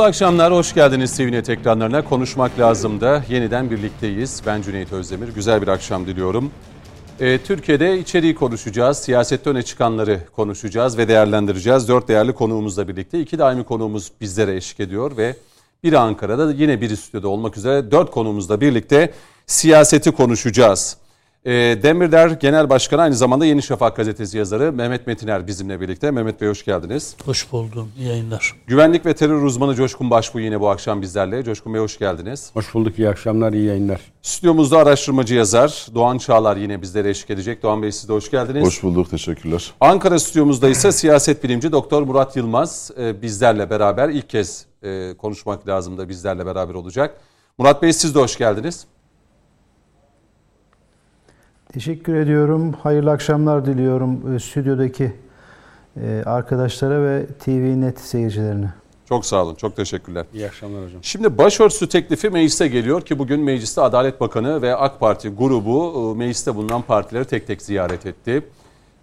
Mutlu akşamlar, hoş geldiniz TVNet ekranlarına. Konuşmak lazım da yeniden birlikteyiz. Ben Cüneyt Özdemir, güzel bir akşam diliyorum. Ee, Türkiye'de içeriği konuşacağız, siyasette öne çıkanları konuşacağız ve değerlendireceğiz. Dört değerli konuğumuzla birlikte. iki daimi konuğumuz bizlere eşlik ediyor ve biri Ankara'da yine bir stüdyoda olmak üzere dört konuğumuzla birlikte siyaseti konuşacağız. E, Demirler Genel Başkanı aynı zamanda Yeni Şafak gazetesi yazarı Mehmet Metiner bizimle birlikte. Mehmet Bey hoş geldiniz. Hoş buldum. İyi yayınlar. Güvenlik ve terör uzmanı Coşkun Başbuğ yine bu akşam bizlerle. Coşkun Bey hoş geldiniz. Hoş bulduk. İyi akşamlar, iyi yayınlar. Stüdyomuzda araştırmacı yazar Doğan Çağlar yine bizlere eşlik edecek. Doğan Bey siz de hoş geldiniz. Hoş bulduk. Teşekkürler. Ankara stüdyomuzda ise siyaset bilimci Doktor Murat Yılmaz e, bizlerle beraber ilk kez e, konuşmak lazım da bizlerle beraber olacak. Murat Bey siz de hoş geldiniz. Teşekkür ediyorum. Hayırlı akşamlar diliyorum e, stüdyodaki e, arkadaşlara ve TV Net seyircilerine. Çok sağ olun. Çok teşekkürler. İyi akşamlar hocam. Şimdi başörtüsü teklifi meclise geliyor ki bugün mecliste Adalet Bakanı ve AK Parti grubu e, mecliste bulunan partileri tek tek ziyaret etti.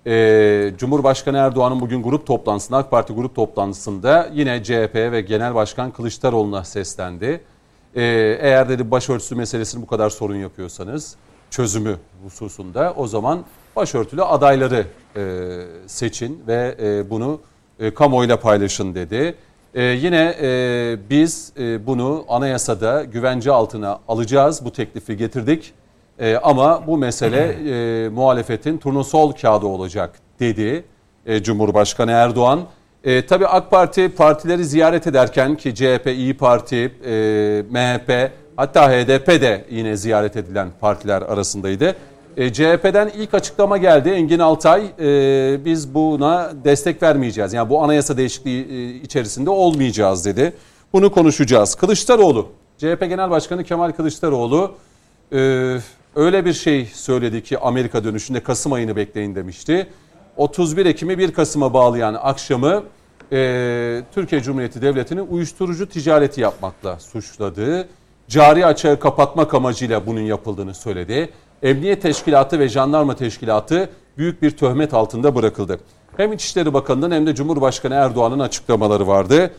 Ee, Cumhurbaşkanı Erdoğan'ın bugün grup toplantısında, AK Parti grup toplantısında yine CHP ve Genel Başkan Kılıçdaroğlu'na seslendi. Ee, eğer dedi başörtüsü meselesini bu kadar sorun yapıyorsanız çözümü hususunda o zaman başörtülü adayları e, seçin ve e, bunu e, kamuoyuyla paylaşın dedi. E, yine e, biz e, bunu anayasada güvence altına alacağız. Bu teklifi getirdik. E, ama bu mesele e, muhalefetin turnusol kağıdı olacak dedi e, Cumhurbaşkanı Erdoğan. E, tabii AK Parti partileri ziyaret ederken ki CHP, İyi Parti, e, MHP Hatta HDP de yine ziyaret edilen partiler arasındaydı. E, CHP'den ilk açıklama geldi. Engin Altay e, biz buna destek vermeyeceğiz. Yani bu anayasa değişikliği e, içerisinde olmayacağız dedi. Bunu konuşacağız. Kılıçdaroğlu, CHP Genel Başkanı Kemal Kılıçdaroğlu e, öyle bir şey söyledi ki Amerika dönüşünde Kasım ayını bekleyin demişti. 31 Ekim'i 1 Kasım'a bağlayan akşamı e, Türkiye Cumhuriyeti Devleti'ni uyuşturucu ticareti yapmakla suçladı cari açığı kapatmak amacıyla bunun yapıldığını söyledi. Emniyet Teşkilatı ve Jandarma Teşkilatı büyük bir töhmet altında bırakıldı. Hem İçişleri Bakanı'nın hem de Cumhurbaşkanı Erdoğan'ın açıklamaları vardı.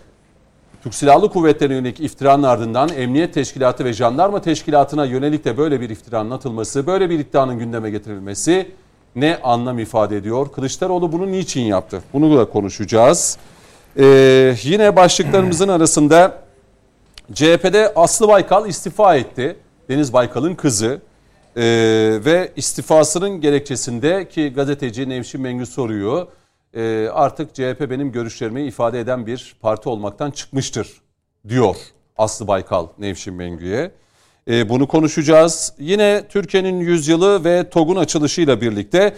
Türk Silahlı Kuvvetleri'ne yönelik iftiranın ardından Emniyet Teşkilatı ve Jandarma Teşkilatı'na yönelik de böyle bir iftiranın atılması, böyle bir iddianın gündeme getirilmesi ne anlam ifade ediyor? Kılıçdaroğlu bunu niçin yaptı? Bunu da konuşacağız. Ee, yine başlıklarımızın arasında CHP'de Aslı Baykal istifa etti. Deniz Baykal'ın kızı. Ee, ve istifasının gerekçesinde ki gazeteci Nevşin Mengü soruyor. E, artık CHP benim görüşlerimi ifade eden bir parti olmaktan çıkmıştır diyor Aslı Baykal Nevşin Mengü'ye. E, bunu konuşacağız. Yine Türkiye'nin yüzyılı ve TOG'un açılışıyla birlikte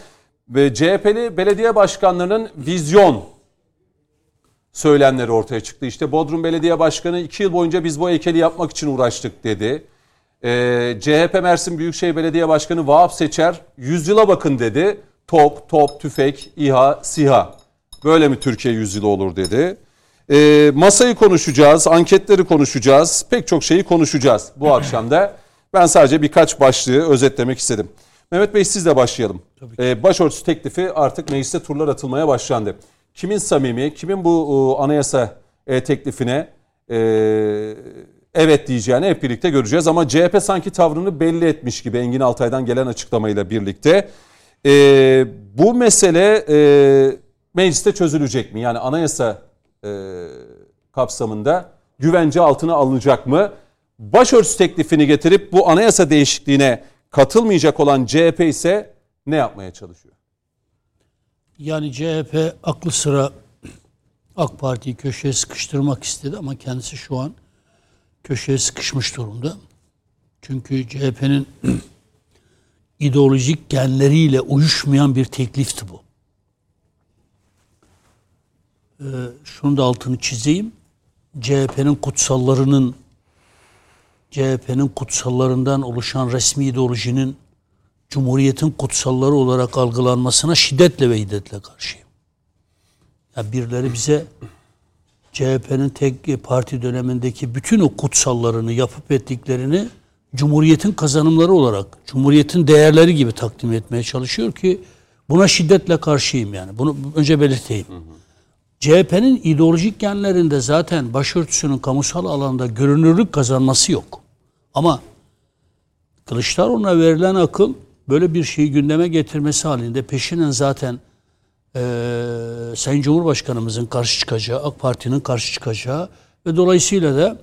ve CHP'li belediye başkanlarının vizyon söylemleri ortaya çıktı. İşte Bodrum Belediye Başkanı iki yıl boyunca biz bu heykeli yapmak için uğraştık dedi. Ee, CHP Mersin Büyükşehir Belediye Başkanı Vahap Seçer yüzyıla bakın dedi. Top, top, tüfek, İHA, SİHA. Böyle mi Türkiye yüzyılı olur dedi. Ee, masayı konuşacağız, anketleri konuşacağız, pek çok şeyi konuşacağız bu akşam da. Ben sadece birkaç başlığı özetlemek istedim. Mehmet Bey sizle başlayalım. Ee, başörtüsü teklifi artık mecliste turlar atılmaya başlandı kimin samimi, kimin bu anayasa e, teklifine e, evet diyeceğini hep birlikte göreceğiz. Ama CHP sanki tavrını belli etmiş gibi Engin Altay'dan gelen açıklamayla birlikte. E, bu mesele mecliste çözülecek mi? Yani anayasa kapsamında güvence altına alınacak mı? Başörtüsü teklifini getirip bu anayasa değişikliğine katılmayacak olan CHP ise ne yapmaya çalışıyor? Yani CHP aklı sıra AK Parti'yi köşeye sıkıştırmak istedi ama kendisi şu an köşeye sıkışmış durumda. Çünkü CHP'nin ideolojik genleriyle uyuşmayan bir teklifti bu. Ee, şunu da altını çizeyim. CHP'nin kutsallarının CHP'nin kutsallarından oluşan resmi ideolojinin Cumhuriyetin kutsalları olarak algılanmasına şiddetle ve hiddetle karşıyım. Ya birileri bize CHP'nin tek parti dönemindeki bütün o kutsallarını yapıp ettiklerini Cumhuriyetin kazanımları olarak, Cumhuriyetin değerleri gibi takdim etmeye çalışıyor ki buna şiddetle karşıyım yani. Bunu önce belirteyim. CHP'nin ideolojik genlerinde zaten başörtüsünün kamusal alanda görünürlük kazanması yok. Ama Kılıçdaroğlu'na verilen akıl böyle bir şeyi gündeme getirmesi halinde peşinen zaten e, Sayın Cumhurbaşkanımızın karşı çıkacağı, AK Parti'nin karşı çıkacağı ve dolayısıyla da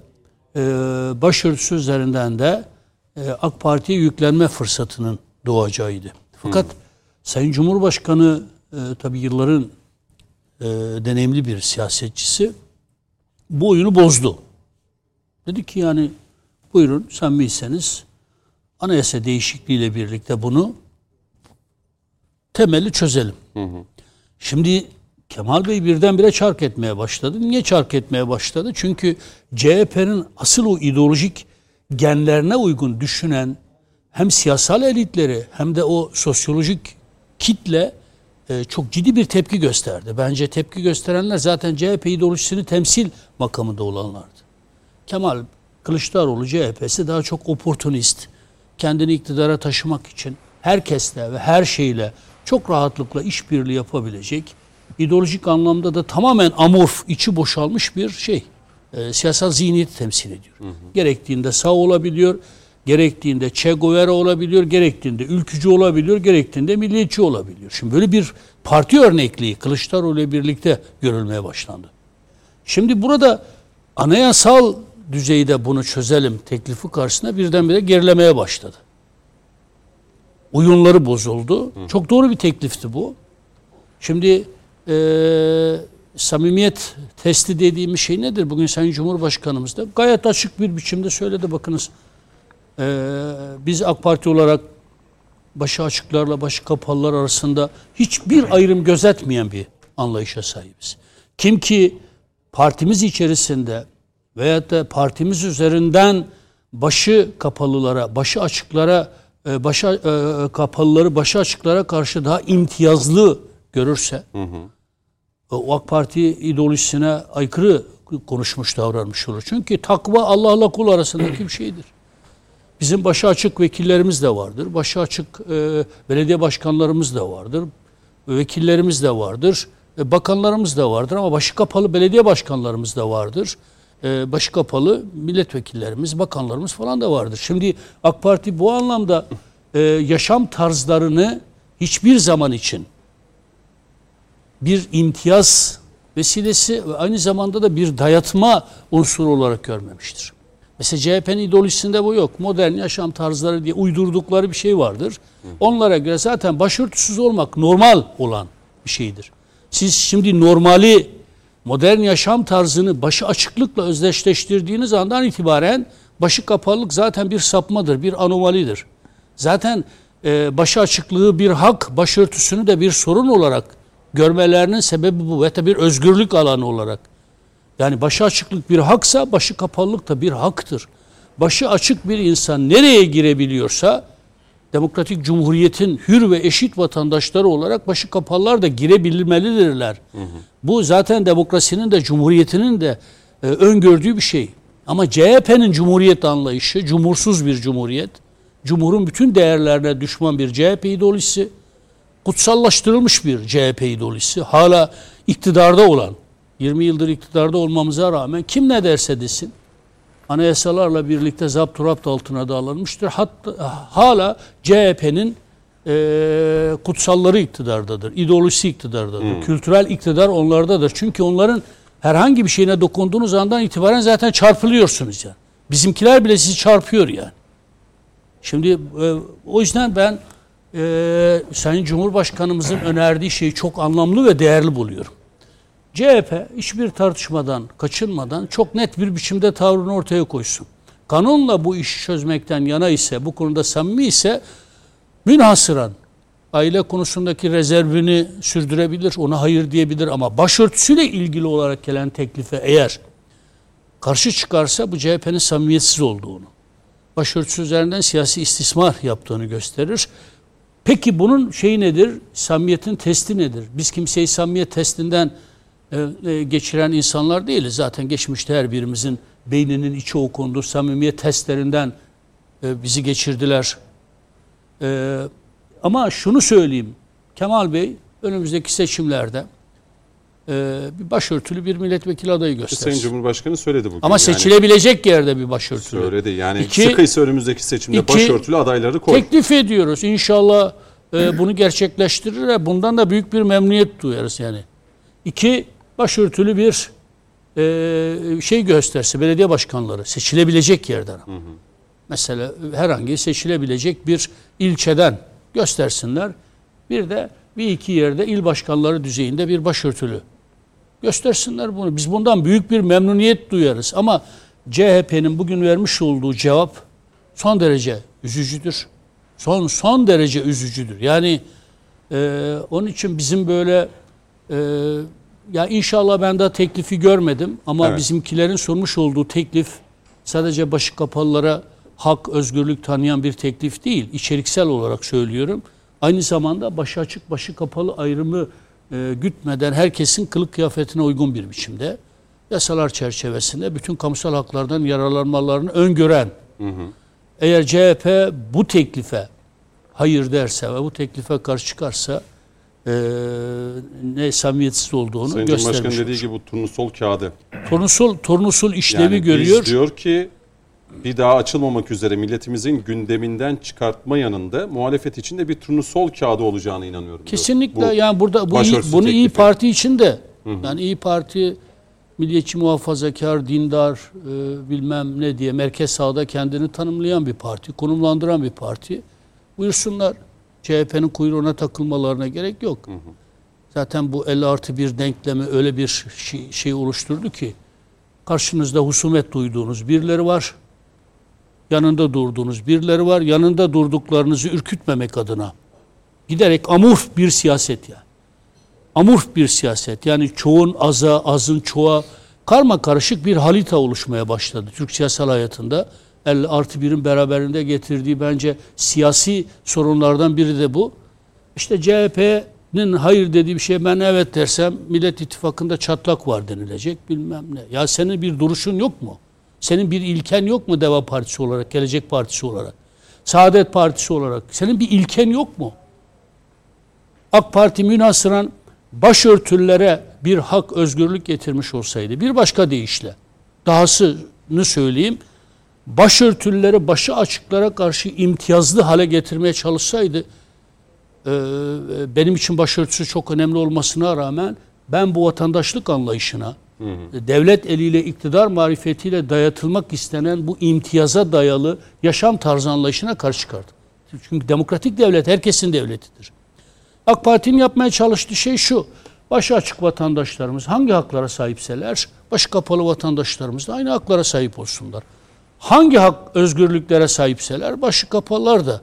e, başörtüsü üzerinden de e, AK Parti'ye yüklenme fırsatının doğacağıydı. Fakat hmm. Sayın Cumhurbaşkanı e, tabii yılların e, deneyimli bir siyasetçisi bu oyunu bozdu. Dedi ki yani buyurun samimiyseniz anayasa değişikliğiyle birlikte bunu temeli çözelim. Hı hı. Şimdi Kemal Bey birdenbire çark etmeye başladı. Niye çark etmeye başladı? Çünkü CHP'nin asıl o ideolojik genlerine uygun düşünen hem siyasal elitleri hem de o sosyolojik kitle e, çok ciddi bir tepki gösterdi. Bence tepki gösterenler zaten CHP ideolojisini temsil makamında olanlardı. Kemal Kılıçdaroğlu CHP'si daha çok oportunist, kendini iktidara taşımak için herkesle ve her şeyle çok rahatlıkla işbirliği yapabilecek, ideolojik anlamda da tamamen amorf, içi boşalmış bir şey. E, siyasal zihniyeti temsil ediyor. Hı hı. Gerektiğinde sağ olabiliyor, gerektiğinde Che Guevara olabiliyor, gerektiğinde ülkücü olabiliyor, gerektiğinde milliyetçi olabiliyor. Şimdi böyle bir parti örnekliği Kılıçdaroğlu ile birlikte görülmeye başlandı. Şimdi burada anayasal düzeyde bunu çözelim teklifi karşısında birdenbire gerilemeye başladı. Uyumları bozuldu. Hı. Çok doğru bir teklifti bu. Şimdi e, samimiyet testi dediğimiz şey nedir? Bugün Sayın Cumhurbaşkanımız da gayet açık bir biçimde söyledi. Bakınız e, biz AK Parti olarak başı açıklarla başı kapalılar arasında hiçbir ayrım gözetmeyen bir anlayışa sahibiz. Kim ki partimiz içerisinde veyahut da partimiz üzerinden başı kapalılara, başı açıklara, e, başa e, kapalıları başı açıklara karşı daha imtiyazlı görürse hı hı. o AK Parti ideolojisine aykırı konuşmuş davranmış olur. Çünkü takva Allah'la kul arasındaki bir şeydir. Bizim başı açık vekillerimiz de vardır. Başı açık e, belediye başkanlarımız da vardır. Vekillerimiz de vardır. E, bakanlarımız da vardır ama başı kapalı belediye başkanlarımız da vardır e, başı kapalı milletvekillerimiz, bakanlarımız falan da vardır. Şimdi AK Parti bu anlamda e, yaşam tarzlarını hiçbir zaman için bir imtiyaz vesilesi ve aynı zamanda da bir dayatma unsuru olarak görmemiştir. Mesela CHP'nin ideolojisinde bu yok. Modern yaşam tarzları diye uydurdukları bir şey vardır. Onlara göre zaten başörtüsüz olmak normal olan bir şeydir. Siz şimdi normali modern yaşam tarzını başı açıklıkla özdeşleştirdiğiniz andan itibaren başı kapalılık zaten bir sapmadır, bir anomalidir. Zaten e, başı açıklığı bir hak, başörtüsünü de bir sorun olarak görmelerinin sebebi bu ve bir özgürlük alanı olarak. Yani başı açıklık bir haksa başı kapalılık da bir haktır. Başı açık bir insan nereye girebiliyorsa demokratik cumhuriyetin hür ve eşit vatandaşları olarak başı kapalılar da girebilmelidirler. Hı hı. Bu zaten demokrasinin de cumhuriyetinin de e, öngördüğü bir şey. Ama CHP'nin cumhuriyet anlayışı, cumhursuz bir cumhuriyet, cumhurun bütün değerlerine düşman bir CHP ideolojisi, kutsallaştırılmış bir CHP ideolojisi, hala iktidarda olan, 20 yıldır iktidarda olmamıza rağmen kim ne derse desin, anayasalarla birlikte zapturapt altına da alınmıştır. Hatta hala CHP'nin e, kutsalları iktidardadır. ideolojisi iktidardadır. Hmm. Kültürel iktidar onlardadır. Çünkü onların herhangi bir şeyine dokunduğunuz andan itibaren zaten çarpılıyorsunuz yani. Bizimkiler bile sizi çarpıyor yani. Şimdi e, o yüzden ben e, Sayın Cumhurbaşkanımızın önerdiği şeyi çok anlamlı ve değerli buluyorum. CHP hiçbir tartışmadan, kaçınmadan çok net bir biçimde tavrını ortaya koysun. Kanunla bu işi çözmekten yana ise, bu konuda samimi ise münhasıran aile konusundaki rezervini sürdürebilir, ona hayır diyebilir ama başörtüsüyle ilgili olarak gelen teklife eğer karşı çıkarsa bu CHP'nin samimiyetsiz olduğunu, başörtüsü üzerinden siyasi istismar yaptığını gösterir. Peki bunun şeyi nedir? Samimiyetin testi nedir? Biz kimseyi samimiyet testinden geçiren insanlar değiliz. Zaten geçmişte her birimizin beyninin içi okundu. Samimiyet testlerinden e, bizi geçirdiler. Ama şunu söyleyeyim. Kemal Bey önümüzdeki seçimlerde e, bir başörtülü bir milletvekili adayı Sayın göstersin. Cumhurbaşkanı söyledi bugün. Ama Yani seçilebilecek yerde bir başörtülü. Söyledi. Yani İki- sıkıysa önümüzdeki seçimde iki- başörtülü adayları koy. Teklif ediyoruz. İnşallah e, bunu gerçekleştirir bundan da büyük bir memnuniyet duyarız yani. İki, başörtülü bir e, şey gösterse belediye başkanları seçilebilecek yerden. Mesela herhangi seçilebilecek bir ilçeden göstersinler. Bir de bir iki yerde il başkanları düzeyinde bir başörtülü göstersinler bunu. Biz bundan büyük bir memnuniyet duyarız. Ama CHP'nin bugün vermiş olduğu cevap son derece üzücüdür. Son son derece üzücüdür. Yani e, onun için bizim böyle e, ya inşallah ben daha teklifi görmedim ama Evet. bizimkilerin sunmuş olduğu teklif sadece başı kapalılara hak, özgürlük tanıyan bir teklif değil. İçeriksel olarak söylüyorum. Aynı zamanda başı açık, başı kapalı ayrımı e, gütmeden herkesin kılık kıyafetine uygun bir biçimde yasalar çerçevesinde bütün kamusal haklardan yararlanmalarını öngören eğer CHP bu teklife hayır derse ve bu teklife karşı çıkarsa e, ne samimiyetsiz olduğunu Sayın göstermiş Cumhurbaşkanı dediği gibi bu turnusol kağıdı. Tornusul, tornusul işlevi Yani görüyor. biz diyor ki bir daha açılmamak üzere milletimizin gündeminden çıkartma yanında muhalefet için de bir turnusol kağıdı olacağına inanıyorum. diyor. Kesinlikle Bu- yani burada bu iyi, bunu iyi teklifi. Parti için de yani iyi Parti milliyetçi muhafazakar, dindar e, bilmem ne diye merkez sağda kendini tanımlayan bir parti, konumlandıran bir parti. Buyursunlar. CHP'nin kuyruğuna takılmalarına gerek yok. Zaten bu 50 artı bir denklemi öyle bir şey, şey oluşturdu ki karşınızda husumet duyduğunuz birileri var. Yanında durduğunuz birileri var. Yanında durduklarınızı ürkütmemek adına giderek amorf bir siyaset yani. Amorf bir siyaset. Yani çoğun aza, azın çoğa karma karışık bir halita oluşmaya başladı Türk siyasal hayatında. 50 artı birin beraberinde getirdiği bence siyasi sorunlardan biri de bu. İşte CHP'nin hayır dediği bir şey ben evet dersem Millet İttifakı'nda çatlak var denilecek bilmem ne. Ya senin bir duruşun yok mu? Senin bir ilken yok mu Deva Partisi olarak, Gelecek Partisi olarak? Saadet Partisi olarak. Senin bir ilken yok mu? AK Parti münasıran başörtülere bir hak, özgürlük getirmiş olsaydı bir başka deyişle dahasını söyleyeyim başörtülüleri başı açıklara karşı imtiyazlı hale getirmeye çalışsaydı e, benim için başörtüsü çok önemli olmasına rağmen ben bu vatandaşlık anlayışına devlet eliyle iktidar marifetiyle dayatılmak istenen bu imtiyaza dayalı yaşam tarzı anlayışına karşı çıkardım. Çünkü demokratik devlet herkesin devletidir. AK Parti'nin yapmaya çalıştığı şey şu. Başı açık vatandaşlarımız hangi haklara sahipseler, başı kapalı vatandaşlarımız da aynı haklara sahip olsunlar. Hangi hak özgürlüklere sahipseler, başı kapalılar da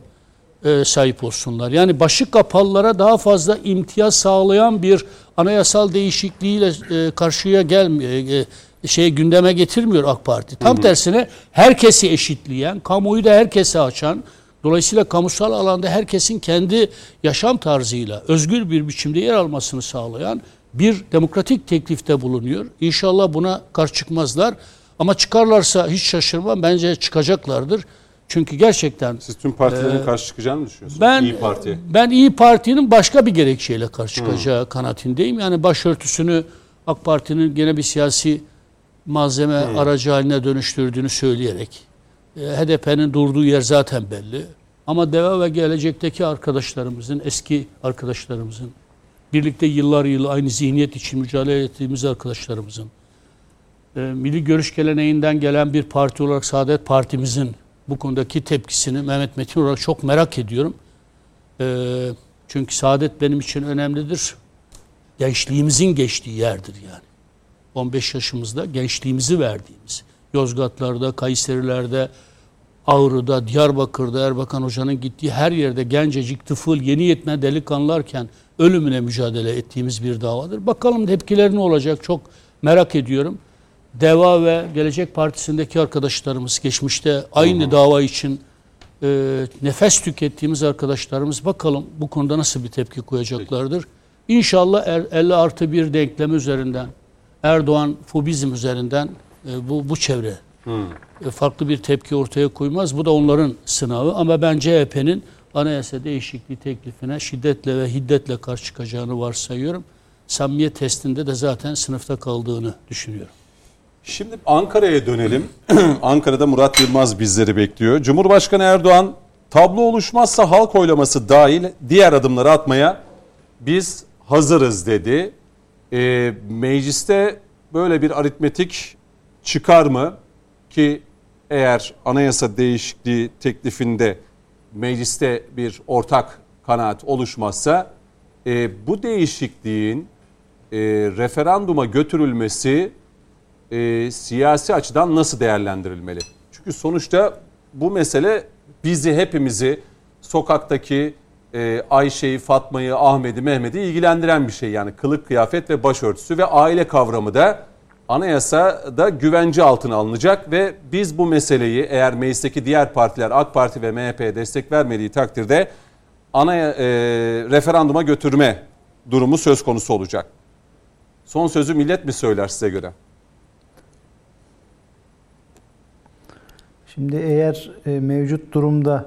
e, sahip olsunlar. Yani başı kapalılara daha fazla imtiyaz sağlayan bir anayasal değişikliğiyle e, karşıya gelmiyor. E, şey gündeme getirmiyor AK Parti. Tam tersine herkesi eşitleyen, kamuoyu da herkese açan, Dolayısıyla kamusal alanda herkesin kendi yaşam tarzıyla özgür bir biçimde yer almasını sağlayan bir demokratik teklifte bulunuyor. İnşallah buna karşı çıkmazlar. Ama çıkarlarsa hiç şaşırmam. Bence çıkacaklardır. Çünkü gerçekten Siz tüm partilerin karşı çıkacağını mı düşünüyorsunuz? ben İyi Parti. ben İyi Parti'nin başka bir gerekçeyle karşı çıkacağı kanaatindeyim. Yani başörtüsünü AK Parti'nin gene bir siyasi malzeme aracı haline dönüştürdüğünü söyleyerek e, HDP'nin durduğu yer zaten belli. Ama DEVA ve gelecekteki arkadaşlarımızın, eski arkadaşlarımızın, birlikte yıllar yılı aynı zihniyet için mücadele ettiğimiz arkadaşlarımızın, e, milli görüş geleneğinden gelen bir parti olarak Saadet Partimizin bu konudaki tepkisini Mehmet Metin olarak çok merak ediyorum. E, çünkü Saadet benim için önemlidir. Gençliğimizin geçtiği yerdir yani. 15 yaşımızda gençliğimizi verdiğimiz. Yozgatlarda, Kayserilerde, Ağrı'da, Diyarbakır'da Erbakan Hoca'nın gittiği her yerde gencecik, tıfıl, yeni yetme delikanlılarken ölümüne mücadele ettiğimiz bir davadır. Bakalım tepkileri ne olacak çok merak ediyorum. Deva ve Gelecek Partisi'ndeki arkadaşlarımız geçmişte aynı dava için e, nefes tükettiğimiz arkadaşlarımız bakalım bu konuda nasıl bir tepki koyacaklardır. İnşallah er- 50 artı bir denklemi üzerinden Erdoğan fobizm üzerinden e, bu, bu çevre e, farklı bir tepki ortaya koymaz. Bu da onların sınavı ama ben CHP'nin anayasa değişikliği teklifine şiddetle ve hiddetle karşı çıkacağını varsayıyorum. samimiyet testinde de zaten sınıfta kaldığını düşünüyorum. Şimdi Ankara'ya dönelim. Ankara'da Murat Yılmaz bizleri bekliyor. Cumhurbaşkanı Erdoğan tablo oluşmazsa halk oylaması dahil diğer adımları atmaya biz hazırız dedi. E, mecliste böyle bir aritmetik çıkar mı? Ki eğer anayasa değişikliği teklifinde mecliste bir ortak kanaat oluşmazsa e, bu değişikliğin e, referanduma götürülmesi e, siyasi açıdan nasıl değerlendirilmeli? Çünkü sonuçta bu mesele bizi hepimizi sokaktaki e, Ayşe'yi, Fatma'yı, Ahmet'i, Mehmet'i ilgilendiren bir şey. Yani kılık kıyafet ve başörtüsü ve aile kavramı da anayasada güvence altına alınacak ve biz bu meseleyi eğer meclisteki diğer partiler AK Parti ve MHP'ye destek vermediği takdirde anaya, e, referanduma götürme durumu söz konusu olacak. Son sözü millet mi söyler size göre? Şimdi eğer e, mevcut durumda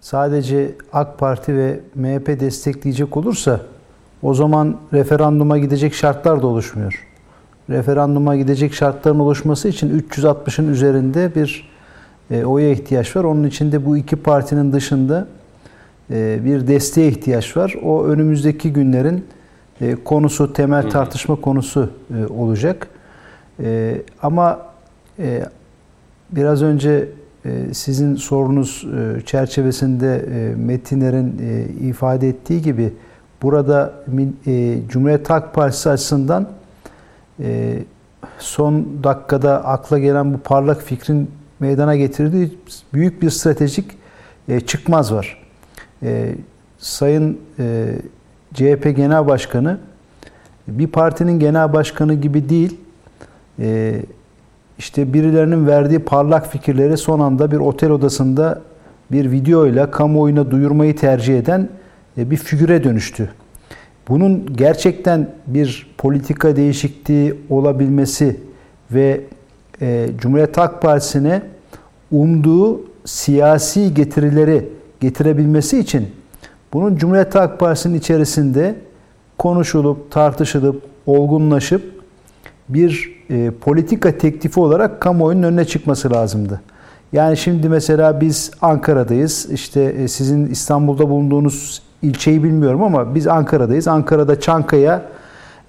sadece AK Parti ve MHP destekleyecek olursa o zaman referanduma gidecek şartlar da oluşmuyor. Referanduma gidecek şartların oluşması için 360'ın üzerinde bir e, oya ihtiyaç var. Onun için de bu iki partinin dışında e, bir desteğe ihtiyaç var. O önümüzdeki günlerin konusu, temel tartışma konusu olacak. Ama biraz önce sizin sorunuz e, çerçevesinde e, Metinler'in ifade ettiği gibi burada Cumhuriyet Halk Partisi açısından son dakikada akla gelen bu parlak fikrin meydana getirdiği büyük bir stratejik çıkmaz var. Sayın CHP Genel Başkanı bir partinin genel başkanı gibi değil, işte birilerinin verdiği parlak fikirleri son anda bir otel odasında bir videoyla kamuoyuna duyurmayı tercih eden e, bir figüre dönüştü. Bunun gerçekten bir politika değişikliği olabilmesi ve e, Cumhuriyet Halk Partisi'ne umduğu siyasi getirileri getirebilmesi için bunun Cumhuriyet Halk Partisi'nin içerisinde konuşulup, tartışılıp, olgunlaşıp bir e, politika teklifi olarak kamuoyunun önüne çıkması lazımdı. Yani şimdi mesela biz Ankara'dayız. İşte e, sizin İstanbul'da bulunduğunuz ilçeyi bilmiyorum ama biz Ankara'dayız. Ankara'da Çankaya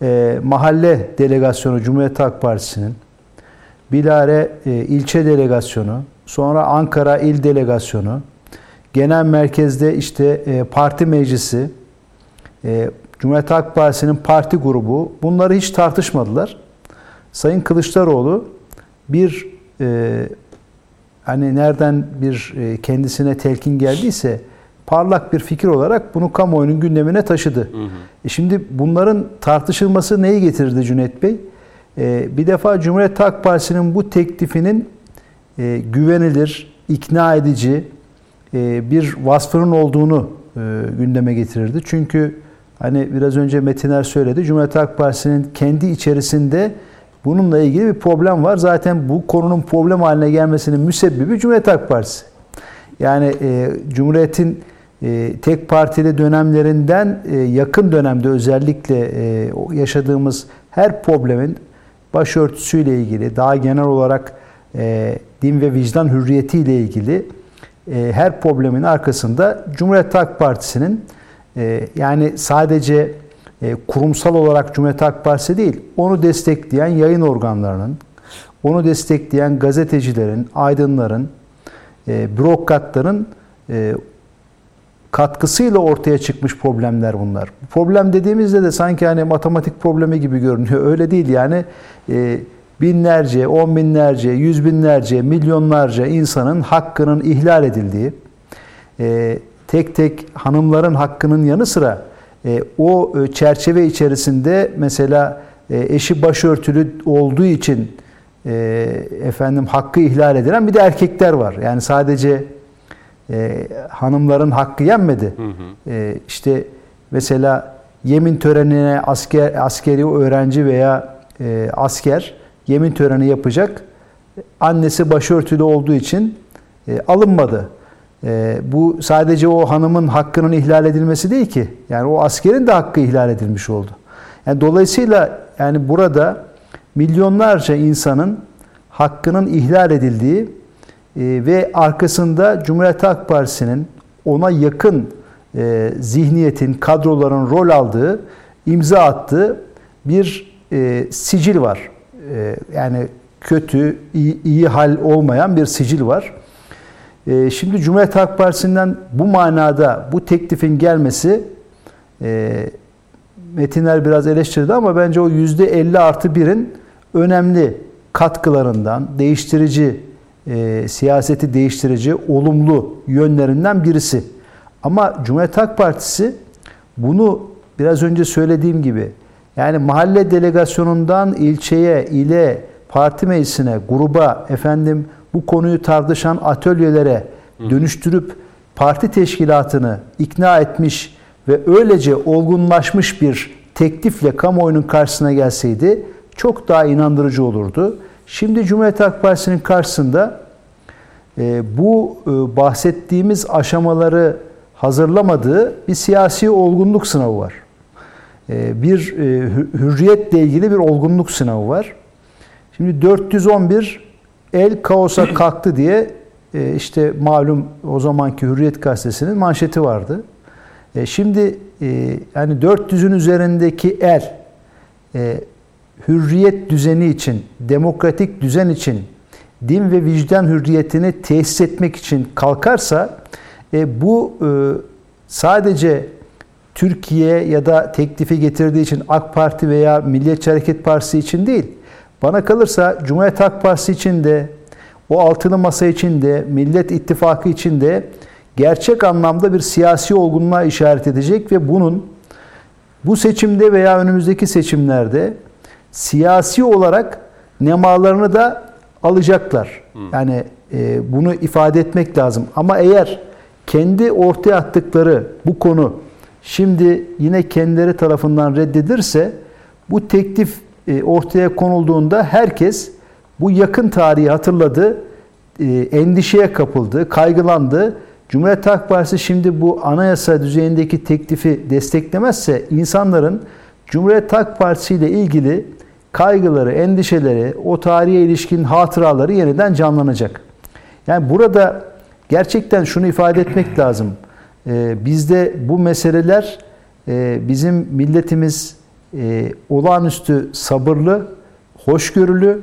e, mahalle delegasyonu Cumhuriyet Halk Partisi'nin, Bilare e, ilçe delegasyonu, sonra Ankara il delegasyonu, genel merkezde işte e, parti meclisi, e, Cumhuriyet Halk Partisi'nin parti grubu bunları hiç tartışmadılar. Sayın Kılıçdaroğlu bir e, hani nereden bir e, kendisine telkin geldiyse parlak bir fikir olarak bunu kamuoyunun gündemine taşıdı. Hı hı. E şimdi bunların tartışılması neyi getirdi Cüneyt Bey? E, bir defa Cumhuriyet Halk Partisi'nin bu teklifinin e, güvenilir, ikna edici e, bir vasfının olduğunu e, gündeme getirirdi. Çünkü hani biraz önce Metiner söyledi. Cumhuriyet Halk Partisi'nin kendi içerisinde Bununla ilgili bir problem var. Zaten bu konunun problem haline gelmesinin müsebbibi Cumhuriyet Halk Partisi. Yani e, Cumhuriyet'in e, tek partili dönemlerinden e, yakın dönemde özellikle e, yaşadığımız her problemin başörtüsüyle ilgili, daha genel olarak e, din ve vicdan hürriyetiyle ilgili e, her problemin arkasında Cumhuriyet Halk Partisi'nin e, yani sadece kurumsal olarak Cumhuriyet Halk Partisi değil, onu destekleyen yayın organlarının, onu destekleyen gazetecilerin, aydınların, e, bürokratların e, katkısıyla ortaya çıkmış problemler bunlar. Problem dediğimizde de sanki hani matematik problemi gibi görünüyor. Öyle değil yani binlerce, on binlerce, yüz binlerce, milyonlarca insanın hakkının ihlal edildiği, tek tek hanımların hakkının yanı sıra e, o e, çerçeve içerisinde mesela e, eşi başörtülü olduğu için e, efendim hakkı ihlal edilen bir de erkekler var. Yani sadece e, hanımların hakkı yenmedi. Hı hı. E, işte mesela yemin törenine asker askeri öğrenci veya e, asker yemin töreni yapacak. Annesi başörtülü olduğu için e, alınmadı. E, bu sadece o hanımın hakkının ihlal edilmesi değil ki. Yani o askerin de hakkı ihlal edilmiş oldu. Yani dolayısıyla yani burada milyonlarca insanın hakkının ihlal edildiği e, ve arkasında Cumhuriyet Halk Partisi'nin ona yakın e, zihniyetin, kadroların rol aldığı, imza attığı bir e, sicil var. Yani kötü, iyi, iyi hal olmayan bir sicil var. E, şimdi Cumhuriyet Halk Partisi'nden bu manada bu teklifin gelmesi e, metinler biraz eleştirdi ama bence o yüzde 50 artı 1'in önemli katkılarından, değiştirici, e, siyaseti değiştirici, olumlu yönlerinden birisi. Ama Cumhuriyet Halk Partisi bunu biraz önce söylediğim gibi yani mahalle delegasyonundan ilçeye, ile, parti meclisine, gruba, efendim bu konuyu tartışan atölyelere dönüştürüp parti teşkilatını ikna etmiş ve öylece olgunlaşmış bir teklifle kamuoyunun karşısına gelseydi çok daha inandırıcı olurdu. Şimdi Cumhuriyet Halk Partisi'nin karşısında e, bu e, bahsettiğimiz aşamaları hazırlamadığı bir siyasi olgunluk sınavı var. E, bir e, hürriyetle ilgili bir olgunluk sınavı var. Şimdi 411 el kaosa kalktı diye e, işte malum o zamanki Hürriyet gazetesinin manşeti vardı. E, şimdi e, yani 400'ün üzerindeki el e, hürriyet düzeni için, demokratik düzen için, din ve vicdan hürriyetini tesis etmek için kalkarsa e, bu e, sadece Türkiye ya da teklifi getirdiği için AK Parti veya Milliyetçi Hareket Partisi için değil. Bana kalırsa Cumhuriyet Halk Partisi için de o altılı masa için de Millet İttifakı için de gerçek anlamda bir siyasi olgunluğa işaret edecek ve bunun bu seçimde veya önümüzdeki seçimlerde siyasi olarak nemalarını da alacaklar. Yani e, bunu ifade etmek lazım. Ama eğer kendi ortaya attıkları bu konu şimdi yine kendileri tarafından reddedilirse bu teklif ortaya konulduğunda herkes bu yakın tarihi hatırladı, e, endişeye kapıldı, kaygılandı. Cumhuriyet Halk Partisi şimdi bu anayasa düzeyindeki teklifi desteklemezse insanların Cumhuriyet Halk Partisi ile ilgili kaygıları, endişeleri, o tarihe ilişkin hatıraları yeniden canlanacak. Yani burada gerçekten şunu ifade etmek lazım. Ee, bizde bu meseleler e, bizim milletimiz e, olağanüstü sabırlı, hoşgörülü.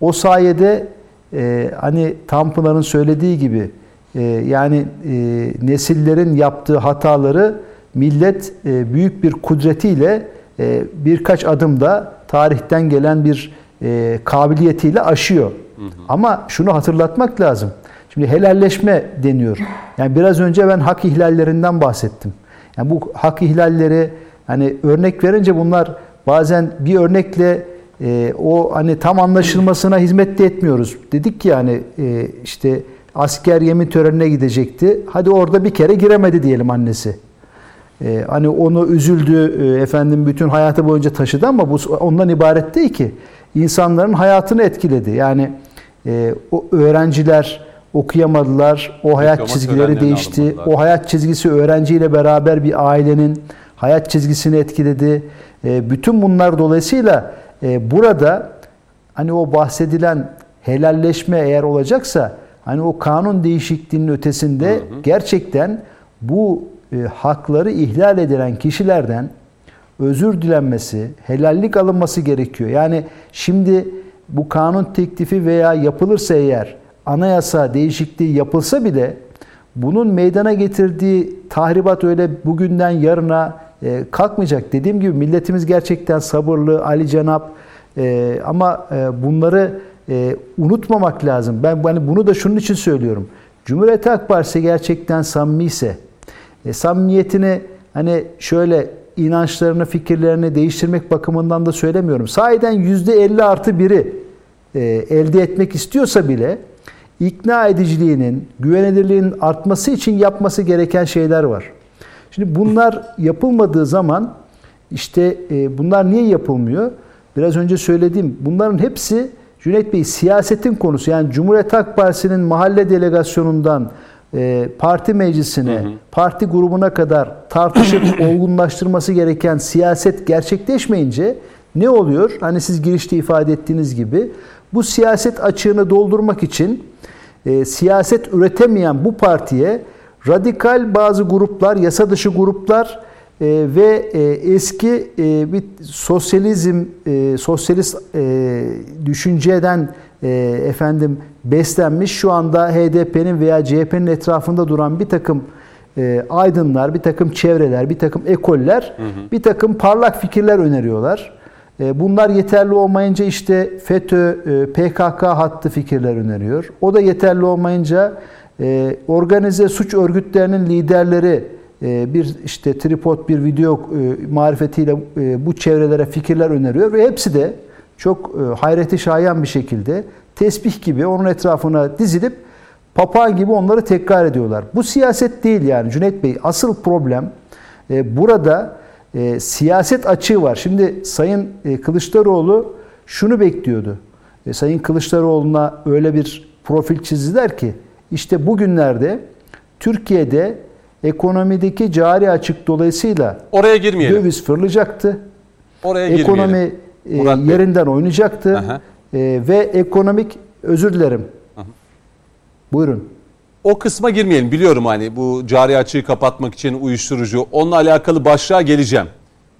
O sayede e, hani Tanpınar'ın söylediği gibi e, yani e, nesillerin yaptığı hataları millet e, büyük bir kudretiyle e, birkaç adımda tarihten gelen bir e, kabiliyetiyle aşıyor. Hı hı. Ama şunu hatırlatmak lazım. Şimdi helalleşme deniyor. Yani biraz önce ben hak ihlallerinden bahsettim. Yani bu hak ihlalleri hani örnek verince bunlar bazen bir örnekle e, o hani tam anlaşılmasına hizmet de etmiyoruz. Dedik ki yani e, işte asker yemin törenine gidecekti. Hadi orada bir kere giremedi diyelim annesi. Ee, hani onu üzüldü, e, efendim bütün hayatı boyunca taşıdı ama bu ondan ibaret değil ki. İnsanların hayatını etkiledi. Yani e, o öğrenciler okuyamadılar, o hayat Diploma çizgileri değişti. Alınmadılar. O hayat çizgisi öğrenciyle beraber bir ailenin hayat çizgisini etkiledi. E, bütün bunlar dolayısıyla e, burada hani o bahsedilen helalleşme eğer olacaksa hani o kanun değişikliğinin ötesinde hı hı. gerçekten bu e, hakları ihlal edilen kişilerden özür dilenmesi, helallik alınması gerekiyor. Yani şimdi bu kanun teklifi veya yapılırsa eğer anayasa değişikliği yapılsa bile bunun meydana getirdiği tahribat öyle bugünden yarına e, kalkmayacak. Dediğim gibi milletimiz gerçekten sabırlı, Ali Cenap e, ama e, bunları unutmamak lazım. Ben hani bunu da şunun için söylüyorum. Cumhuriyet Halk Partisi gerçekten samimi ise e, samimiyetini hani şöyle inançlarını, fikirlerini değiştirmek bakımından da söylemiyorum. Sahiden %50 artı biri elde etmek istiyorsa bile ikna ediciliğinin, güvenilirliğinin artması için yapması gereken şeyler var. Şimdi bunlar yapılmadığı zaman işte e, bunlar niye yapılmıyor? Biraz önce söylediğim bunların hepsi Cüneyt Bey siyasetin konusu. Yani Cumhuriyet Halk Partisi'nin mahalle delegasyonundan e, parti meclisine, parti grubuna kadar tartışıp olgunlaştırması gereken siyaset gerçekleşmeyince ne oluyor? Hani siz girişte ifade ettiğiniz gibi bu siyaset açığını doldurmak için e, siyaset üretemeyen bu partiye radikal bazı gruplar, yasa dışı gruplar e, ve e, eski e, bir sosyalizm, e, sosyalist e, düşünceden e, efendim beslenmiş şu anda HDP'nin veya CHP'nin etrafında duran bir takım e, aydınlar, bir takım çevreler, bir takım ekoller, bir takım parlak fikirler öneriyorlar. E, bunlar yeterli olmayınca işte FETÖ, e, PKK hattı fikirler öneriyor. O da yeterli olmayınca e, organize suç örgütlerinin liderleri e, bir işte tripod bir video e, marifetiyle e, bu çevrelere fikirler öneriyor ve hepsi de çok e, hayreti şayan bir şekilde tesbih gibi onun etrafına dizilip papağan gibi onları tekrar ediyorlar. Bu siyaset değil yani Cüneyt Bey. Asıl problem burada siyaset açığı var. Şimdi Sayın Kılıçdaroğlu şunu bekliyordu. Sayın Kılıçdaroğlu'na öyle bir profil çizdiler ki işte bugünlerde Türkiye'de ekonomideki cari açık dolayısıyla Oraya girmeyelim. döviz fırlayacaktı. Oraya Ekonomi girmeyelim. e, yerinden oynayacaktı. Aha. E, ve ekonomik özür dilerim. Buyurun. O kısma girmeyelim. Biliyorum hani bu cari açığı kapatmak için uyuşturucu. Onunla alakalı başlığa geleceğim.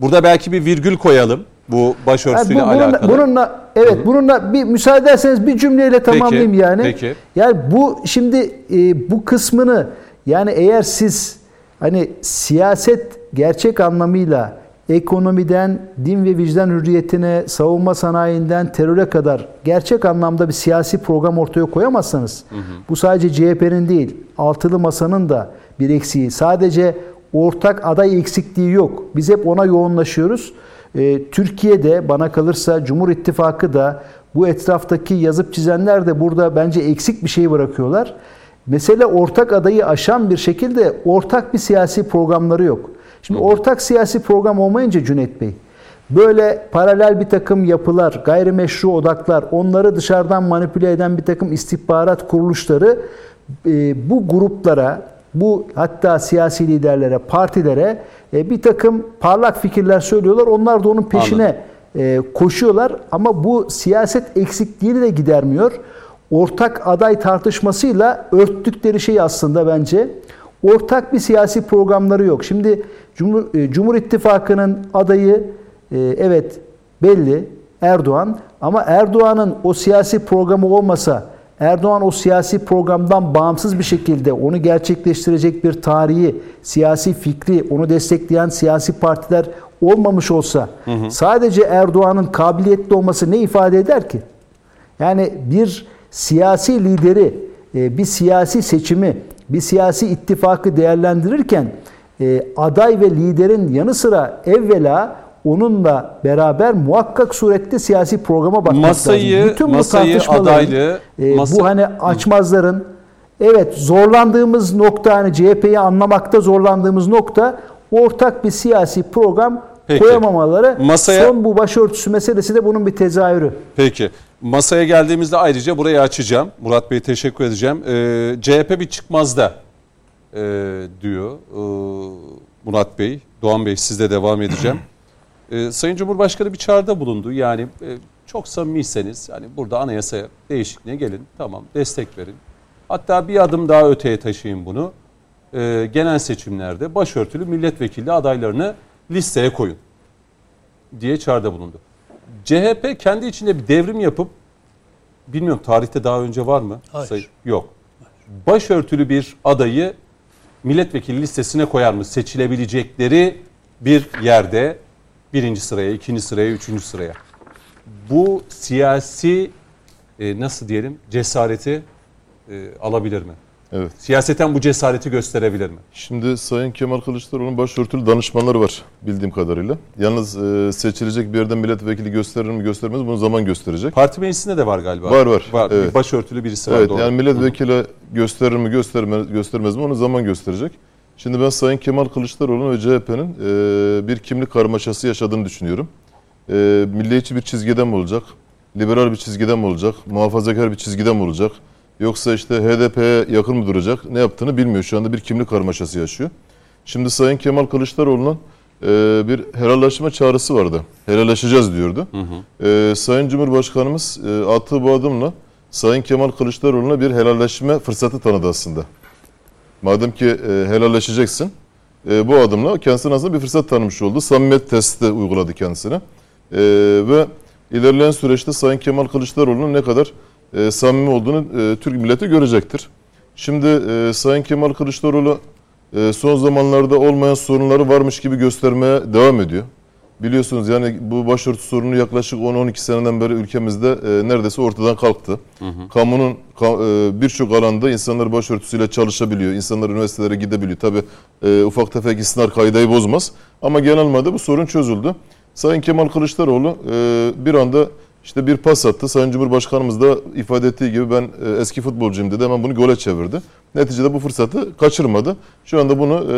Burada belki bir virgül koyalım. Bu başörtüsüyle Yani bu- bununla, alakalı. bununla evet bununla bir müsaade ederseniz bir cümleyle tamamlayayım yani. peki. Yani bu şimdi e, bu kısmını yani eğer siz hani siyaset gerçek anlamıyla ekonomiden din ve vicdan hürriyetine, savunma sanayinden teröre kadar gerçek anlamda bir siyasi program ortaya koyamazsanız bu sadece CHP'nin değil, altılı masanın da bir eksiği. Sadece ortak aday eksikliği yok. Biz hep ona yoğunlaşıyoruz. Ee, Türkiye'de bana kalırsa Cumhur İttifakı da bu etraftaki yazıp çizenler de burada bence eksik bir şey bırakıyorlar. Mesele ortak adayı aşan bir şekilde ortak bir siyasi programları yok. Şimdi ortak siyasi program olmayınca Cüneyt Bey böyle paralel bir takım yapılar, gayrimeşru odaklar, onları dışarıdan manipüle eden bir takım istihbarat kuruluşları e, bu gruplara, bu hatta siyasi liderlere, partilere e, bir takım parlak fikirler söylüyorlar. Onlar da onun peşine e, koşuyorlar ama bu siyaset eksikliğini de gidermiyor. Ortak aday tartışmasıyla örttükleri şey aslında bence ortak bir siyasi programları yok. Şimdi Cumhur, e, Cumhur İttifakı'nın adayı e, evet belli Erdoğan ama Erdoğan'ın o siyasi programı olmasa Erdoğan o siyasi programdan bağımsız bir şekilde onu gerçekleştirecek bir tarihi, siyasi fikri, onu destekleyen siyasi partiler olmamış olsa sadece Erdoğan'ın kabiliyetli olması ne ifade eder ki? Yani bir siyasi lideri, e, bir siyasi seçimi, bir siyasi ittifakı değerlendirirken e, aday ve liderin yanı sıra evvela onunla beraber muhakkak surette siyasi programa bakmak Masayı- lazım. Bütün bu masayı, tartışmaların, adaylığı, e, masa- bu hani açmazların evet zorlandığımız nokta hani CHP'yi anlamakta zorlandığımız nokta ortak bir siyasi program Peki. koyamamaları. Masaya- Son bu başörtüsü meselesi de bunun bir tezahürü. Peki. Masaya geldiğimizde ayrıca burayı açacağım. Murat Bey teşekkür edeceğim. Ee, CHP bir çıkmazda e, diyor ee, Murat Bey. Doğan Bey sizle devam edeceğim. Ee, Sayın Cumhurbaşkanı bir çağrıda bulundu. Yani e, çok samimiyseniz yani burada anayasa değişikliğine gelin. Tamam destek verin. Hatta bir adım daha öteye taşıyın bunu. Ee, genel seçimlerde başörtülü milletvekili adaylarını listeye koyun diye çağrıda bulundu. CHP kendi içinde bir devrim yapıp bilmiyorum tarihte daha önce var mı? Hayır. Sayın- Yok. Başörtülü bir adayı milletvekili listesine koyar mı? Seçilebilecekleri bir yerde birinci sıraya, ikinci sıraya, üçüncü sıraya. Bu siyasi e, nasıl diyelim cesareti e, alabilir mi? Evet. Siyaseten bu cesareti gösterebilir mi? Şimdi Sayın Kemal Kılıçdaroğlu'nun başörtülü danışmanları var bildiğim kadarıyla. Yalnız e, seçilecek bir yerden milletvekili gösterir mi göstermez bunu zaman gösterecek. Parti meclisinde de var galiba. Var, var. Var. Evet. Bir başörtülü birisi var. Evet doğru. yani milletvekili gösterir mi göstermez, göstermez mi onu zaman gösterecek. Şimdi ben Sayın Kemal Kılıçdaroğlu'nun ve CHP'nin e, bir kimlik karmaşası yaşadığını düşünüyorum. E, milliyetçi bir çizgiden mi olacak? Liberal bir çizgiden mi olacak? Muhafazakar bir çizgiden mi olacak? Yoksa işte HDP'ye yakın mı duracak? Ne yaptığını bilmiyor. Şu anda bir kimlik karmaşası yaşıyor. Şimdi Sayın Kemal Kılıçdaroğlu'nun e, bir helallaşma çağrısı vardı. Helalleşeceğiz diyordu. E, Sayın Cumhurbaşkanımız e, attığı bu adımla Sayın Kemal Kılıçdaroğlu'na bir helalleşme fırsatı tanıdı aslında. Madem ki e, helalleşeceksin, e, bu adımla kendisine aslında bir fırsat tanımış oldu. Samimiyet testi uyguladı kendisine. E, ve ilerleyen süreçte Sayın Kemal Kılıçdaroğlu'nun ne kadar e, samimi olduğunu e, Türk milleti görecektir. Şimdi e, Sayın Kemal Kılıçdaroğlu e, son zamanlarda olmayan sorunları varmış gibi göstermeye devam ediyor. Biliyorsunuz yani bu başörtü sorunu yaklaşık 10-12 seneden beri ülkemizde e, neredeyse ortadan kalktı. Kamunun ka- e, birçok alanda insanlar başörtüsüyle çalışabiliyor. İnsanlar üniversitelere gidebiliyor. Tabi e, ufak tefek istisnar kaydayı bozmaz. Ama genel manada bu sorun çözüldü. Sayın Kemal Kılıçdaroğlu e, bir anda işte bir pas attı. Sayın Cumhurbaşkanımız da ifade ettiği gibi ben e, eski futbolcuyum dedi. Hemen bunu gole çevirdi. Neticede bu fırsatı kaçırmadı. Şu anda bunu e,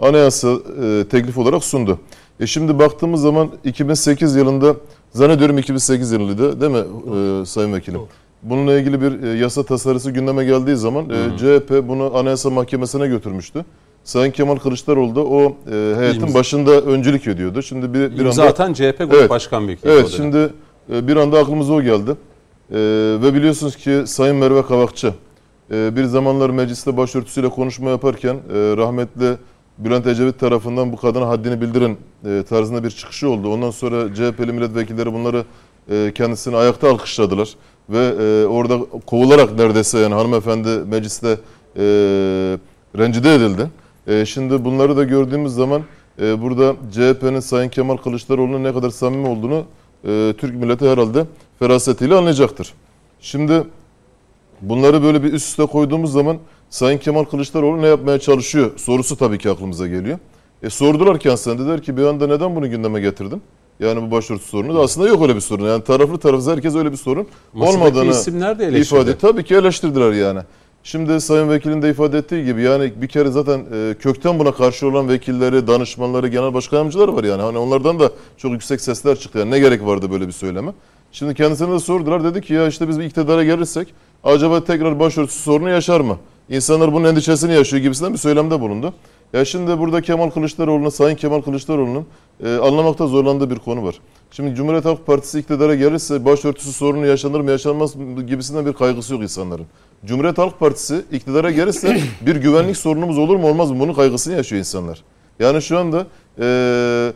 anayasa e, teklif olarak sundu. E şimdi baktığımız zaman 2008 yılında zannediyorum 2008 yılıydı değil mi e, Sayın Vekilim? Bununla ilgili bir e, yasa tasarısı gündeme geldiği zaman e, CHP bunu Anayasa Mahkemesi'ne götürmüştü. Sayın Kemal Kılıçdaroğlu da o e, heyetin İmza- başında öncülük ediyordu. Şimdi bir, bir İmza anda atan CHP Grup Evet. Başkan Vekili. Evet şimdi e, bir anda aklımıza o geldi. E, ve biliyorsunuz ki Sayın Merve Kavakçı e, bir zamanlar mecliste başörtüsüyle konuşma yaparken e, rahmetli Bülent Ecevit tarafından bu kadına haddini bildirin e, tarzında bir çıkışı oldu. Ondan sonra CHP'li milletvekilleri bunları e, kendisini ayakta alkışladılar. Ve e, orada kovularak neredeyse yani hanımefendi mecliste e, rencide edildi. Şimdi bunları da gördüğümüz zaman burada CHP'nin Sayın Kemal Kılıçdaroğlu'nun ne kadar samimi olduğunu Türk milleti herhalde ferasetiyle anlayacaktır. Şimdi bunları böyle bir üst üste koyduğumuz zaman Sayın Kemal Kılıçdaroğlu ne yapmaya çalışıyor sorusu tabii ki aklımıza geliyor. E sordular kendisine dediler ki bir anda neden bunu gündeme getirdin? Yani bu başörtüsü sorunu da aslında yok öyle bir sorun. Yani taraflı tarafsız herkes öyle bir sorun Masadaki olmadığını isimler de eleştirdi. ifade tabii ki eleştirdiler yani. Şimdi Sayın Vekilin de ifade ettiği gibi yani bir kere zaten e, kökten buna karşı olan vekilleri, danışmanları, genel başkan yardımcıları var yani. Hani onlardan da çok yüksek sesler çıktı. Yani ne gerek vardı böyle bir söyleme? Şimdi kendisine de sordular. Dedi ki ya işte biz bir iktidara gelirsek acaba tekrar başörtüsü sorunu yaşar mı? İnsanlar bunun endişesini yaşıyor gibisinden bir söylemde bulundu. Ya şimdi burada Kemal Kılıçdaroğlu'nun, Sayın Kemal Kılıçdaroğlu'nun e, anlamakta zorlandığı bir konu var. Şimdi Cumhuriyet Halk Partisi iktidara gelirse başörtüsü sorunu yaşanır mı yaşanmaz mı gibisinden bir kaygısı yok insanların. Cumhuriyet Halk Partisi iktidara gelirse bir güvenlik sorunumuz olur mu olmaz mı bunun kaygısını yaşıyor insanlar. Yani şu anda e,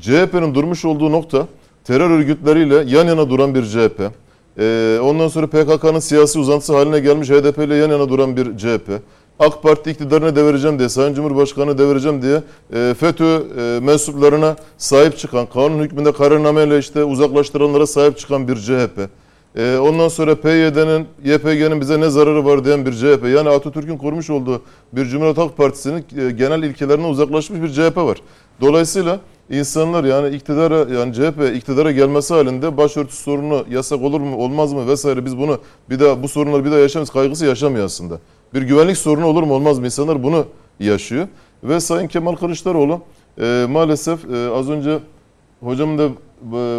CHP'nin durmuş olduğu nokta terör örgütleriyle yan yana duran bir CHP. E, ondan sonra PKK'nın siyasi uzantısı haline gelmiş HDP ile yan yana duran bir CHP. AK Parti iktidarını devireceğim diye, Sayın Cumhurbaşkanı devireceğim diye e, FETÖ e, mensuplarına sahip çıkan, kanun hükmünde kararnameyle işte uzaklaştıranlara sahip çıkan bir CHP. E, ondan sonra PYD'nin, YPG'nin bize ne zararı var diyen bir CHP. Yani Atatürk'ün kurmuş olduğu bir Cumhuriyet Halk Partisi'nin e, genel ilkelerine uzaklaşmış bir CHP var. Dolayısıyla insanlar yani iktidara yani CHP iktidara gelmesi halinde başörtüsü sorunu yasak olur mu olmaz mı vesaire biz bunu bir daha bu sorunları bir daha yaşamayız kaygısı yaşamıyor aslında. Bir güvenlik sorunu olur mu olmaz mı insanlar bunu yaşıyor. Ve Sayın Kemal Kılıçdaroğlu e, maalesef e, az önce hocam da e,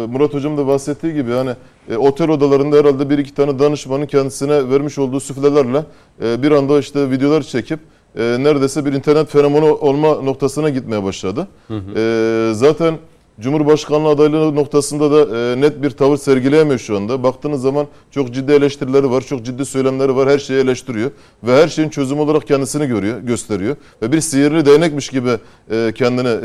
Murat hocam da bahsettiği gibi yani e, otel odalarında herhalde bir iki tane danışmanın kendisine vermiş olduğu süflelerle e, bir anda işte videolar çekip e, neredeyse bir internet fenomeni olma noktasına gitmeye başladı. E, zaten Cumhurbaşkanlığı adaylığı noktasında da e, net bir tavır sergileyemiyor şu anda. Baktığınız zaman çok ciddi eleştirileri var, çok ciddi söylemleri var. Her şeyi eleştiriyor ve her şeyin çözüm olarak kendisini görüyor, gösteriyor ve bir sihirli değnekmiş gibi e, kendini e,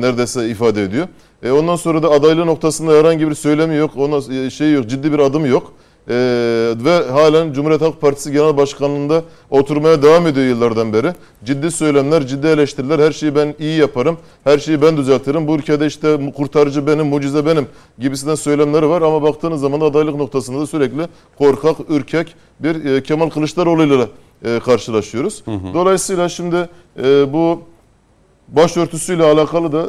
neredeyse ifade ediyor. E, ondan sonra da adaylığı noktasında herhangi bir söylemi yok, ona e, şey yok, ciddi bir adım yok. Ee, ve halen Cumhuriyet Halk Partisi Genel Başkanlığı'nda oturmaya devam ediyor yıllardan beri. Ciddi söylemler, ciddi eleştiriler, her şeyi ben iyi yaparım, her şeyi ben düzeltirim. Bu ülkede işte kurtarıcı benim, mucize benim gibisinden söylemleri var. Ama baktığınız zaman adaylık noktasında da sürekli korkak, ürkek bir e, Kemal Kılıçdaroğlu ile e, karşılaşıyoruz. Dolayısıyla şimdi e, bu başörtüsüyle alakalı da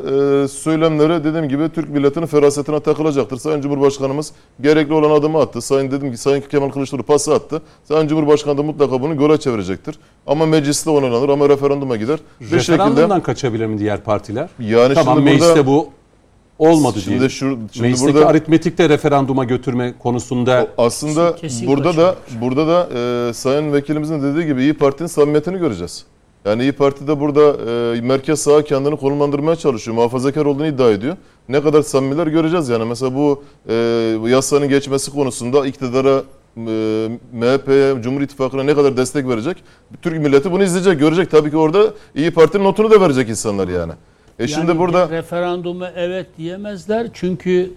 e, söylemleri dediğim gibi Türk milletinin ferasetine takılacaktır. Sayın Cumhurbaşkanımız gerekli olan adımı attı. Sayın dedim ki Sayın Kemal Kılıçdaroğlu pası attı. Sayın Cumhurbaşkanı da mutlaka bunu göle çevirecektir. Ama mecliste onaylanır ama referanduma gider. Bir şekilde Referandumdan kaçabilir mi diğer partiler? yani tamam şimdi mecliste burada bu olmadı Şimdi diye. şu- şimdi Meclisteki burada- aritmetikte referanduma götürme konusunda Aslında burada da burada da e, Sayın Vekilimizin dediği gibi İyi Parti'nin samimiyetini göreceğiz. Yani İyi Parti de burada e, merkez sağa kendini konumlandırmaya çalışıyor. Muhafazakar olduğunu iddia ediyor. Ne kadar samimiler göreceğiz yani. Mesela bu, e, yasanın geçmesi konusunda iktidara e, MHP'ye, Cumhur İttifakı'na ne kadar destek verecek? Türk milleti bunu izleyecek, görecek. Tabii ki orada İyi Parti'nin notunu da verecek insanlar yani. E şimdi Yani burada referanduma evet diyemezler çünkü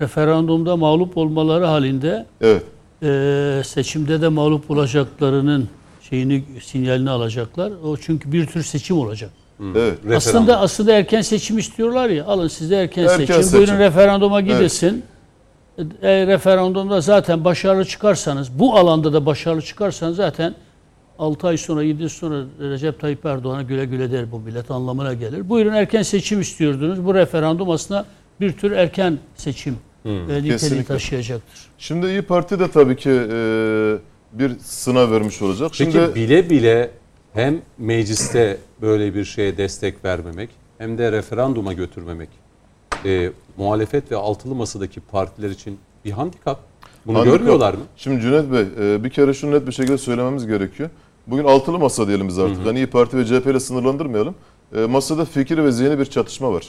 referandumda mağlup olmaları halinde evet eee, seçimde de mağlup olacaklarının şeyini sinyalini alacaklar. O çünkü bir tür seçim olacak. evet. referandum. Aslında aslında erken seçim istiyorlar ya. Alın size erken, Erken seçim. seçim. Buyurun referanduma gidilsin. E, referandumda zaten başarılı çıkarsanız, bu alanda da başarılı çıkarsanız zaten 6 ay sonra, 7 yıl sonra Recep Tayyip Erdoğan'a güle güle der bu millet anlamına gelir. Buyurun erken seçim istiyordunuz. Bu referandum aslında bir tür erken seçim e, niteliği taşıyacaktır. Şimdi İyi Parti de tabii ki e, bir sınav vermiş olacak. Peki Şimdi bile bile hem mecliste böyle bir şeye destek vermemek hem de referanduma götürmemek e, muhalefet ve altılı masadaki partiler için bir handikap. Bunu Handikap. görmüyorlar mı? Şimdi Cüneyt Bey e, bir kere şunu net bir şekilde söylememiz gerekiyor. Bugün altılı masa diyelim biz artık. Hani İyi Parti ve CHP ile sınırlandırmayalım. E, masada fikir ve zihni bir çatışma var.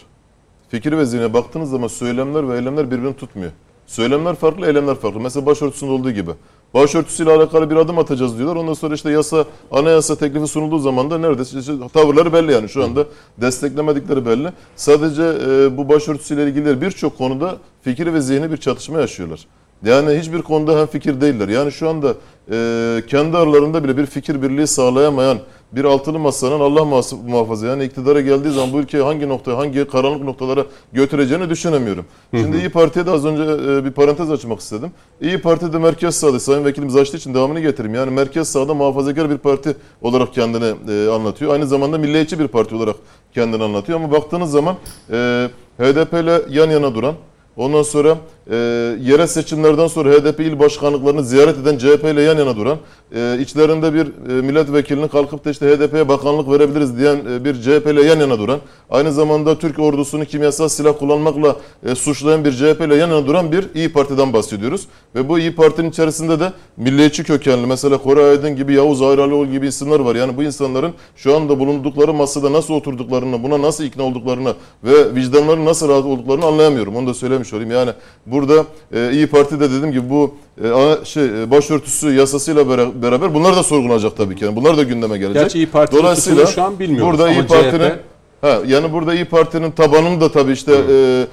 Fikir ve zihne baktığınız zaman söylemler ve eylemler birbirini tutmuyor. Söylemler farklı, eylemler farklı. Mesela başörtüsünde olduğu gibi. Başörtüsüyle alakalı bir adım atacağız diyorlar. Ondan sonra işte yasa, anayasa teklifi sunulduğu zaman da neredeyse işte tavırları belli yani şu anda desteklemedikleri belli. Sadece e, bu başörtüsüyle ilgili birçok konuda fikir ve zihni bir çatışma yaşıyorlar. Yani hiçbir konuda hem fikir değiller. Yani şu anda e, kendi aralarında bile bir fikir birliği sağlayamayan bir altılı masanın Allah muhafaza yani iktidara geldiği zaman bu ülkeyi hangi noktaya, hangi karanlık noktalara götüreceğini düşünemiyorum. Şimdi İyi Parti'ye de az önce e, bir parantez açmak istedim. İyi Parti de merkez sağda, Sayın Vekilimiz açtığı için devamını getireyim. Yani merkez sağda muhafazakar bir parti olarak kendini e, anlatıyor. Aynı zamanda milliyetçi bir parti olarak kendini anlatıyor. Ama baktığınız zaman e, HDP ile yan yana duran, Ondan sonra e, yerel seçimlerden sonra HDP il başkanlıklarını ziyaret eden CHP ile yan yana duran, e, içlerinde bir e, milletvekilinin kalkıp da işte HDP'ye bakanlık verebiliriz diyen e, bir CHP ile yan yana duran, aynı zamanda Türk ordusunu kimyasal silah kullanmakla e, suçlayan bir CHP ile yan yana duran bir İyi Parti'den bahsediyoruz. Ve bu İyi Parti'nin içerisinde de milliyetçi kökenli, mesela Koray Aydın gibi, Yavuz Ayraloğlu gibi isimler var. Yani bu insanların şu anda bulundukları masada nasıl oturduklarını, buna nasıl ikna olduklarını ve vicdanları nasıl rahat olduklarını anlayamıyorum. Onu da söylemiş olayım. Yani burada e, İyi Parti de dediğim gibi bu e, ana- şey e, başörtüsü yasasıyla bera- beraber bunlar da sorgulanacak tabii ki. Yani bunlar da gündeme gelecek. Gerçi İyi Parti'nin Dolayısıyla şu an bilmiyoruz Burada İyi CHP Parti'nin Ha, yani burada İyi Parti'nin tabanını da tabii işte e,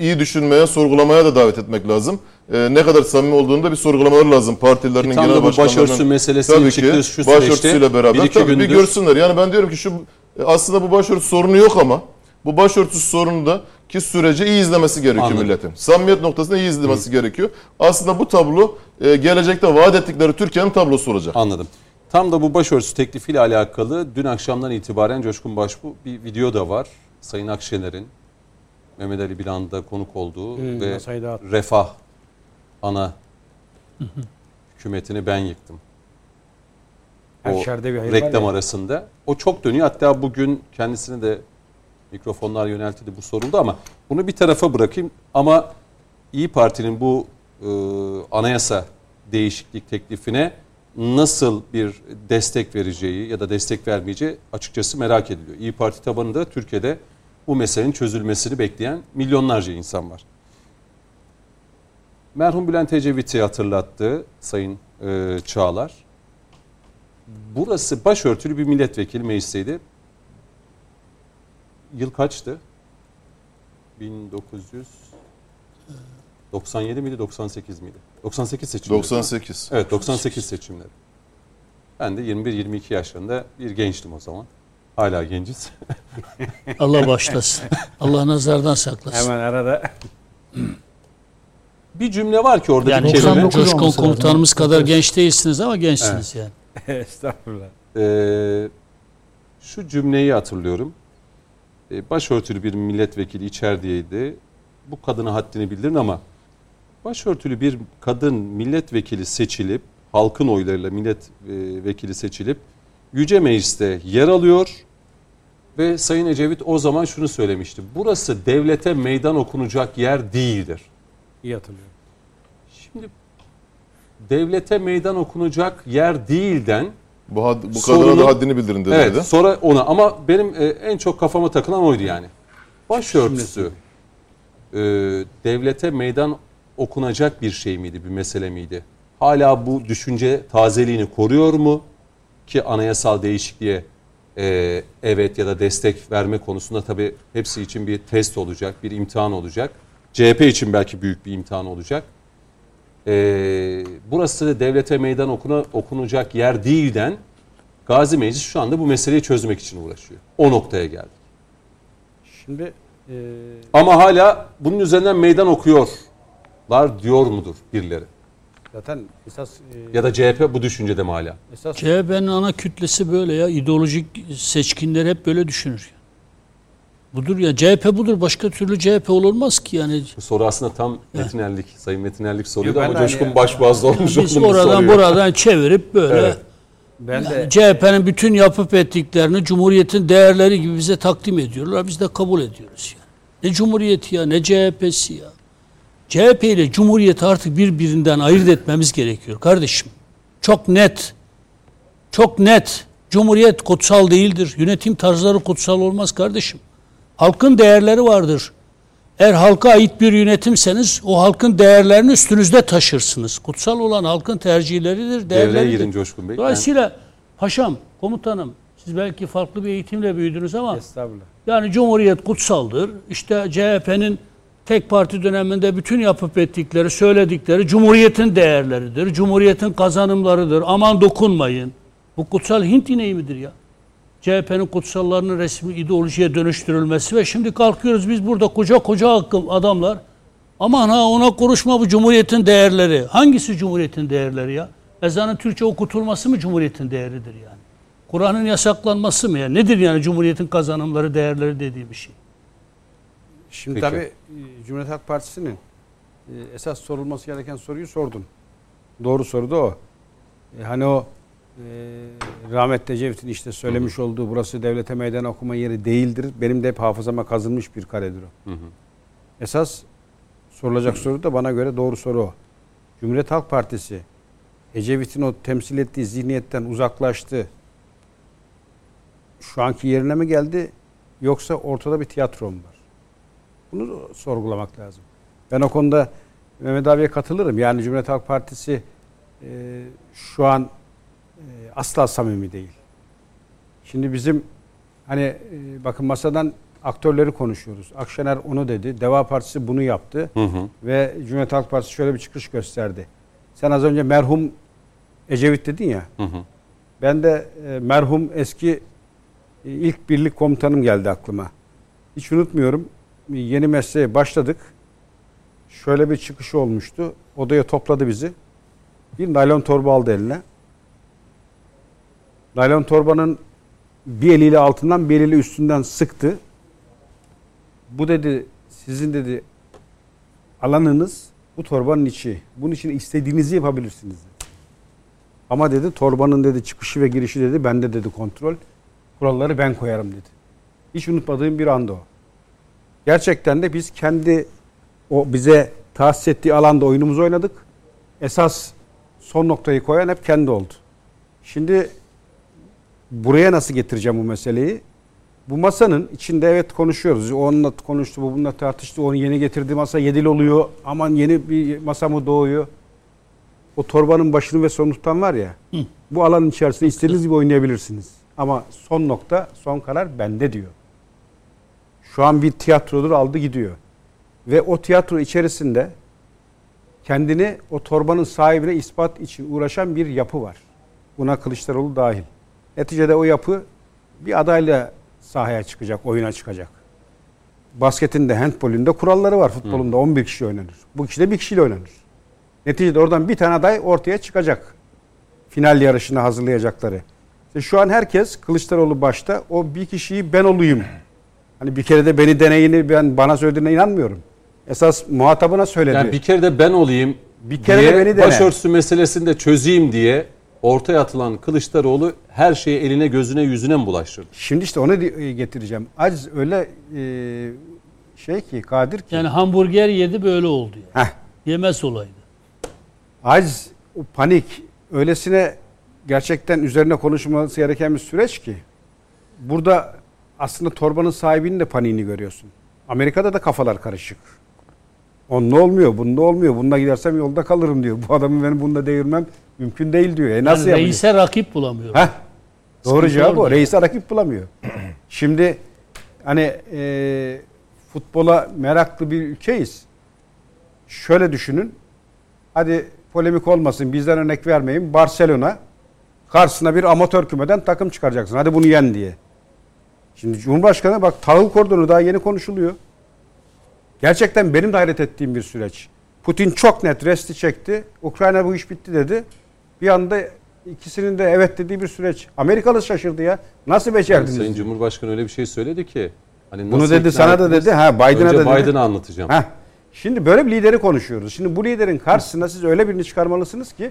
iyi düşünmeye, sorgulamaya da davet etmek lazım. E, ne kadar samimi olduğunu da bir sorgulamaları lazım partilerinin Tam genel başkanlarının. başörtüsü meselesi Tabii ki şu süreçte başörtüsüyle beraber bir tabii bir görsünler. Yani ben diyorum ki şu e, aslında bu başörtüsü sorunu yok ama bu başörtüsü sorunu da ki süreci iyi izlemesi gerekiyor Anladım. milletin. Samimiyet noktasında iyi izlemesi gerekiyor. Aslında bu tablo e, gelecekte vaat ettikleri Türkiye'nin tablosu olacak. Anladım. Tam da bu başörtüsü teklifiyle alakalı dün akşamdan itibaren Coşkun Başbu bir video da var. Sayın Akşener'in Mehmet Ali Bilan'da konuk olduğu Hmm, ve. Refah ana hükümetini ben yıktım. Her O bir hayır reklam var ya. arasında. O çok dönüyor. Hatta bugün kendisine de mikrofonlar yöneltildi bu soruldu ama bunu bir tarafa bırakayım. Ama İyi Parti'nin bu e, anayasa değişiklik teklifine nasıl bir destek vereceği ya da destek vermeyeceği açıkçası merak ediliyor. İyi Parti tabanında Türkiye'de bu meselenin çözülmesini bekleyen milyonlarca insan var. Merhum Bülent Ecevit'i hatırlattı Sayın e, Çağlar. Burası başörtülü bir milletvekili meclisteydi. Yıl kaçtı? 1997 miydi 98 miydi? 98 seçimleri. 98. Evet 98 seçimleri. Ben de 21-22 yaşlarında bir gençtim o zaman. Hala genciz. Allah başlasın. Allah nazardan saklasın. Hemen arada Bir cümle var ki orada Yani bir kelime. 99 Coşkun komutanımız kadar genç değilsiniz ama gençsiniz yani. estağfurullah. Ee, şu cümleyi hatırlıyorum. Ee, başörtülü bir milletvekili içerideydi. Bu kadına haddini bildirin ama başörtülü bir kadın milletvekili seçilip halkın oylarıyla milletvekili seçilip Yüce Meclis'te yer alıyor Ve Sayın Ecevit o zaman şunu söylemişti. Burası devlete meydan okunacak yer değildir. İyi hatırlıyorum. Şimdi devlete meydan okunacak yer değilden Bu, had, bu kadına da haddini bildirin dedi. evet dedi. sonra ona ama benim e, en çok kafama takılan oydu yani. Başörtüsü e, devlete meydan okunacak bir şey miydi, bir mesele miydi? Hala bu düşünce tazeliğini koruyor mu? Ki anayasal değişikliğe e, evet ya da destek verme konusunda tabii hepsi için bir test olacak, bir imtihan olacak. CHP için belki büyük bir imtihan olacak. E, burası devlete meydan okuna, okunacak yer değilden Gazi Meclis şu anda bu meseleyi çözmek için uğraşıyor. O noktaya geldik. Şimdi e, Ama hala bunun üzerinden meydan okuyorlar diyor mudur birileri? zaten esas e, Ya da CHP bu düşüncede mi hala? esas CHP'nin ana kütlesi böyle ya. ideolojik seçkinler hep böyle düşünür. Budur ya. CHP budur. Başka türlü CHP olmaz ki yani. Bu soru aslında tam Metin Erlik, Sayın Metin Erlik soruyordu Yok, ben ama Coşkun hani- Başboğaz'da olmuş Biz olduğunu oradan soruyor. buradan çevirip böyle Evet. ben de CHP'nin bütün yapıp ettiklerini Cumhuriyet'in değerleri gibi bize takdim ediyorlar. Biz de kabul ediyoruz yani. Ne Cumhuriyeti ya ne CHP'si ya. CHP ile Cumhuriyeti artık birbirinden ayırt etmemiz gerekiyor kardeşim. Çok net. Çok net. Cumhuriyet kutsal değildir. Yönetim tarzları kutsal olmaz kardeşim. Halkın değerleri vardır. Eğer halka ait bir yönetimseniz o halkın değerlerini üstünüzde taşırsınız. Kutsal olan halkın tercihleridir, Devreye değerleridir. girin Coşkun Bey. Dolayısıyla paşam, komutanım siz belki farklı bir eğitimle büyüdünüz ama estağfurullah. yani Cumhuriyet kutsaldır. İşte CHP'nin tek parti döneminde bütün yapıp ettikleri, söyledikleri Cumhuriyet'in değerleridir. Cumhuriyet'in kazanımlarıdır. Aman dokunmayın. Bu kutsal Hint ineği midir ya? CHP'nin kutsallarının resmi ideolojiye dönüştürülmesi ve şimdi kalkıyoruz biz burada koca koca akım adamlar. Aman ha ona konuşma bu Cumhuriyet'in değerleri. Hangisi Cumhuriyet'in değerleri ya? Ezanın Türkçe okutulması mı Cumhuriyet'in değeridir yani? Kur'an'ın yasaklanması mı ya? Nedir yani Cumhuriyet'in kazanımları, değerleri dediği bir şey? Şimdi Peki. tabii e, Cumhuriyet Halk Partisi'nin e, esas sorulması gereken soruyu sordun. Doğru soru da o. E, hani o rahmetli Ecevit'in işte söylemiş olduğu burası devlete meydan okuma yeri değildir. Benim de hep hafızama kazınmış bir karedir o. Hı hı. Esas sorulacak soru da bana göre doğru soru o. Cumhuriyet Halk Partisi Ecevit'in o temsil ettiği zihniyetten uzaklaştı. Şu anki yerine mi geldi yoksa ortada bir tiyatro mu var? Bunu sorgulamak lazım. Ben o konuda Mehmet abiye katılırım. Yani Cumhuriyet Halk Partisi e, şu an asla samimi değil. Şimdi bizim hani e, bakın masadan aktörleri konuşuyoruz. Akşener onu dedi. Deva Partisi bunu yaptı. Hı hı. Ve Cumhuriyet Halk Partisi şöyle bir çıkış gösterdi. Sen az önce merhum Ecevit dedin ya. Hı hı. Ben de e, merhum eski e, ilk birlik komutanım geldi aklıma. Hiç unutmuyorum. Yeni mesleğe başladık. Şöyle bir çıkışı olmuştu. Odaya topladı bizi. Bir naylon torba aldı eline. Naylon torbanın bir eliyle altından bir eliyle üstünden sıktı. Bu dedi sizin dedi alanınız bu torbanın içi. Bunun için istediğinizi yapabilirsiniz. dedi. Ama dedi torbanın dedi çıkışı ve girişi dedi bende dedi kontrol. Kuralları ben koyarım dedi. Hiç unutmadığım bir anda o. Gerçekten de biz kendi o bize tahsis ettiği alanda oyunumuzu oynadık. Esas son noktayı koyan hep kendi oldu. Şimdi buraya nasıl getireceğim bu meseleyi? Bu masanın içinde evet konuşuyoruz. Onunla konuştu, bu bununla tartıştı. Onu yeni getirdiği masa yedil oluyor. Aman yeni bir masa mı doğuyor? O torbanın başını ve sonunu tutan var ya. Bu alanın içerisinde istediğiniz gibi oynayabilirsiniz. Ama son nokta, son karar bende diyor. Şu an bir tiyatrodur aldı gidiyor. Ve o tiyatro içerisinde kendini o torbanın sahibine ispat için uğraşan bir yapı var. Buna Kılıçdaroğlu dahil. Neticede o yapı bir adayla sahaya çıkacak, oyuna çıkacak. Basketin de handbolün de kuralları var. Futbolun da 11 kişi oynanır. Bu kişi de bir kişiyle oynanır. Neticede oradan bir tane aday ortaya çıkacak. Final yarışını hazırlayacakları. İşte şu an herkes Kılıçdaroğlu başta o bir kişiyi ben olayım. Hani bir kere de beni deneyini ben bana söylediğine inanmıyorum. Esas muhatabına söyledi. Yani bir kere de ben olayım Bir kere diye de beni dene. başörtüsü meselesini de çözeyim diye ortaya atılan Kılıçdaroğlu her şeyi eline gözüne yüzüne mi bulaştırdı? Şimdi işte onu e, getireceğim. Aciz öyle e, şey ki Kadir ki. Yani hamburger yedi böyle oldu yani. Heh, Yemez olaydı. aciz o panik öylesine gerçekten üzerine konuşulması gereken bir süreç ki. Burada aslında torbanın sahibinin de paniğini görüyorsun. Amerika'da da kafalar karışık. Onun olmuyor, bunda olmuyor. Bununla gidersem yolda kalırım diyor. Bu adamı benim bunda devirmem mümkün değil diyor. E nasıl Yani yapacak? reise rakip bulamıyor. Heh, doğru cevap o. Reis'e rakip bulamıyor. Şimdi hani e, futbola meraklı bir ülkeyiz. Şöyle düşünün. Hadi polemik olmasın bizden örnek vermeyin. Barcelona karşısına bir amatör kümeden takım çıkaracaksın. Hadi bunu yen diye. Şimdi Cumhurbaşkanı bak tahıl kordonu daha yeni konuşuluyor. Gerçekten benim de hayret ettiğim bir süreç. Putin çok net resti çekti. Ukrayna bu iş bitti dedi. Bir anda ikisinin de evet dediği bir süreç. Amerikalı şaşırdı ya. Nasıl becerdiniz? Sayın Cumhurbaşkanı öyle bir şey söyledi ki. Hani Bunu dedi, sana da dedi, ha, Biden'a da dedi. Biden'a anlatacağım. Heh. Şimdi böyle bir lideri konuşuyoruz. Şimdi bu liderin karşısına siz öyle birini çıkarmalısınız ki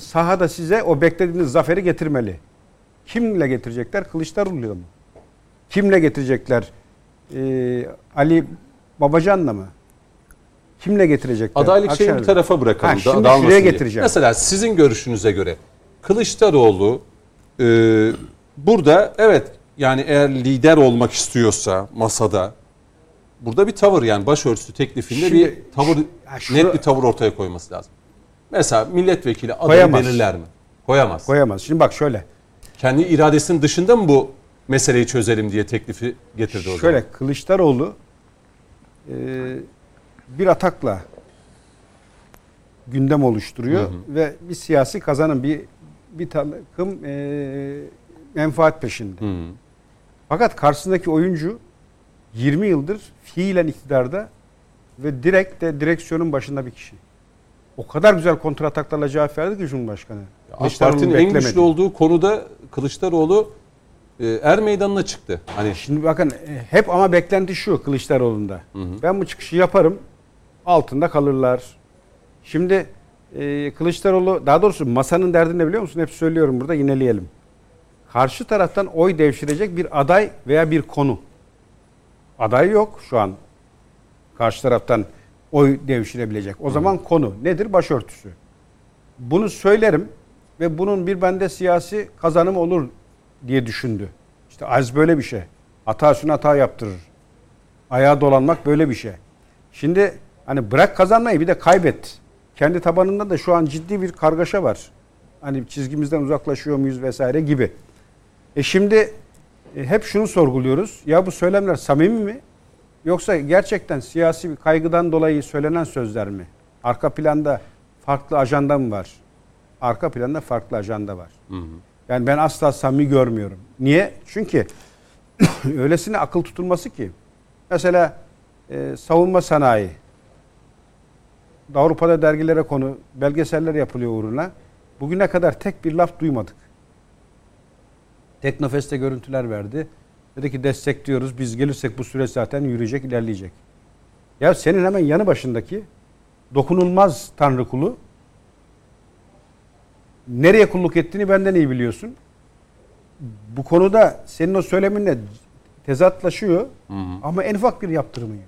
sahada size o beklediğiniz zaferi getirmeli. Kimle getirecekler? Kılıçdaroğlu'yla mı? Kimle getirecekler? Ee, Ali Babacan'la mı? Kimle getirecekler? Adaylık şeyini bir Akşener'le. tarafa bırakalım. Ha, da- şimdi dağılmasın şuraya diye. getireceğim. Mesela sizin görüşünüze göre Kılıçdaroğlu e, burada evet yani eğer lider olmak istiyorsa masada burada bir tavır yani başörtüsü teklifinde Şimdi- bir tavır şura- net bir tavır ortaya koyması lazım. Mesela milletvekili adayı belirler mi? Koyamaz. Koyamaz. Şimdi bak şöyle. Kendi iradesinin dışında mı bu meseleyi çözelim diye teklifi getirdi o Şöyle zaman? Kılıçdaroğlu e, bir atakla gündem oluşturuyor ve bir siyasi kazanım bir bir takım e, menfaat peşinde. Hı. Fakat karşısındaki oyuncu 20 yıldır fiilen iktidarda ve direkt de direksiyonun başında bir kişi. O kadar güzel kontrataklarla cevap verdi ki Cumhurbaşkanı. AK Parti'nin en güçlü olduğu konuda Kılıçdaroğlu e, er meydanına çıktı. Hani Şimdi bakın e, hep ama beklenti şu Kılıçdaroğlu'nda. Ben bu çıkışı yaparım altında kalırlar. Şimdi e, Kılıçdaroğlu daha doğrusu masanın derdi ne biliyor musun? Hep söylüyorum burada yineleyelim. Karşı taraftan oy devşirecek bir aday veya bir konu. Aday yok şu an. Karşı taraftan oy devşirebilecek. O zaman konu nedir? Başörtüsü. Bunu söylerim ve bunun bir bende siyasi kazanım olur diye düşündü. İşte az böyle bir şey. Hata üstüne hata yaptırır. Ayağa dolanmak böyle bir şey. Şimdi hani bırak kazanmayı bir de kaybet. Kendi tabanında da şu an ciddi bir kargaşa var. Hani çizgimizden uzaklaşıyor muyuz vesaire gibi. E şimdi e, hep şunu sorguluyoruz. Ya bu söylemler samimi mi? Yoksa gerçekten siyasi bir kaygıdan dolayı söylenen sözler mi? Arka planda farklı ajanda mı var? Arka planda farklı ajanda var. Yani ben asla samimi görmüyorum. Niye? Çünkü öylesine akıl tutulması ki. Mesela e, savunma sanayi. Avrupa'da dergilere konu, belgeseller yapılıyor uğruna. Bugüne kadar tek bir laf duymadık. Teknofest'te görüntüler verdi. Dedi ki destekliyoruz. Biz gelirsek bu süreç zaten yürüyecek, ilerleyecek. Ya senin hemen yanı başındaki dokunulmaz tanrı kulu nereye kulluk ettiğini benden iyi biliyorsun. Bu konuda senin o söyleminle tezatlaşıyor ama en ufak bir yaptırımı yok.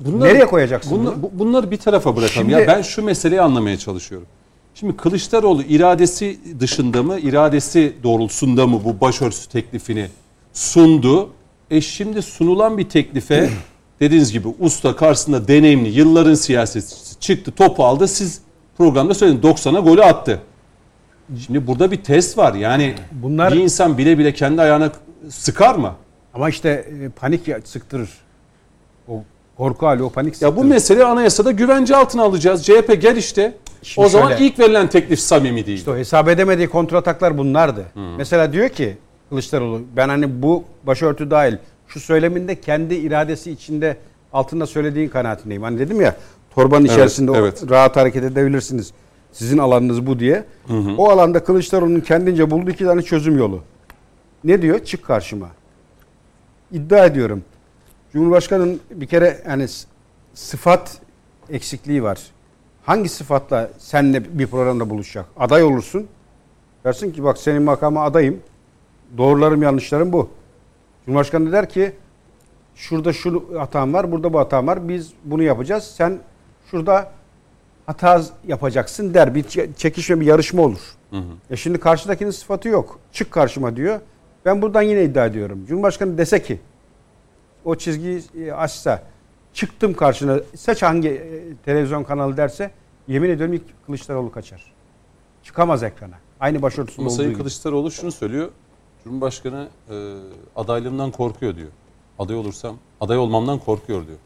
Bunları- Nereye koyacaksın bunla- bunu? bu- bunları bir tarafa bırakalım. Şimdi- ya ben şu meseleyi anlamaya çalışıyorum. Şimdi Kılıçdaroğlu iradesi dışında mı, iradesi doğrultusunda mı bu başörtüsü teklifini sundu? E şimdi sunulan bir teklife dediğiniz gibi usta karşısında deneyimli yılların siyasetçisi çıktı topu aldı. Siz programda söylediniz 90'a golü attı. Şimdi burada bir test var. Yani Bunlar- bir insan bile bile kendi ayağına sıkar mı? Ama işte e, panik sıktırır. O korku hali, o panik sıktırır. Ya bu meseleyi anayasada güvence altına alacağız. CHP gel işte. Şimdi o zaman şöyle- ilk verilen teklif samimi değil. İşte o hesap edemediği kontrataklar bunlardı. Mesela diyor ki Kılıçdaroğlu ben hani bu başörtü dahil şu söyleminde kendi iradesi içinde altında söylediğin kanaatindeyim. Hani dedim ya torbanın Evet, içerisinde evet. rahat hareket edebilirsiniz. Sizin alanınız bu diye. O alanda Kılıçdaroğlu'nun kendince bulduğu iki tane çözüm yolu. Ne diyor? Çık karşıma. İddia ediyorum. Cumhurbaşkanının bir kere yani sıfat eksikliği var. hangi sıfatla seninle bir programda buluşacak? Aday olursun. Dersin ki bak senin makama adayım. Doğrularım yanlışlarım bu. Cumhurbaşkanı der ki şurada şu hatam var, burada bu hatam var. Biz bunu yapacağız. Sen şurada hata yapacaksın der. Bir çe- çekişme, bir yarışma olur. E şimdi karşıdakinin sıfatı yok. Çık karşıma diyor. Ben buradan yine iddia ediyorum. Cumhurbaşkanı dese ki o çizgiyi e, açsa çıktım karşına seç hangi e, televizyon kanalı derse yemin ediyorum ilk Kılıçdaroğlu kaçar. Çıkamaz ekrana. Aynı başörtüsünde olduğu Sayın gibi. Kılıçdaroğlu şunu söylüyor. Cumhurbaşkanı e, adaylığımdan korkuyor diyor. Aday olursam, aday olmamdan korkuyor diyor.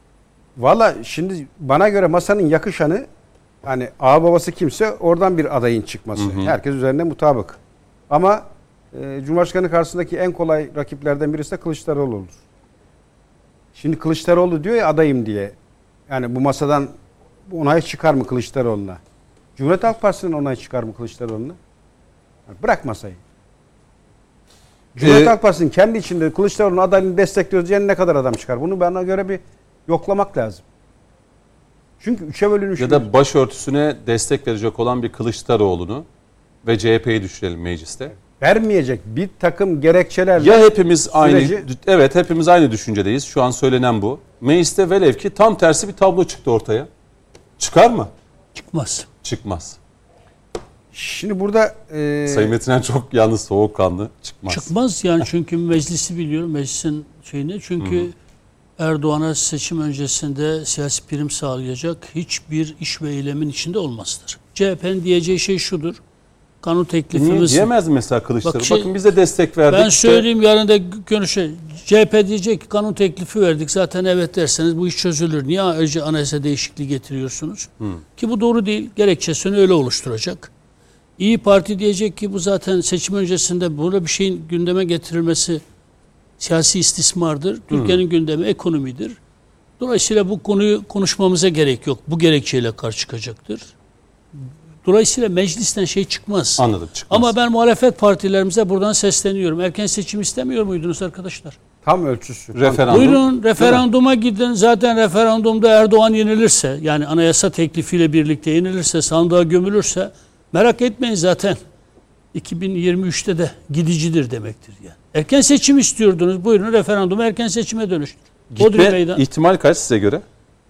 Valla şimdi bana göre masanın yakışanı hani ağa babası kimse oradan bir adayın çıkması. Herkes üzerinde mutabık. Ama e, Cumhurbaşkanı karşısındaki en kolay rakiplerden birisi de Kılıçdaroğlu olur. Şimdi Kılıçdaroğlu diyor ya adayım diye. Yani bu masadan onay çıkar mı Kılıçdaroğlu'na? Cumhuriyet Halk Partisi'nin onay çıkar mı Kılıçdaroğlu'na? Yani Bırak masayı. Cumhuriyet Ee, Halk Partisi'nin kendi içinde Kılıçdaroğlu'nun adaylığını destekliyoruz diyen ne kadar adam çıkar? Bunu bana göre bir yoklamak lazım. Çünkü üçe bölünmüş. Ya da başörtüsüne destek verecek olan bir Kılıçdaroğlu'nu ve CHP'yi düşürelim mecliste. vermeyecek bir takım gerekçelerle Ya hepimiz aynı Süreci- evet hepimiz aynı düşüncedeyiz. Şu an söylenen bu. Mecliste velev ki tam tersi bir tablo çıktı ortaya. Çıkar mı? Çıkmaz. Çıkmaz. şimdi burada e, Sayın Metinen çok yalnız soğukkanlı. Çıkmaz. Çıkmaz yani çünkü meclisi biliyorum meclisin şeyini çünkü Erdoğan'a seçim öncesinde siyasi prim sağlayacak hiçbir iş ve eylemin içinde olmazdır. CHP'nin diyeceği şey şudur. Kanun Niye teklifimiz diyemez mi mesela Kılıçdaroğlu? Bak şey- Bakın biz de destek verdik. ben işte. söyleyeyim yarın da konuşa. CHP diyecek ki kanun teklifi verdik zaten evet derseniz bu iş çözülür. Niye önce anayasa değişikliği getiriyorsunuz? Ki bu doğru değil. Gerekçesini öyle oluşturacak. İyi Parti diyecek ki bu zaten seçim öncesinde burada bir şeyin gündeme getirilmesi siyasi istismardır. Türkiye'nin gündemi ekonomidir. Dolayısıyla bu konuyu konuşmamıza gerek yok. Bu gerekçeyle karşı çıkacaktır. Dolayısıyla meclisten şey çıkmaz. Anladım çıkmaz. Ama ben muhalefet partilerimize buradan sesleniyorum. Erken seçim istemiyor muydunuz arkadaşlar? tam ölçüsü. Referandum. Buyurun referanduma gidin. Zaten referandumda Erdoğan yenilirse yani anayasa teklifiyle birlikte yenilirse sandığa gömülürse merak etmeyin zaten 2023'te de gidicidir demektir yani. Erken seçim istiyordunuz. Buyurun referandumu erken seçime dönüştür. Gitme meydan. ihtimal kaç size göre?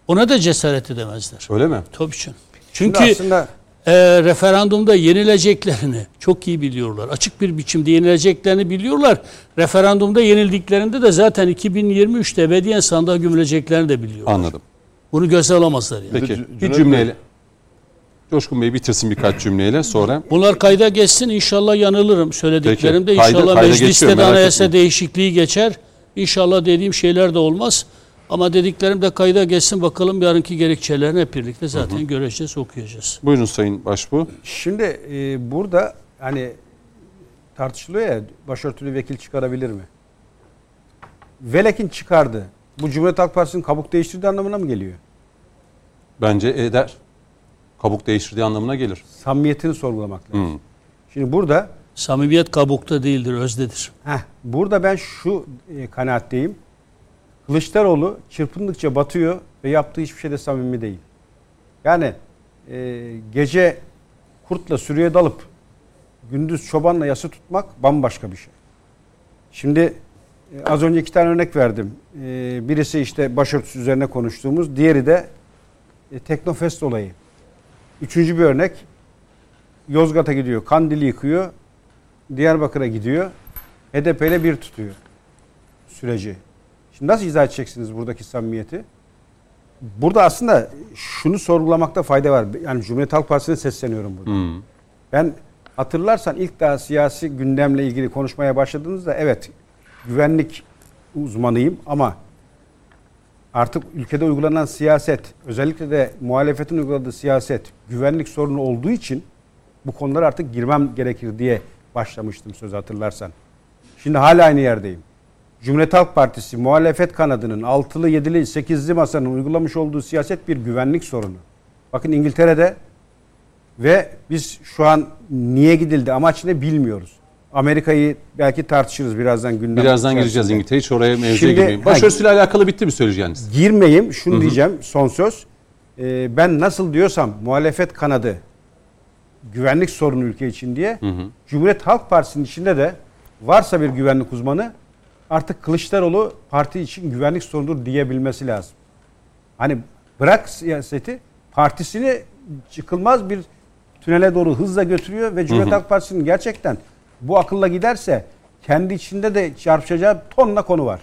Ona da cesaret edemezler. Öyle mi? Tabii canım. Şimdi Çünkü aslında e, referandumda yenileceklerini çok iyi biliyorlar. Açık bir biçimde yenileceklerini biliyorlar. Referandumda yenildiklerinde de zaten 2023'te ebediyen sandığa gömüleceklerini de biliyorlar. Anladım. Bunu göze alamazlar yani. Peki bir cümleyle. Coşkun Bey bitirsin birkaç cümleyle sonra. Bunlar kayda geçsin inşallah yanılırım söylediklerimde. Peki, kayda- İnşallah kayda mecliste geçiyor, de anayasa etmeyin. değişikliği geçer. İnşallah dediğim şeyler de olmaz. Ama dediklerim de kayda geçsin bakalım yarınki gerekçelerini hep birlikte zaten göreceğiz, okuyacağız. Buyurun Sayın Başbuğ. şimdi e, burada hani tartışılıyor ya başörtülü vekil çıkarabilir mi? Velekin çıkardı. Bu Cumhuriyet Halk Partisi'nin kabuk değiştirdiği anlamına mı geliyor? Bence eder. Kabuk değiştirdiği anlamına gelir. Samimiyetini sorgulamak lazım. Hı. Şimdi burada Samimiyet kabukta değildir, özdedir. Heh, burada ben şu e, kanaatteyim. Kılıçdaroğlu çırpındıkça batıyor ve yaptığı hiçbir şeyde samimi değil. Yani e, gece kurtla sürüye dalıp gündüz çobanla yası tutmak bambaşka bir şey. Şimdi e, az önce iki tane örnek verdim. E, birisi işte başörtüsü üzerine konuştuğumuz, diğeri de e, Teknofest olayı. Üçüncü bir örnek Yozgat'a gidiyor, Kandil'i yıkıyor, Diyarbakır'a gidiyor. HDP ile bir tutuyor süreci. Şimdi nasıl izah edeceksiniz buradaki samimiyeti? Burada aslında şunu sorgulamakta fayda var. Yani Cumhuriyet Halk Partisi'ne sesleniyorum burada. Hı. Ben hatırlarsan ilk daha siyasi gündemle ilgili konuşmaya başladığınızda evet güvenlik uzmanıyım ama artık ülkede uygulanan siyaset özellikle de muhalefetin uyguladığı siyaset güvenlik sorunu olduğu için bu konulara artık girmem gerekir diye başlamıştım söz hatırlarsan. Şimdi hala aynı yerdeyim. Cumhuriyet Halk Partisi muhalefet kanadının altılı, yedili, sekizli masanın uygulamış olduğu siyaset bir güvenlik sorunu. Bakın İngiltere'de ve biz şu an niye gidildi, amaç ne bilmiyoruz. Amerika'yı belki tartışırız birazdan gündem. Birazdan gireceğiz İngiltere. Hiç oraya mevzuya Şimdi- girmeyin. ha, Başörtüsüyle alakalı bitti mi söyleyeceğiniz? Girmeyeyim, şunu diyeceğim son söz. e, ben nasıl diyorsam muhalefet kanadı güvenlik sorunu ülke için diye Cumhuriyet Halk Partisi'nin içinde de varsa bir güvenlik uzmanı artık Kılıçdaroğlu parti için güvenlik sorunudur diyebilmesi lazım. Hani bırak siyaseti partisini çıkılmaz bir tünele doğru hızla götürüyor ve Cumhuriyet Halk Partisi'nin gerçekten bu akılla giderse kendi içinde de çarpışacağı tonla konu var.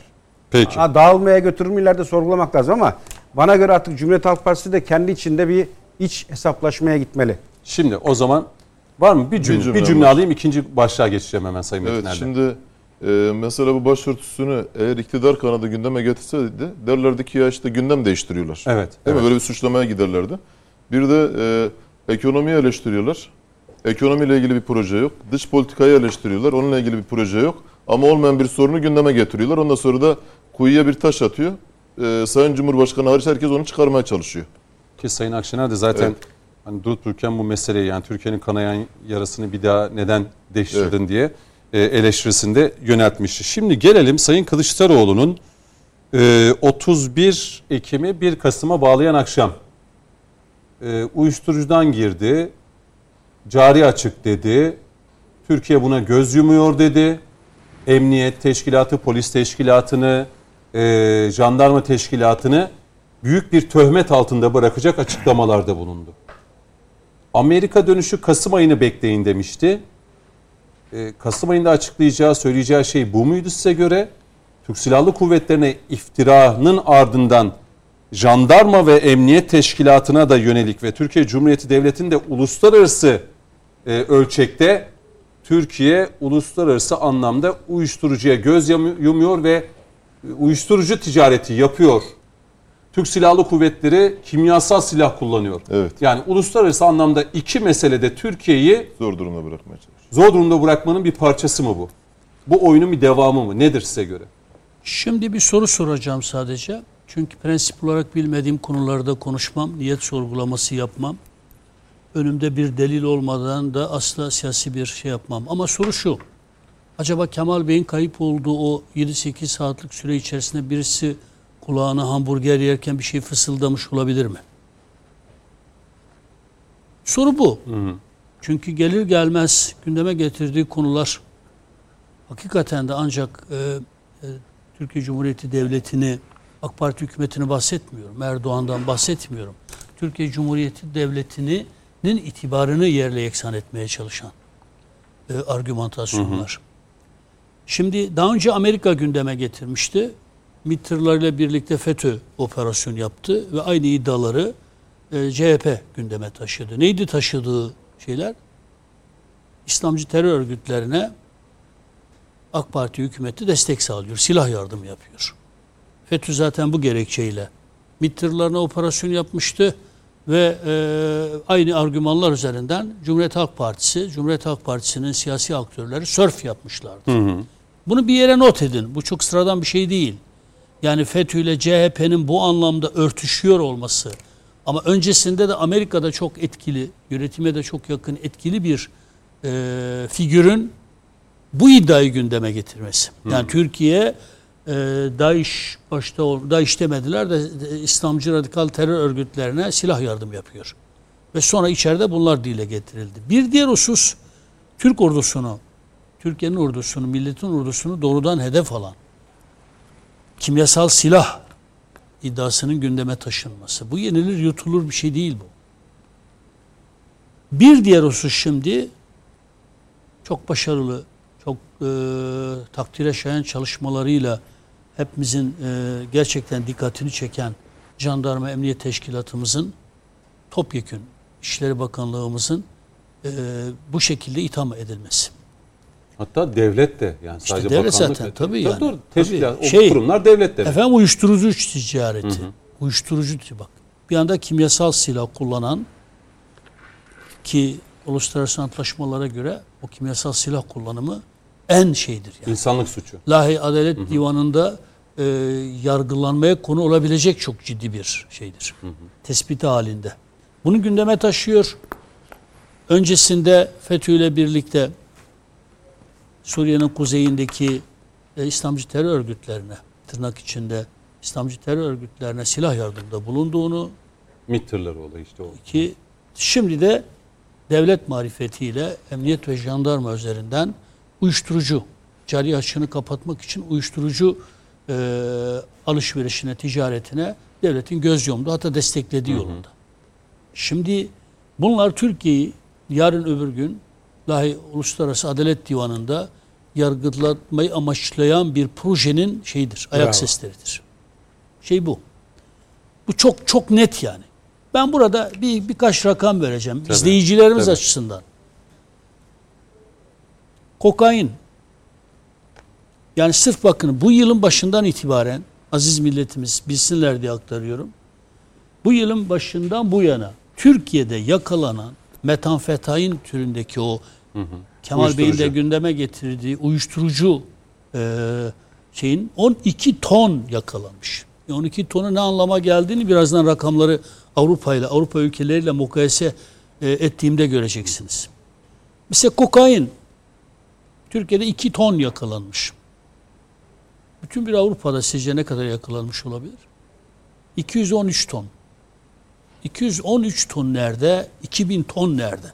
Peki. Ha, dağılmaya götürür mü ileride sorgulamak lazım ama bana göre artık Cumhuriyet Halk Partisi de kendi içinde bir iç hesaplaşmaya gitmeli. Şimdi o zaman var mı bir cümle, bir cümle cümle, var. alayım ikinci başlığa geçeceğim hemen Sayın Evet Metin Erdem. şimdi e, mesela bu başörtüsünü eğer iktidar kanadı gündeme getirseydi derlerdi ki ya işte gündem değiştiriyorlar. Evet. Değil evet. mi? Böyle bir suçlamaya giderlerdi. Bir de e, ekonomiyi eleştiriyorlar. Ekonomiyle ilgili bir proje yok. Dış politikayı eleştiriyorlar. Onunla ilgili bir proje yok. Ama olmayan bir sorunu gündeme getiriyorlar. Ondan sonra da kuyuya bir taş atıyor. E, Sayın Cumhurbaşkanı hariç herkes onu çıkarmaya çalışıyor. Ki Sayın Akşener de zaten Evet. hani durup dururken bu meseleyi yani Türkiye'nin kanayan yarasını bir daha neden değiştirdin diye e, eleştirisinde yöneltmişti. Şimdi gelelim Sayın Kılıçdaroğlu'nun e, 31 Ekim'i 1 Kasım'a bağlayan akşam e, uyuşturucudan girdi, cari açık dedi, Türkiye buna göz yumuyor dedi. Emniyet teşkilatı, polis teşkilatını, e, jandarma teşkilatını büyük bir töhmet altında bırakacak açıklamalarda bulundu. Amerika dönüşü Kasım ayını bekleyin demişti. E, Kasım ayında açıklayacağı, söyleyeceği şey bu muydu size göre? Türk Silahlı Kuvvetleri'ne iftiranın ardından jandarma ve emniyet teşkilatına da yönelik ve Türkiye Cumhuriyeti Devleti'nin de uluslararası e, ölçekte Türkiye uluslararası anlamda uyuşturucuya göz yumuyor ve uyuşturucu ticareti yapıyor. Türk Silahlı Kuvvetleri kimyasal silah kullanıyor. Evet. Yani uluslararası anlamda iki meselede Türkiye'yi Zor durumda bırakmaya çalışıyor. zor durumda bırakmanın bir parçası mı bu? Bu oyunun bir devamı mı? Nedir size göre? Şimdi bir soru soracağım sadece. Çünkü prensip olarak bilmediğim konularda konuşmam, niyet sorgulaması yapmam. Önümde bir delil olmadan da asla siyasi bir şey yapmam. Ama soru şu. Acaba Kemal Bey'in kayıp olduğu o 7-8 saatlik süre içerisinde birisi kulağına hamburger yerken bir şey fısıldamış olabilir mi? Soru bu. Çünkü gelir gelmez gündeme getirdiği konular hakikaten de ancak e, e, Türkiye Cumhuriyeti Devleti'ni, AK Parti hükümetini bahsetmiyorum. Erdoğan'dan bahsetmiyorum. Türkiye Cumhuriyeti Devleti'nin itibarını yerle yeksan etmeye çalışan e, argümantasyonlar. Şimdi daha önce Amerika gündeme getirmişti. MİT tırlarıyla birlikte FETÖ operasyon yaptı ve aynı iddiaları e, CHP gündeme taşıdı. Neydi taşıdığı şeyler? İslamcı terör örgütlerine AK Parti hükümeti destek sağlıyor. Silah yardımı yapıyor. FETÖ zaten bu gerekçeyle MİT tırlarına operasyon yapmıştı ve e, aynı argümanlar üzerinden Cumhuriyet Halk Partisi, Cumhuriyet Halk Partisi'nin siyasi aktörleri sörf yapmışlardı. Bunu bir yere not edin. Bu çok sıradan bir şey değil. Yani FETÖ ile CHP'nin bu anlamda örtüşüyor olması ama öncesinde de Amerika'da çok etkili, yönetime de çok yakın etkili bir e, figürün bu iddiayı gündeme getirmesi. Yani Türkiye e, DAEŞ başta DAEŞ demediler de e, İslamcı radikal terör örgütlerine silah yardım yapıyor. Ve sonra içeride bunlar dile getirildi. Bir diğer husus Türk ordusunu, Türkiye'nin ordusunu, milletin ordusunu doğrudan hedef alan kimyasal silah iddiasının gündeme taşınması. Bu yenilir yutulur bir şey değil bu. Bir diğer husus şimdi çok başarılı, çok e, takdire şayan çalışmalarıyla hepimizin e, gerçekten dikkatini çeken jandarma emniyet teşkilatımızın topyekün İşleri Bakanlığımızın e, bu şekilde itham edilmesi. Hatta devlet de yani İşte sadece devlet bakanlık zaten, ve- tabii yani. Doğru. Teşkilat, Tabii. Şey- kurumlar devlet demek. Efendim uyuşturucu ticareti. Uyuşturucu ti- bak. Bir anda kimyasal silah kullanan ki uluslararası antlaşmalara göre o kimyasal silah kullanımı en şeydir yani. İnsanlık suçu. Lahi Adalet Divanı'nda e, yargılanmaya konu olabilecek çok ciddi bir şeydir. Tespiti halinde. Bunu gündeme taşıyor. Öncesinde FETÖ ile birlikte Suriye'nin kuzeyindeki e, İslamcı terör örgütlerine, tırnak içinde İslamcı terör örgütlerine silah yardımında bulunduğunu MİT tırları olayı işte o. Ki şimdi de devlet marifetiyle emniyet ve jandarma üzerinden uyuşturucu cari açığını kapatmak için uyuşturucu e, alışverişine, ticaretine devletin göz yumdu hatta desteklediği yolunda. Şimdi bunlar Türkiye'yi yarın öbür gün dahi Uluslararası Adalet Divanı'nda yargılatmayı amaçlayan bir projenin şeyidir, ayak Bravo. sesleridir. Şey bu. Bu çok çok net yani. Ben burada bir birkaç rakam vereceğim Tabii, izleyicilerimiz tabii. açısından. Kokain yani sırf bakın bu yılın başından itibaren aziz milletimiz bilsinler diye aktarıyorum. Bu yılın başından bu yana Türkiye'de yakalanan metamfetamin türündeki o Kemal Bey'in de gündeme getirdiği uyuşturucu e, şeyin 12 ton yakalanmış. E 12 tonu ne anlama geldiğini birazdan rakamları Avrupa ile Avrupa ülkeleriyle mukayese e, ettiğimde göreceksiniz. Mesela kokain Türkiye'de 2 ton yakalanmış. Bütün bir Avrupa'da sizce ne kadar yakalanmış olabilir? 213 ton. 213 ton nerede? 2000 ton nerede?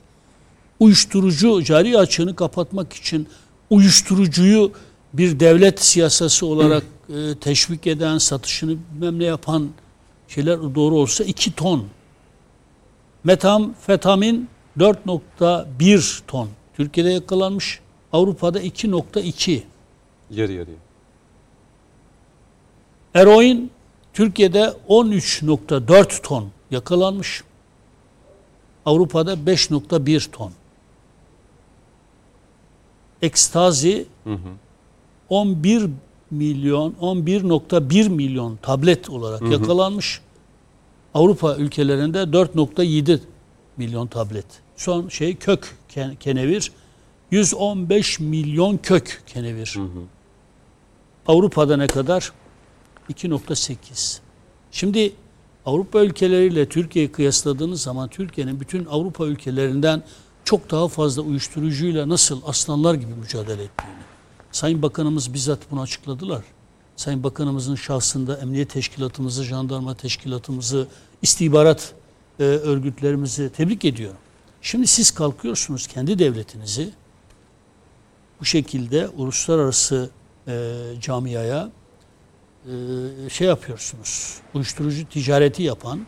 Uyuşturucu cari açığını kapatmak için uyuşturucuyu bir devlet siyasası olarak e, teşvik eden, satışını bilmem ne yapan şeyler doğru olsa 2 ton. Metamfetamin 4.1 ton. Türkiye'de yakalanmış. Avrupa'da 2.2. Yarı yarıya. Eroin Türkiye'de 13.4 ton yakalanmış. Avrupa'da 5.1 ton. Ekstazi 11 milyon 11.1 milyon tablet olarak yakalanmış. Avrupa ülkelerinde 4.7 milyon tablet. Son şey kök ken- kenevir 115 milyon kök kenevir. Avrupa'da ne kadar? 2.8. Şimdi Avrupa ülkeleriyle Türkiye'yi kıyasladığınız zaman Türkiye'nin bütün Avrupa ülkelerinden çok daha fazla uyuşturucuyla nasıl aslanlar gibi mücadele ettiğini. Sayın Bakanımız bizzat bunu açıkladılar. Sayın Bakanımızın şahsında emniyet teşkilatımızı, jandarma teşkilatımızı, istihbarat e, örgütlerimizi tebrik ediyorum. Şimdi siz kalkıyorsunuz kendi devletinizi bu şekilde uluslararası e, camiaya e, şey yapıyorsunuz. Uyuşturucu ticareti yapan,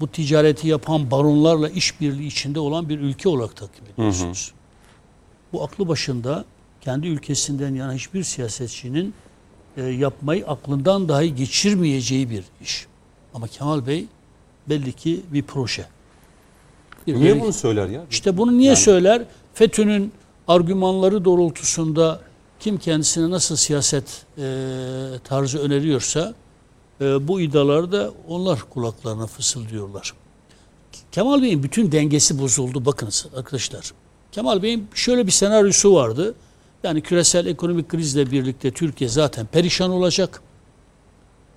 bu ticareti yapan baronlarla işbirliği içinde olan bir ülke olarak takip ediyorsunuz. Bu aklı başında kendi ülkesinden yana hiçbir siyasetçinin e, yapmayı aklından dahi geçirmeyeceği bir iş. Ama Kemal Bey belli ki bir proje. Bir Niye belli- bunu söyler ya? işte bunu niye söyler? FETÖ'nün argümanları doğrultusunda kim kendisine nasıl siyaset e, tarzı öneriyorsa e, bu iddiaları da onlar kulaklarına fısıldıyorlar. Kemal Bey'in bütün dengesi bozuldu bakınız arkadaşlar. Kemal Bey'in şöyle bir senaryosu vardı. Yani küresel ekonomik krizle birlikte Türkiye zaten perişan olacak.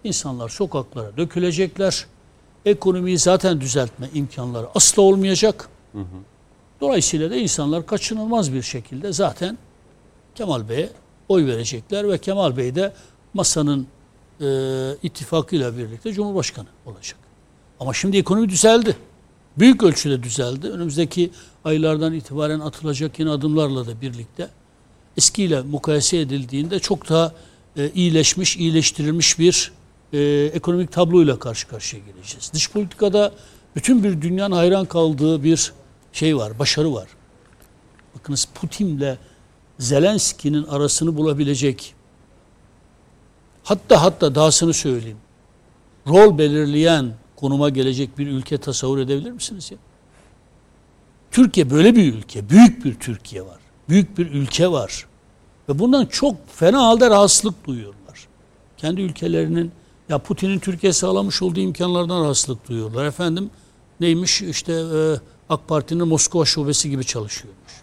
İnsanlar sokaklara dökülecekler. Ekonomiyi zaten düzeltme imkanları asla olmayacak. Dolayısıyla da insanlar kaçınılmaz bir şekilde zaten Kemal Bey'e oy verecekler ve Kemal Bey de masanın e, ittifakıyla birlikte Cumhurbaşkanı olacak. Ama şimdi ekonomi düzeldi. Büyük ölçüde düzeldi. Önümüzdeki aylardan itibaren atılacak yeni adımlarla da birlikte eskiyle mukayese edildiğinde çok daha e, iyileşmiş, iyileştirilmiş bir e, ekonomik tabloyla karşı karşıya geleceğiz. Dış politikada bütün bir dünyanın hayran kaldığı bir şey var, başarı var. Bakınız Putin'le Zelenski'nin arasını bulabilecek hatta hatta dahasını söyleyeyim. Rol belirleyen konuma gelecek bir ülke tasavvur edebilir misiniz ya? Türkiye böyle bir ülke. Büyük bir Türkiye var. Büyük bir ülke var. Ve bundan çok fena halde rahatsızlık duyuyorlar. Kendi ülkelerinin ya Putin'in Türkiye sağlamış olduğu imkanlardan rahatsızlık duyuyorlar. Efendim neymiş işte e, AK Parti'nin Moskova şubesi gibi çalışıyormuş.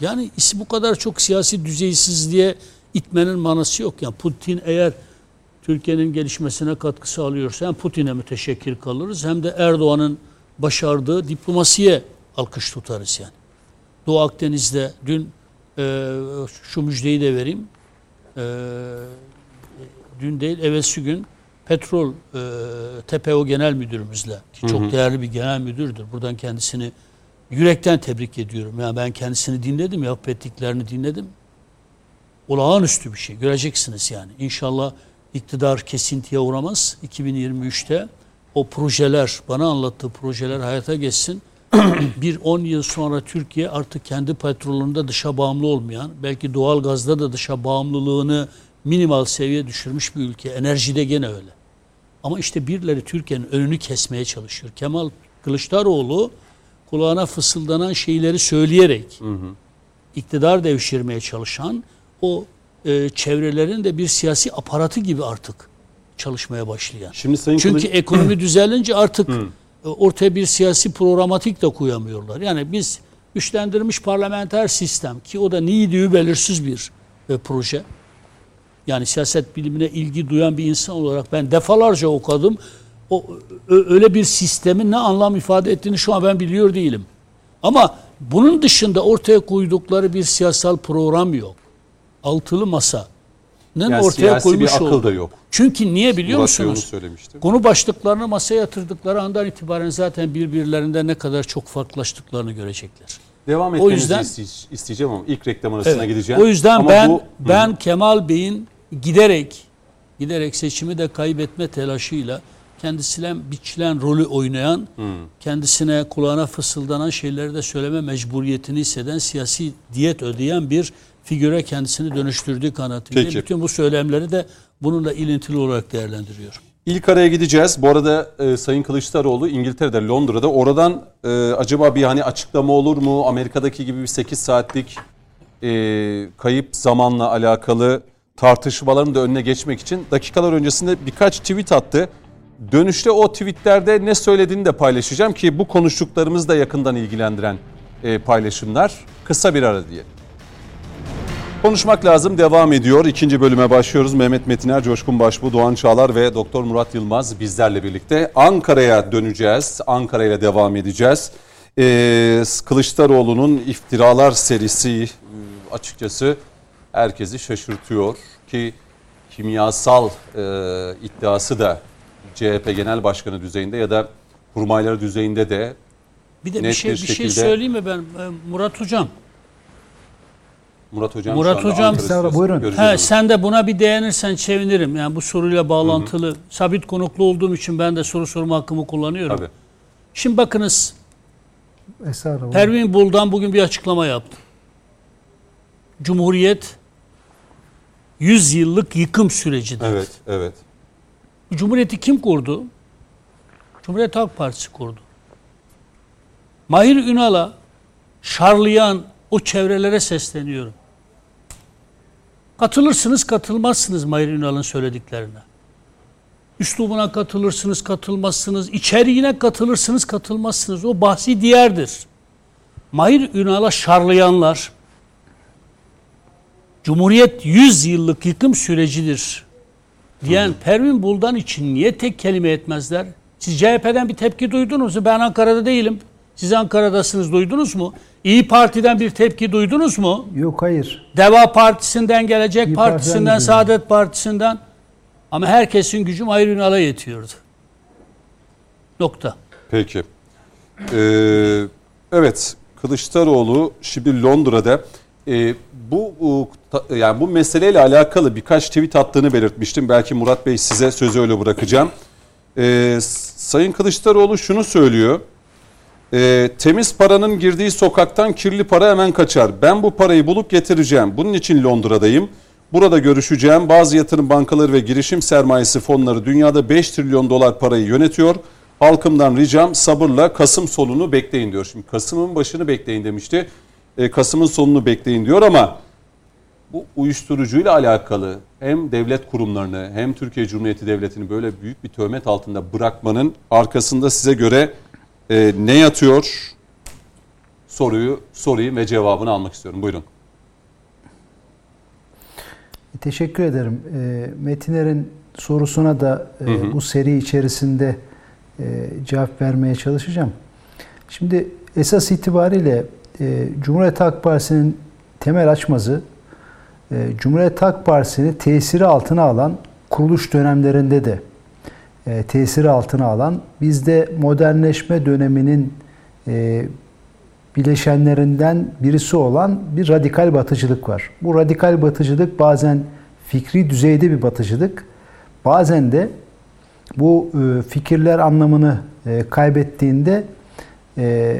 Yani is- bu kadar çok siyasi düzeysizliğe itmenin manası yok. Yani Putin eğer Türkiye'nin gelişmesine katkı sağlıyorsa hem Putin'e müteşekkir kalırız hem de Erdoğan'ın başardığı diplomasiye alkış tutarız yani. Doğu Akdeniz'de dün e, şu müjdeyi de vereyim. E, dün değil evvelsi gün petrol e, TPO Genel Müdürümüzle ki çok değerli bir genel müdürdür. Buradan kendisini yürekten tebrik ediyorum. Yani ben kendisini dinledim, yapıp ettiklerini dinledim. Olağanüstü bir şey. Göreceksiniz yani. İnşallah iktidar kesintiye uğramaz. 2023'te o projeler, bana anlattığı projeler hayata geçsin. bir 10 yıl sonra Türkiye artık kendi petrolünde dışa bağımlı olmayan, belki doğal gazda da dışa bağımlılığını minimal seviye düşürmüş bir ülke. Enerjide gene öyle. Ama işte birileri Türkiye'nin önünü kesmeye çalışıyor. Kemal Kılıçdaroğlu kulağına fısıldanan şeyleri söyleyerek iktidar devşirmeye çalışan o e, çevrelerin de bir siyasi aparatı gibi artık çalışmaya başlayan. Şimdi Sayın Çünkü Kılıç- ekonomi düzelince artık e, ortaya bir siyasi programatik de koyamıyorlar. Yani biz güçlendirilmiş parlamenter sistem ki o da neydi belirsiz bir e, proje. Yani siyaset bilimine ilgi duyan bir insan olarak ben defalarca okudum. O öyle bir sistemin ne anlam ifade ettiğini şu an ben biliyor değilim. Ama bunun dışında ortaya koydukları bir siyasal program yok. Altılı masanın Yani ortaya koymuş bir akıl da yok. Çünkü niye biliyor Murat musunuz? Konu başlıklarını masaya yatırdıkları andan itibaren zaten birbirlerinde ne kadar çok farklılaştıklarını görecekler. Devam O etmenizi yüzden- iste- isteyeceğim ama ilk reklam arasına Evet. gideceğim. O yüzden Ama ben bu- ben Kemal Bey'in giderek giderek seçimi de kaybetme telaşıyla kendisine biçilen rolü oynayan, kendisine kulağına fısıldanan şeyleri de söyleme mecburiyetini hisseden, siyasi diyet ödeyen bir figüre kendisini dönüştürdüğü kanaatindeyim. Peki. Bütün bu söylemleri de bununla ilintili olarak değerlendiriyorum. İlk araya gideceğiz. Bu arada e, Sayın Kılıçdaroğlu İngiltere'de, Londra'da. Oradan e, acaba bir hani açıklama olur mu? Amerika'daki gibi bir 8 saatlik e, kayıp zamanla alakalı tartışmaların da önüne geçmek için dakikalar öncesinde birkaç tweet attı. Dönüşte o tweetlerde ne söylediğini de paylaşacağım ki bu konuştuklarımızı da yakından ilgilendiren e, paylaşımlar. Kısa bir ara diye. Konuşmak lazım devam ediyor. İkinci bölüme başlıyoruz. Mehmet Metiner, Coşkun Başbuğ, Doğan Çağlar ve Doktor Murat Yılmaz bizlerle birlikte. Ankara'ya döneceğiz. Ankara ile devam edeceğiz. Ee, Kılıçdaroğlu'nun iftiralar serisi e, açıkçası herkesi şaşırtıyor ki kimyasal e, iddiası da CHP Genel Başkanı düzeyinde ya da kurmayları düzeyinde de Bir de Net bir şey bir bir şey söyleyeyim mi ben E, Murat hocam? Murat Hocam Murat şu anda Hocam- Sözcüsü. buyurun. He, sen de buna bir değinirsen sevinirim. Yani bu soruyla bağlantılı. Sabit konuklu olduğum için ben de soru sorma hakkımı kullanıyorum. Tabii. Şimdi bakınız Estağfurullah. Pervin Buldan bugün bir açıklama yaptı. Cumhuriyet 100 yıllık yıkım sürecidir. Evet, evet. Cumhuriyeti kim kurdu? Cumhuriyet Halk Partisi kurdu. Mahir Ünal'a şarlayan o çevrelere sesleniyorum. Katılırsınız, katılmazsınız Mahir Ünal'ın söylediklerine. Üslubuna katılırsınız, katılmazsınız. İçeriğine katılırsınız, katılmazsınız. O bahsi diğerdir. Mahir Ünal'a şarlayanlar, Cumhuriyet 100 yıllık yıkım sürecidir diyen Pervin Buldan için niye tek kelime etmezler? Siz CHP'den bir tepki duydunuz mu? Ben Ankara'da değilim. Siz Ankara'dasınız duydunuz mu? İyi Parti'den bir tepki duydunuz mu? Yok hayır. Deva Partisi'nden, Gelecek İYİ Partisi'nden, Parti'den Saadet Partisi'nden. Ama herkesin gücü Mahir Ünal'a yetiyordu. Nokta. Peki. Ee, evet, Kılıçdaroğlu şimdi Londra'da e, bu ta- yani bu meseleyle alakalı birkaç tweet attığını belirtmiştim. Belki Murat Bey size sözü öyle bırakacağım. Ee, Sayın Kılıçdaroğlu şunu söylüyor. Ee, temiz paranın girdiği sokaktan kirli para hemen kaçar. Ben bu parayı bulup getireceğim. Bunun için Londra'dayım. Burada görüşeceğim. Bazı yatırım bankaları ve girişim sermayesi fonları dünyada 5 trilyon dolar parayı yönetiyor. Halkımdan ricam sabırla Kasım sonunu bekleyin diyor. Şimdi Kasım'ın başını bekleyin demişti. Ee, Kasım'ın sonunu bekleyin diyor ama bu uyuşturucuyla alakalı hem devlet kurumlarını hem Türkiye Cumhuriyeti Devleti'ni böyle büyük bir töhmet altında bırakmanın arkasında size göre e, ne yatıyor? Soruyu sorayım ve cevabını almak istiyorum. Buyurun. Teşekkür ederim. E, Metiner'in sorusuna da e, bu seri içerisinde e, cevap vermeye çalışacağım. Şimdi esas itibariyle e, Cumhuriyet Halk Partisi'nin temel açmazı e, Cumhuriyet Halk Partisi'ni tesiri altına alan kuruluş dönemlerinde de e, tesiri altına alan, bizde modernleşme döneminin e, bileşenlerinden birisi olan bir radikal batıcılık var. Bu radikal batıcılık bazen fikri düzeyde bir batıcılık, bazen de bu e, fikirler anlamını e, kaybettiğinde e,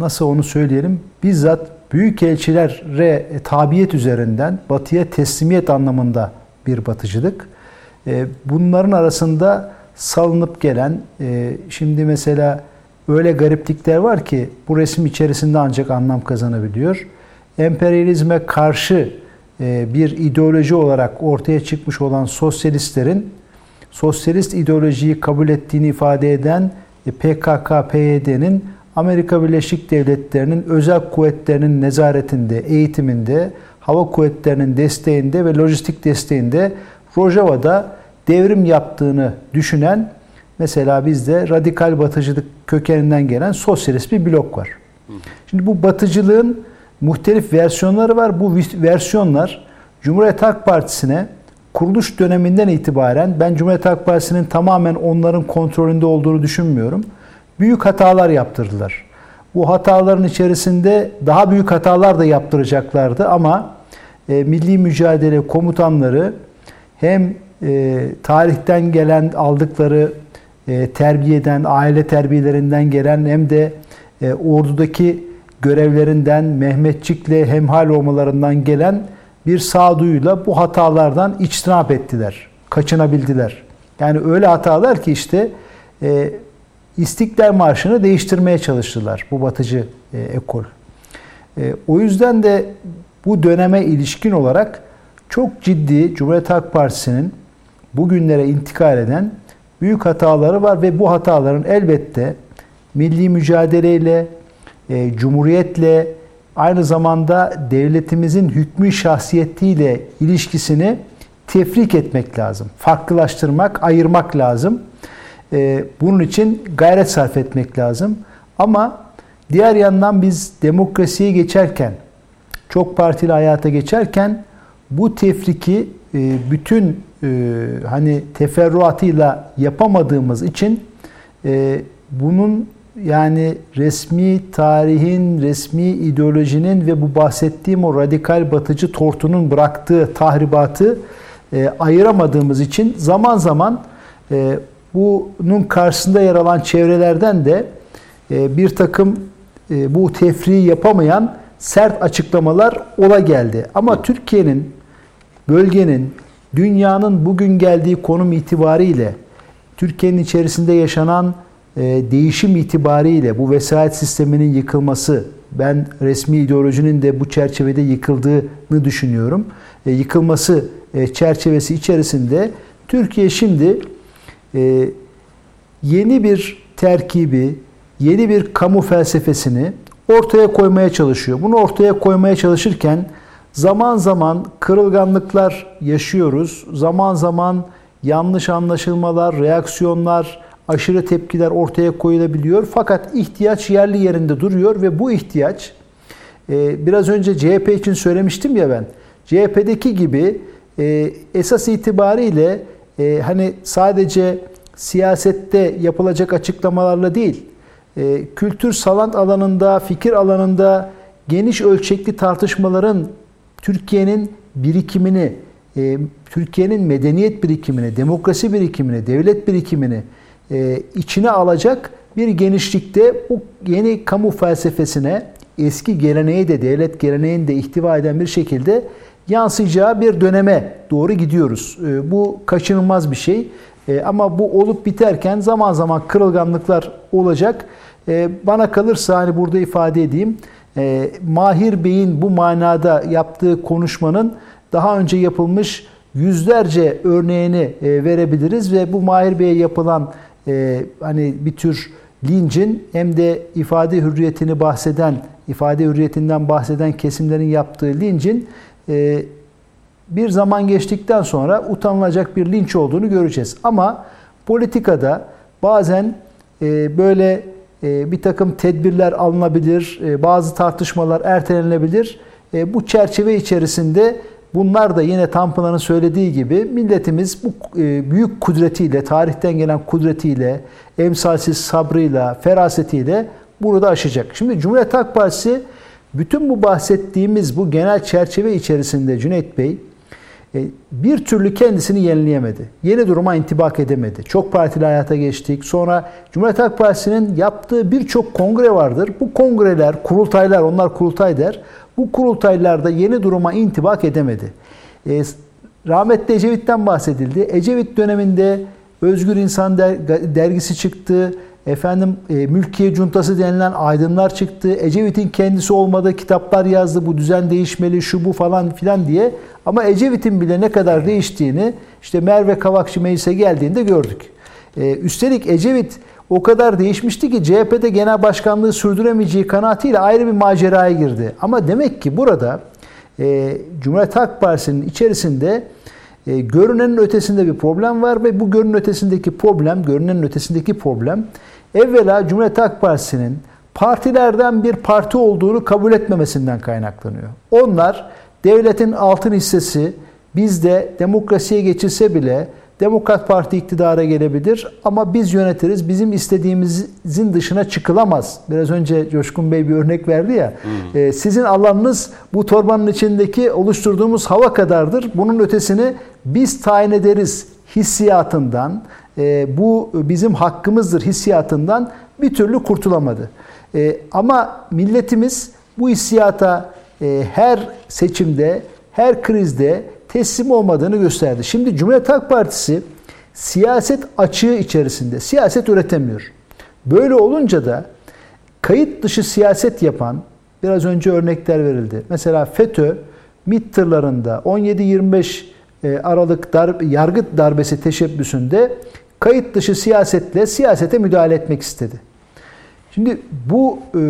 nasıl onu söyleyelim bizzat büyük elçilere tabiyet üzerinden batıya teslimiyet anlamında bir batıcılık. Bunların arasında salınıp gelen şimdi mesela öyle gariplikler var ki bu resim içerisinde ancak anlam kazanabiliyor. Emperyalizme karşı bir ideoloji olarak ortaya çıkmış olan sosyalistlerin sosyalist ideolojiyi kabul ettiğini ifade eden PKK, PYD'nin Amerika Birleşik Devletleri'nin özel kuvvetlerinin nezaretinde, eğitiminde, hava kuvvetlerinin desteğinde ve lojistik desteğinde Rojava'da devrim yaptığını düşünen mesela bizde radikal batıcılık kökeninden gelen sosyalist bir blok var. Şimdi bu batıcılığın muhtelif versiyonları var. Bu versiyonlar Cumhuriyet Halk Partisi'ne kuruluş döneminden itibaren ben Cumhuriyet Halk Partisi'nin tamamen onların kontrolünde olduğunu düşünmüyorum. Büyük hatalar yaptırdılar. Bu hataların içerisinde daha büyük hatalar da yaptıracaklardı ama e, milli mücadele komutanları hem e, tarihten gelen aldıkları e, terbiyeden, aile terbiyelerinden gelen hem de e, ordudaki görevlerinden, Mehmetçik'le hemhal olmalarından gelen bir sağduyuyla bu hatalardan içtinap ettiler. Kaçınabildiler. Yani öyle hatalar ki işte e, İstiklal Marşı'nı değiştirmeye çalıştılar bu batıcı e, ekol. E, o yüzden de bu döneme ilişkin olarak çok ciddi Cumhuriyet Halk Partisi'nin bugünlere intikal eden büyük hataları var ve bu hataların elbette milli mücadeleyle, e, cumhuriyetle, aynı zamanda devletimizin hükmü şahsiyetiyle ilişkisini tefrik etmek lazım. Farklılaştırmak, ayırmak lazım. Ee, bunun için gayret sarf etmek lazım. Ama diğer yandan biz demokrasiye geçerken, çok partili hayata geçerken bu tefriki e, bütün e, hani teferruatıyla yapamadığımız için e, bunun yani resmi tarihin, resmi ideolojinin ve bu bahsettiğim o radikal batıcı tortunun bıraktığı tahribatı e, ayıramadığımız için zaman zaman e, bunun karşısında yer alan çevrelerden de e, bir takım e, bu tefriği yapamayan sert açıklamalar ola geldi. Ama Türkiye'nin, bölgenin, dünyanın bugün geldiği konum itibariyle Türkiye'nin içerisinde yaşanan e, değişim itibariyle bu vesayet sisteminin yıkılması, ben resmi ideolojinin de bu çerçevede yıkıldığını düşünüyorum. Yıkılması çerçevesi içerisinde Türkiye şimdi yeni bir terkibi, yeni bir kamu felsefesini ortaya koymaya çalışıyor. Bunu ortaya koymaya çalışırken zaman zaman kırılganlıklar yaşıyoruz. Zaman zaman yanlış anlaşılmalar, reaksiyonlar, aşırı tepkiler ortaya koyulabiliyor. Fakat ihtiyaç yerli yerinde duruyor ve bu ihtiyaç e, biraz önce CHP için söylemiştim ya ben. CHP'deki gibi e, esas itibariyle e, hani sadece siyasette yapılacak açıklamalarla değil, kültür salant alanında, fikir alanında geniş ölçekli tartışmaların Türkiye'nin birikimini, Türkiye'nin medeniyet birikimini, demokrasi birikimini, devlet birikimini e, içine alacak bir genişlikte bu yeni kamu felsefesine eski geleneği de devlet geleneğini de ihtiva eden bir şekilde yansıyacağı bir döneme doğru gidiyoruz. E, bu kaçınılmaz bir şey. E, ama bu olup biterken zaman zaman kırılganlıklar olacak. Bana kalırsa hani burada ifade edeyim. Mahir Bey'in bu manada yaptığı konuşmanın daha önce yapılmış yüzlerce örneğini verebiliriz ve bu Mahir Bey'e yapılan e, hani bir tür lincin hem de ifade hürriyetini bahseden, ifade hürriyetinden bahseden kesimlerin yaptığı lincin e, bir zaman geçtikten sonra utanılacak bir linç olduğunu göreceğiz. Ama politikada bazen e, böyle e, bir takım tedbirler alınabilir, e, bazı tartışmalar ertelenebilir. Bu çerçeve içerisinde bunlar da yine Tanpınar'ın söylediği gibi milletimiz bu büyük kudretiyle, tarihten gelen kudretiyle, emsalsiz sabrıyla, ferasetiyle burada aşacak. Şimdi Cumhuriyet Halk Partisi bütün bu bahsettiğimiz bu genel çerçeve içerisinde Cüneyt Bey e, bir türlü kendisini yenileyemedi. Yeni duruma intibak edemedi. Çok partili hayata geçtik. Sonra Cumhuriyet Halk Partisi'nin yaptığı birçok kongre vardır. Bu kongreler, kurultaylar, onlar kurultay der. Bu kurultaylarda yeni duruma intibak edemedi. E, rahmetli Ecevit'ten bahsedildi. Ecevit döneminde Özgür İnsan dergisi çıktı. Efendim e, mülkiye cuntası denilen aydınlar çıktı. Ecevit'in kendisi olmadığı kitaplar yazdı. Bu düzen değişmeli, şu bu falan filan diye. Ama Ecevit'in bile ne kadar değiştiğini işte Merve Kavakçı meclise geldiğinde gördük. E, üstelik Ecevit o kadar değişmişti ki CHP'de genel başkanlığı sürdüremeyeceği kanaatiyle ayrı bir maceraya girdi. Ama demek ki burada e, Cumhuriyet Halk Partisi'nin içerisinde e, görünenin ötesinde bir problem var ve bu görünenin ötesindeki problem, görünenin ötesindeki problem evvela Cumhuriyet Halk Partisi'nin partilerden bir parti olduğunu kabul etmemesinden kaynaklanıyor. Onlar devletin altın hissesi bizde demokrasiye geçilse bile Demokrat Parti iktidara gelebilir ama biz yönetiriz. Bizim istediğimizin dışına çıkılamaz. Biraz önce Coşkun Bey bir örnek verdi ya. Hmm. E, sizin alanınız bu torbanın içindeki oluşturduğumuz hava kadardır. Bunun ötesini biz tayin ederiz hissiyatından, bu bizim hakkımızdır hissiyatından bir türlü kurtulamadı. E, ama milletimiz bu hissiyata e, her seçimde, her krizde teslim olmadığını gösterdi. Şimdi Cumhuriyet Halk Partisi siyaset açığı içerisinde siyaset üretemiyor. Böyle olunca da kayıt dışı siyaset yapan biraz önce örnekler verildi. Mesela FETÖ MİT tırlarında 17-25 e, Aralık darbe, yargı darbesi teşebbüsünde kayıt dışı siyasetle siyasete müdahale etmek istedi. Şimdi bu e,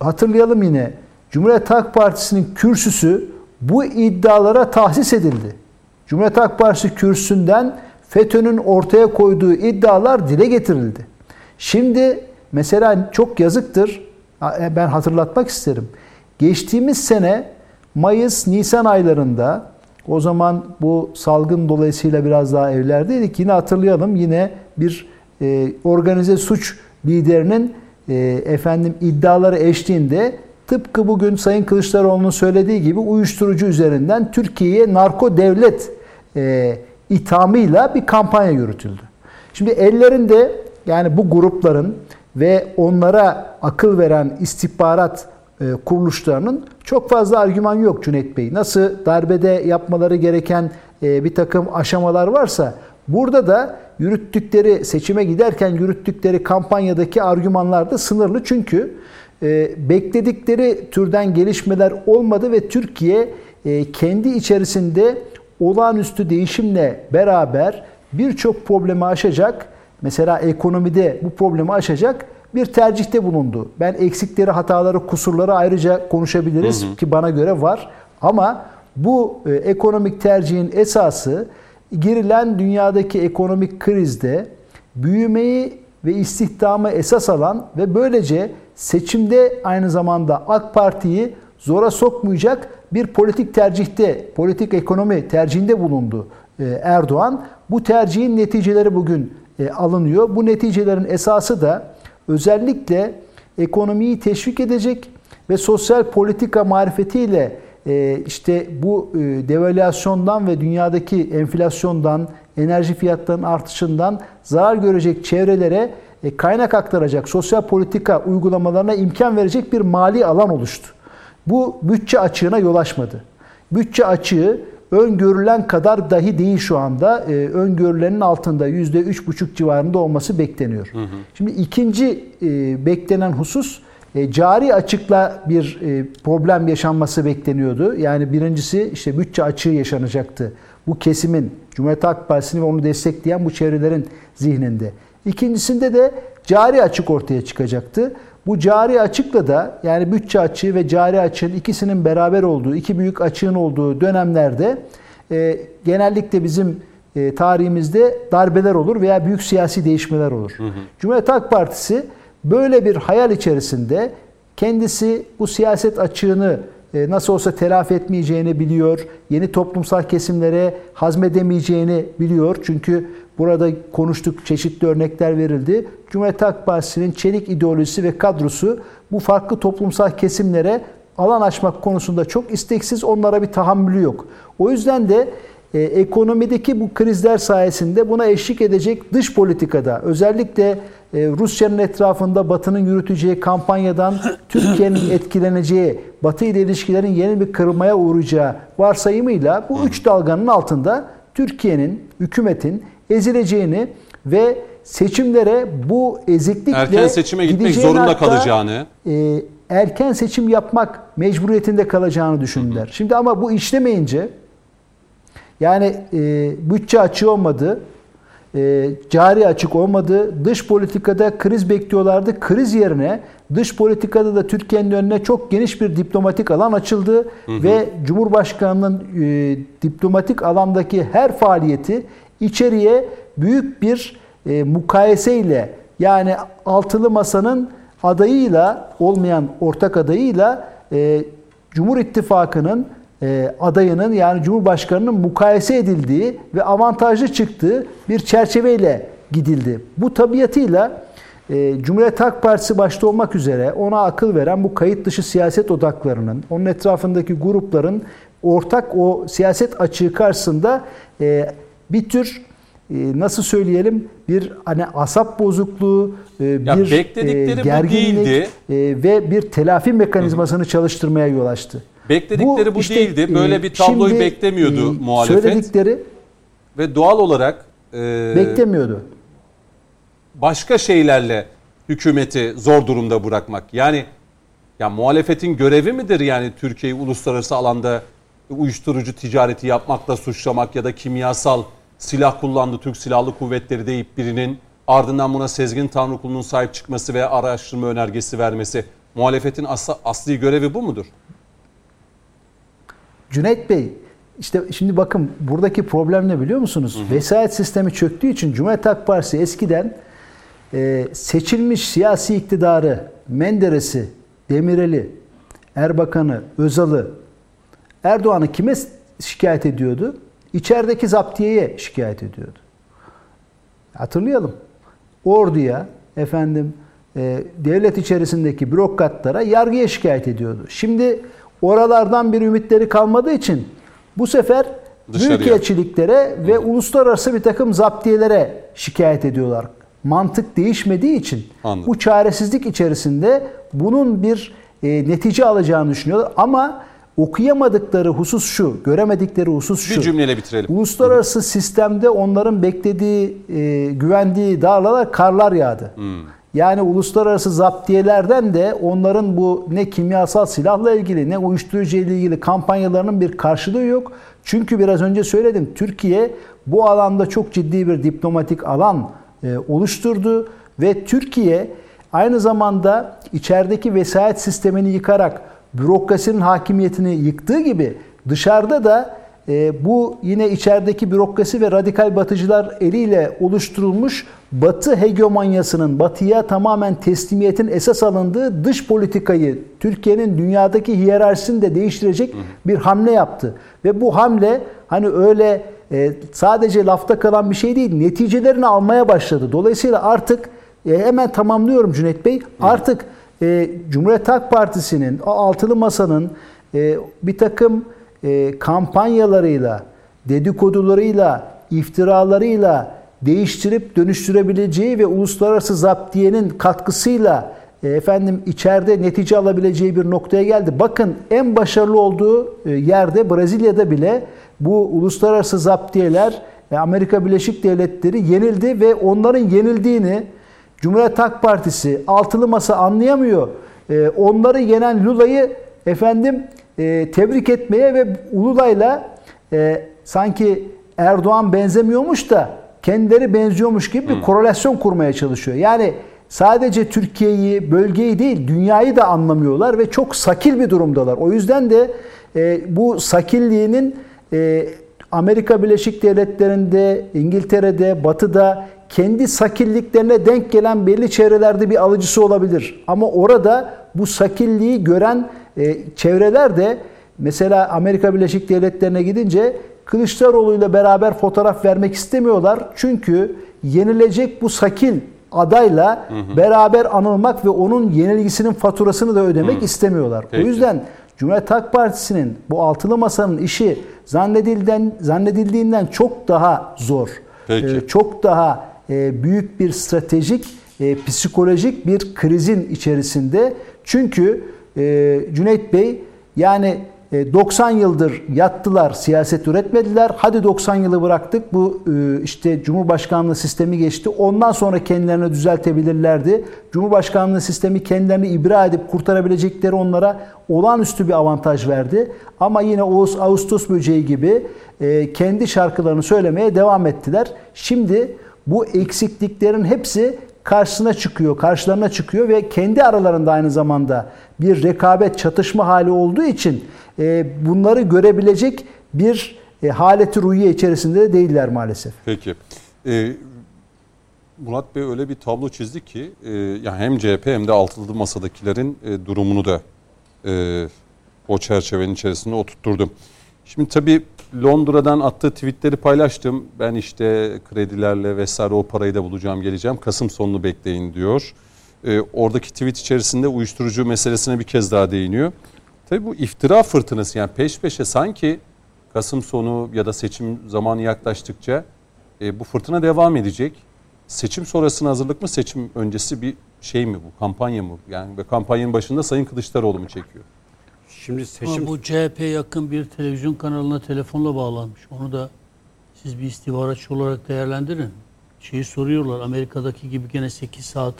hatırlayalım yine Cumhuriyet Halk Partisi'nin kürsüsü bu iddialara tahsis edildi. Cumhuriyet Halk Partisi kürsüsünden FETÖ'nün ortaya koyduğu iddialar dile getirildi. Şimdi mesela çok yazıktır. E, ben hatırlatmak isterim. Geçtiğimiz sene Mayıs, Nisan aylarında o zaman bu salgın dolayısıyla biraz daha evlerdeydik. Yine hatırlayalım yine bir e, organize suç liderinin e, efendim iddiaları eşliğinde tıpkı bugün Sayın Kılıçdaroğlu'nun söylediği gibi uyuşturucu üzerinden Türkiye'ye narko devlet e, ithamıyla bir kampanya yürütüldü. Şimdi ellerinde yani bu grupların ve onlara akıl veren istihbarat kuruluşlarının çok fazla argüman yok Cüneyt Bey. Nasıl darbede yapmaları gereken e, bir takım aşamalar varsa burada da yürüttükleri seçime giderken yürüttükleri kampanyadaki argümanlar da sınırlı. Çünkü e, bekledikleri türden gelişmeler olmadı ve Türkiye kendi içerisinde olağanüstü değişimle beraber birçok problemi aşacak. Mesela ekonomide bu problemi aşacak bir tercihte bulundu. Ben eksikleri, hataları, kusurları ayrıca konuşabiliriz hı hı. ki bana göre var. Ama bu e, ekonomik tercihin esası girilen dünyadaki ekonomik krizde büyümeyi ve istihdamı esas alan ve böylece seçimde aynı zamanda AK Parti'yi zora sokmayacak bir politik tercihte, politik ekonomi tercihinde bulundu e, Erdoğan. Bu tercihin neticeleri bugün e, alınıyor. Bu neticelerin esası da özellikle ekonomiyi teşvik edecek ve sosyal politika marifetiyle e, işte bu e, devalüasyondan ve dünyadaki enflasyondan, enerji fiyatlarının artışından zarar görecek çevrelere e, kaynak aktaracak, sosyal politika uygulamalarına imkan verecek bir mali alan oluştu. Bu bütçe açığına yol açmadı. Bütçe açığı öngörülen kadar dahi değil şu anda. E, öngörülenin altında %3,5 civarında olması bekleniyor. Hı hı. Şimdi ikinci e, beklenen husus e, cari açıkla bir e, problem yaşanması bekleniyordu. Yani birincisi işte bütçe açığı yaşanacaktı. Bu kesimin Cumhuriyet Halk Partisi'ni ve onu destekleyen bu çevrelerin zihninde. İkincisinde de cari açık ortaya çıkacaktı. Bu cari açıkla da yani bütçe açığı ve cari açığın ikisinin beraber olduğu, iki büyük açığın olduğu dönemlerde e, genellikle bizim e, tarihimizde darbeler olur veya büyük siyasi değişmeler olur. Hı hı. Cumhuriyet Halk Partisi böyle bir hayal içerisinde kendisi bu siyaset açığını e, nasıl olsa telafi etmeyeceğini biliyor. Yeni toplumsal kesimlere hazmedemeyeceğini biliyor. Çünkü burada konuştuk, çeşitli örnekler verildi. Cumhuriyet Halk Partisi'nin çelik ideolojisi ve kadrosu bu farklı toplumsal kesimlere alan açmak konusunda çok isteksiz, onlara bir tahammülü yok. O yüzden de e, ekonomideki bu krizler sayesinde buna eşlik edecek dış politikada özellikle e, Rusya'nın etrafında Batı'nın yürüteceği kampanyadan Türkiye'nin etkileneceği, Batı ile ilişkilerin yeni bir kırılmaya uğrayacağı varsayımıyla bu üç dalganın altında Türkiye'nin, hükümetin ezileceğini ve seçimlere bu eziklikle Erken seçime gitmek zorunda hatta, kalacağını. e, erken seçim yapmak mecburiyetinde kalacağını düşündüler. Şimdi ama bu işlemeyince yani e, bütçe açığı olmadı, e, cari açık olmadı, dış politikada kriz bekliyorlardı. Kriz yerine dış politikada da Türkiye'nin önüne çok geniş bir diplomatik alan açıldı ve Cumhurbaşkanı'nın e, diplomatik alandaki her faaliyeti içeriye büyük bir e, mukayeseyle yani altılı masanın adayıyla olmayan ortak adayıyla e, Cumhur İttifakı'nın e, adayının yani Cumhurbaşkanı'nın mukayese edildiği ve avantajlı çıktığı bir çerçeveyle gidildi. Bu tabiatıyla e, Cumhuriyet Halk Partisi başta olmak üzere ona akıl veren bu kayıt dışı siyaset odaklarının, onun etrafındaki grupların ortak o siyaset açığı karşısında e, bir tür e, nasıl söyleyelim bir hani asap bozukluğu, e, Ya bir bekledikleri e, bu gerginlik değildi. e, ve bir telafi mekanizmasını çalıştırmaya yol açtı. Bekledikleri bu değildi. Böyle bir tabloyu beklemiyordu muhalefet. Söyledikleri Ve doğal olarak e, beklemiyordu. başka şeylerle hükümeti zor durumda bırakmak. Yani ya muhalefetin görevi midir yani Türkiye'yi uluslararası alanda uyuşturucu ticareti yapmakla suçlamak ya da kimyasal silah kullandı Türk Silahlı Kuvvetleri deyip birinin ardından buna Sezgin Tanrıkulu'nun sahip çıkması ve araştırma önergesi vermesi. Muhalefetin asla, asli görevi bu mudur? Cüneyt Bey işte şimdi bakın buradaki problem ne biliyor musunuz? Vesayet sistemi çöktüğü için Cumhuriyet Halk Partisi eskiden e, seçilmiş siyasi iktidarı Menderes'i, Demirel'i, Erbakan'ı, Özal'ı, Erdoğan'ı kime şikayet ediyordu? İçerideki zaptiyeye şikayet ediyordu. Hatırlayalım. Orduya, efendim e, devlet içerisindeki bürokratlara yargıya şikayet ediyordu. Şimdi oralardan bir ümitleri kalmadığı için bu sefer Dışarıya. büyükelçiliklere ve uluslararası bir takım zaptiyelere şikayet ediyorlar. Mantık değişmediği için Anladım. bu çaresizlik içerisinde bunun bir e, netice alacağını düşünüyorlar. Ama okuyamadıkları husus şu, göremedikleri husus şu. Bir cümleyle bitirelim. Uluslararası sistemde onların beklediği, e, güvendiği dağlar karlar yağdı. Yani uluslararası zaptiyelerden de onların bu ne kimyasal silahla ilgili ne uyuşturucu ile ilgili kampanyalarının bir karşılığı yok. Çünkü biraz önce söyledim Türkiye bu alanda çok ciddi bir diplomatik alan e, oluşturdu ve Türkiye aynı zamanda içerideki vesayet sistemini yıkarak bürokrasinin hakimiyetini yıktığı gibi dışarıda da e, bu yine içerideki bürokrasi ve radikal batıcılar eliyle oluşturulmuş Batı hegemonyasının batıya tamamen teslimiyetin esas alındığı dış politikayı Türkiye'nin dünyadaki hiyerarşisini de değiştirecek bir hamle yaptı. Ve bu hamle hani öyle e, sadece lafta kalan bir şey değil, neticelerini almaya başladı. Dolayısıyla artık e, hemen tamamlıyorum Cüneyt Bey. Artık e, Cumhuriyet Halk Partisi'nin, o altılı masanın e, bir takım e, kampanyalarıyla, dedikodularıyla, iftiralarıyla değiştirip dönüştürebileceği ve uluslararası zaptiyenin katkısıyla efendim içeride netice alabileceği bir noktaya geldi. Bakın en başarılı olduğu yerde Brezilya'da bile bu uluslararası zaptiyeler Amerika Birleşik Devletleri yenildi ve onların yenildiğini Cumhuriyet Halk Partisi altılı masa anlayamıyor. E, onları yenen Lula'yı efendim e, tebrik etmeye ve Ululay'la e, sanki Erdoğan benzemiyormuş da kendileri benziyormuş gibi bir korelasyon kurmaya çalışıyor. Yani sadece Türkiye'yi, bölgeyi değil dünyayı da anlamıyorlar ve çok sakil bir durumdalar. O yüzden de e, bu sakilliğinin e, Amerika Birleşik Devletleri'nde, İngiltere'de, Batı'da kendi sakilliklerine denk gelen belli çevrelerde bir alıcısı olabilir. Ama orada bu sakilliği gören e, çevreler de mesela Amerika Birleşik Devletleri'ne gidince Kılıçdaroğlu ile beraber fotoğraf vermek istemiyorlar. Çünkü yenilecek bu sakil adayla beraber anılmak ve onun yenilgisinin faturasını da ödemek istemiyorlar. Peki. O yüzden Cumhuriyet Halk Partisi'nin bu altılı masanın işi zannedildiğinden, zannedildiğinden çok daha zor. Peki. Ee, çok daha büyük bir stratejik, e, psikolojik bir krizin içerisinde. Çünkü e, Cüneyt Bey yani e, 90 yıldır yattılar, siyaset üretmediler. Hadi 90 yılı bıraktık. Bu e, işte Cumhurbaşkanlığı sistemi geçti. Ondan sonra kendilerini düzeltebilirlerdi. Cumhurbaşkanlığı sistemi kendilerini ibra edip kurtarabilecekleri onlara olağanüstü bir avantaj verdi. Ama yine Ağustos böceği gibi e, kendi şarkılarını söylemeye devam ettiler. Şimdi bu eksikliklerin hepsi karşısına çıkıyor, karşılarına çıkıyor ve kendi aralarında aynı zamanda bir rekabet, çatışma hali olduğu için e, bunları görebilecek bir e, haleti ruhiye içerisinde de değiller maalesef. Peki. Ee, Murat Bey öyle bir tablo çizdi ki e, yani hem CHP hem de altılı masadakilerin e, durumunu da e, o çerçevenin içerisinde oturtturdum. Şimdi tabii Londra'dan attığı tweetleri paylaştım. Ben işte kredilerle vesaire o parayı da bulacağım geleceğim. Kasım sonunu bekleyin diyor. E, oradaki tweet içerisinde uyuşturucu meselesine bir kez daha değiniyor. Tabii bu iftira fırtınası yani peş peşe sanki Kasım sonu ya da seçim zamanı yaklaştıkça e, bu fırtına devam edecek. Seçim sonrasına hazırlık mı seçim öncesi bir şey mi bu kampanya mı? Yani ve kampanyanın başında Sayın Kılıçdaroğlu mu çekiyor? Şimdi seçim Ama bu CHP yakın bir televizyon kanalına telefonla bağlanmış. Onu da siz bir istihbaratçı olarak değerlendirin. Şeyi soruyorlar Amerika'daki gibi gene 8 saat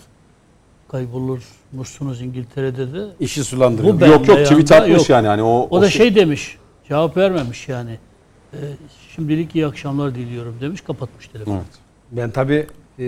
kaybolur musunuz İngiltere'de de. işi sulandırıyor. Yok yok tweet atmış yok. yani hani o, O da şey- şey demiş. Cevap vermemiş yani. Ee, şimdilik iyi akşamlar diliyorum demiş kapatmış telefonu. Evet. Ben tabii e,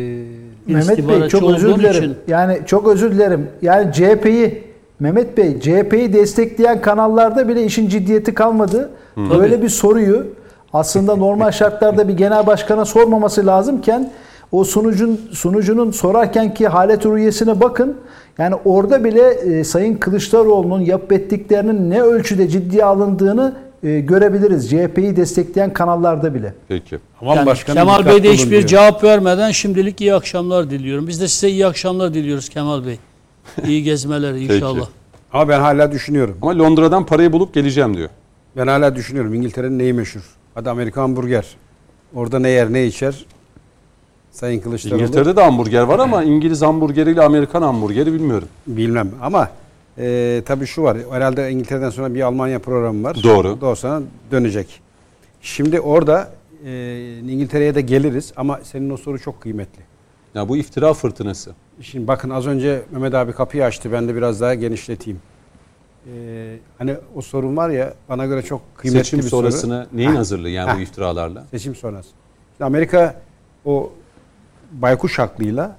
Mehmet Bey çok özür dilerim. için- Yani çok özür dilerim. Yani CHP'yi Mehmet Bey CHP'yi destekleyen kanallarda bile işin ciddiyeti kalmadı. Böyle Tabii. bir soruyu aslında normal şartlarda bir genel başkana sormaması lazımken o sunucun sunucunun sorarken ki halet ruhiyesine bakın. Yani orada bile e, Sayın Kılıçdaroğlu'nun yapıp ettiklerinin ne ölçüde ciddiye alındığını e, görebiliriz. CHP'yi destekleyen kanallarda bile. Peki. aman Yani başkanım Kemal Bey de hiçbir diyor. cevap vermeden şimdilik iyi akşamlar diliyorum. Biz de size iyi akşamlar diliyoruz Kemal Bey. İyi gezmeler inşallah. Ama ben hala düşünüyorum. Ama Londra'dan parayı bulup geleceğim diyor. Ben hala düşünüyorum. İngiltere'nin neyi meşhur? Hadi Amerikan burger. Orada ne yer ne içer? Sayın Kılıçdaroğlu. İngiltere'de de hamburger var ama İngiliz hamburgeriyle Amerikan hamburgeri bilmiyorum. Bilmem ama e, tabii şu var. Herhalde İngiltere'den sonra bir Almanya programı var. Doğru. Sonra dönecek. Şimdi orada e, İngiltere'ye de geliriz ama senin o soru çok kıymetli. Ya bu iftira fırtınası. Şimdi bakın az önce Mehmet abi kapıyı açtı. Ben de biraz daha genişleteyim. E, hani o sorun var ya bana göre çok kıymetli Seçim bir soru. sonrasını neyin Ha, hazırlığı yani ha. bu iftiralarla? Seçim sonrası. Şimdi Amerika o baykuş aklıyla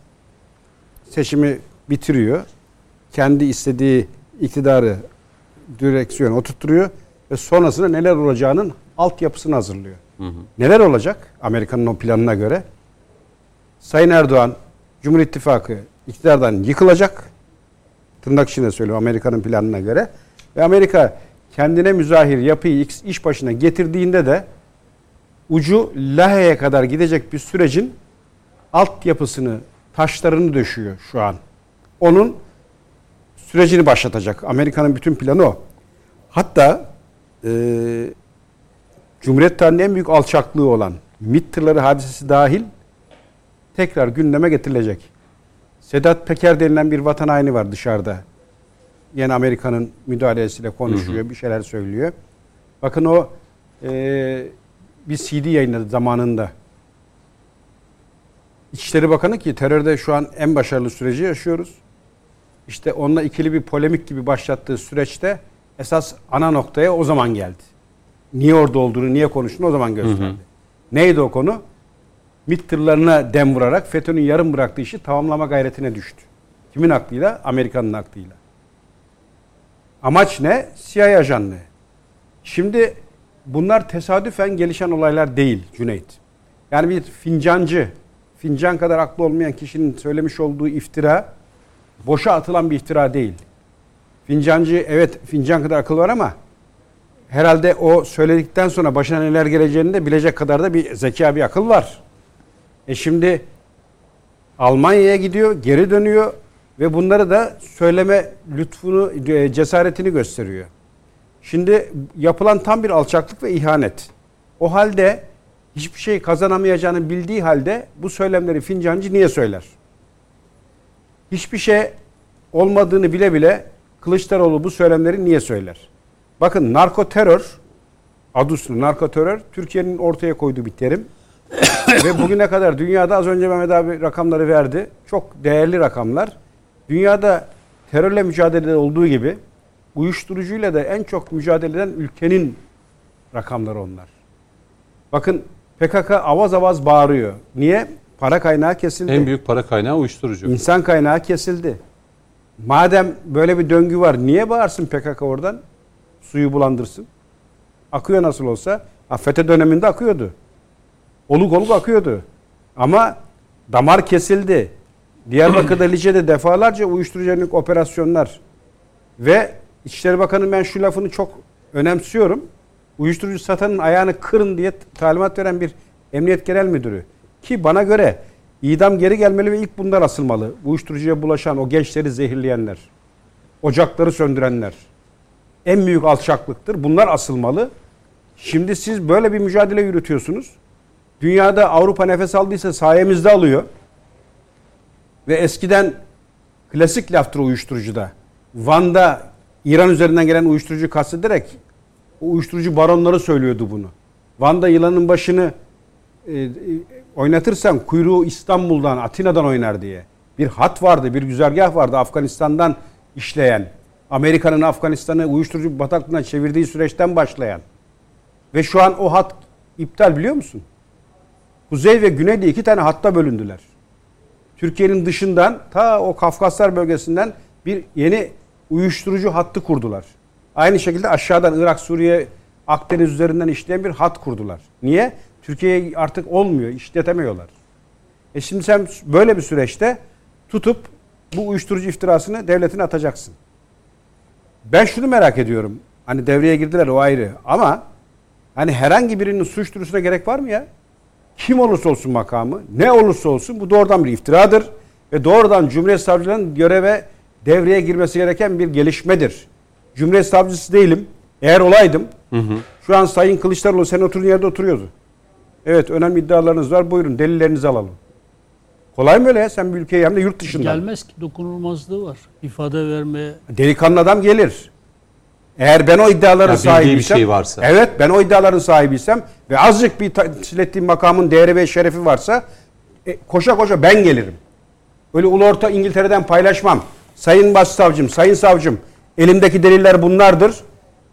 seçimi bitiriyor. Kendi istediği iktidarı direksiyon oturtturuyor ve sonrasında neler olacağının altyapısını hazırlıyor. Hı hı. Neler olacak Amerika'nın o planına göre? Sayın Erdoğan Cumhur İttifakı iktidardan yıkılacak. Tırnak içinde söylüyorum Amerika'nın planına göre. Ve Amerika kendine müzahir yapıyı iş başına getirdiğinde de ucu Lahey'e kadar gidecek bir sürecin altyapısını, taşlarını döşüyor şu an. Onun sürecini başlatacak. Amerika'nın bütün planı o. Hatta e, Cumhuriyet tarihinin en büyük alçaklığı olan MİT tırları hadisesi dahil tekrar gündeme getirilecek. Sedat Peker denilen bir vatan haini var dışarıda. Yine Amerika'nın müdahalesiyle konuşuyor, bir şeyler söylüyor. Bakın o e, bir CD yayınladı zamanında. İçişleri Bakanı ki terörde şu an en başarılı süreci yaşıyoruz. İşte onunla ikili bir polemik gibi başlattığı süreçte esas ana noktaya o zaman geldi. Niye orada olduğunu, niye konuştuğunu o zaman gösterdi. Neydi o konu? MİT tırlarına dem vurarak FETÖ'nün yarım bıraktığı işi tamamlama gayretine düştü. Kimin aklıyla? Amerika'nın aklıyla. Amaç ne? CIA ajanlığı. Şimdi bunlar tesadüfen gelişen olaylar değil Cüneyt. Yani bir fincancı, fincan kadar aklı olmayan kişinin söylemiş olduğu iftira boşa atılan bir iftira değil. Fincancı evet fincan kadar akıl var ama herhalde o söyledikten sonra başına neler geleceğini de bilecek kadar da bir zeka bir akıl var. E şimdi Almanya'ya gidiyor, geri dönüyor ve bunları da söyleme lütfunu, e, cesaretini gösteriyor. Şimdi yapılan tam bir alçaklık ve ihanet. O halde hiçbir şey kazanamayacağını bildiği halde bu söylemleri fincancı niye söyler? Hiçbir şey olmadığını bile bile Kılıçdaroğlu bu söylemleri niye söyler? Bakın narko terör, adı üstünde narko terör Türkiye'nin ortaya koyduğu bir terim. Ve bugüne kadar dünyada az önce Mehmet abi rakamları verdi. Çok değerli rakamlar. Dünyada terörle mücadelede olduğu gibi uyuşturucuyla da en çok mücadele eden ülkenin rakamları onlar. Bakın PKK avaz avaz bağırıyor. Niye? Para kaynağı kesildi. En büyük para kaynağı uyuşturucu. İnsan kaynağı kesildi. Madem böyle bir döngü var niye bağırsın PKK oradan? Suyu bulandırsın. Akıyor nasıl olsa. FETÖ döneminde akıyordu. Oluk oluk akıyordu. Ama damar kesildi. Diyarbakır'da Lice'de defalarca uyuşturucu yönelik operasyonlar ve İçişleri Bakanı ben şu lafını çok önemsiyorum. Uyuşturucu satanın ayağını kırın diye talimat veren bir Emniyet Genel Müdürü. Ki bana göre idam geri gelmeli ve ilk bunlar asılmalı. Uyuşturucuya bulaşan o gençleri zehirleyenler. Ocakları söndürenler. En büyük alçaklıktır. Bunlar asılmalı. Şimdi siz böyle bir mücadele yürütüyorsunuz. Dünyada Avrupa nefes aldıysa sayemizde alıyor. Ve eskiden klasik laftır uyuşturucuda. Van'da İran üzerinden gelen uyuşturucu kastederek o uyuşturucu baronları söylüyordu bunu. Van'da yılanın başını e, e, oynatırsan kuyruğu İstanbul'dan, Atina'dan oynar diye. Bir hat vardı, bir güzergah vardı Afganistan'dan işleyen. Amerika'nın Afganistan'ı uyuşturucu bataklığına çevirdiği süreçten başlayan. Ve şu an o hat iptal biliyor musun? Kuzey ve Güney diye iki tane hatta bölündüler. Türkiye'nin dışından ta o Kafkaslar bölgesinden bir yeni uyuşturucu hattı kurdular. Aynı şekilde aşağıdan Irak, Suriye, Akdeniz üzerinden işleyen bir hat kurdular. Niye? Türkiye artık olmuyor, işletemiyorlar. E şimdi sen böyle bir süreçte tutup bu uyuşturucu iftirasını devletine atacaksın. Ben şunu merak ediyorum. Hani devreye girdiler o ayrı ama hani herhangi birinin suç duyurusuna gerek var mı ya? Kim olursa olsun makamı, ne olursa olsun bu doğrudan bir iftiradır ve doğrudan Cumhuriyet Savcılığı'nın göreve devreye girmesi gereken bir gelişmedir. Cumhuriyet Savcısı değilim. Eğer olaydım hı hı. şu an Sayın Kılıçdaroğlu sen oturduğun yerde oturuyordu. Evet önemli iddialarınız var buyurun delillerinizi alalım. Kolay mı öyle ya sen bir ülkeye hem de yurt dışında. Gelmez ki dokunulmazlığı var. İfade verme. Delikanlı adam gelir. Eğer ben o iddiaların ya sahibiysem. Bir şey varsa. Evet ben o iddiaların sahibiysem ve azıcık bir temsil ettiğim makamın değeri ve şerefi varsa e, koşa koşa ben gelirim. Öyle ulu orta İngiltere'den paylaşmam. Sayın Başsavcım, Sayın Savcım elimdeki deliller bunlardır.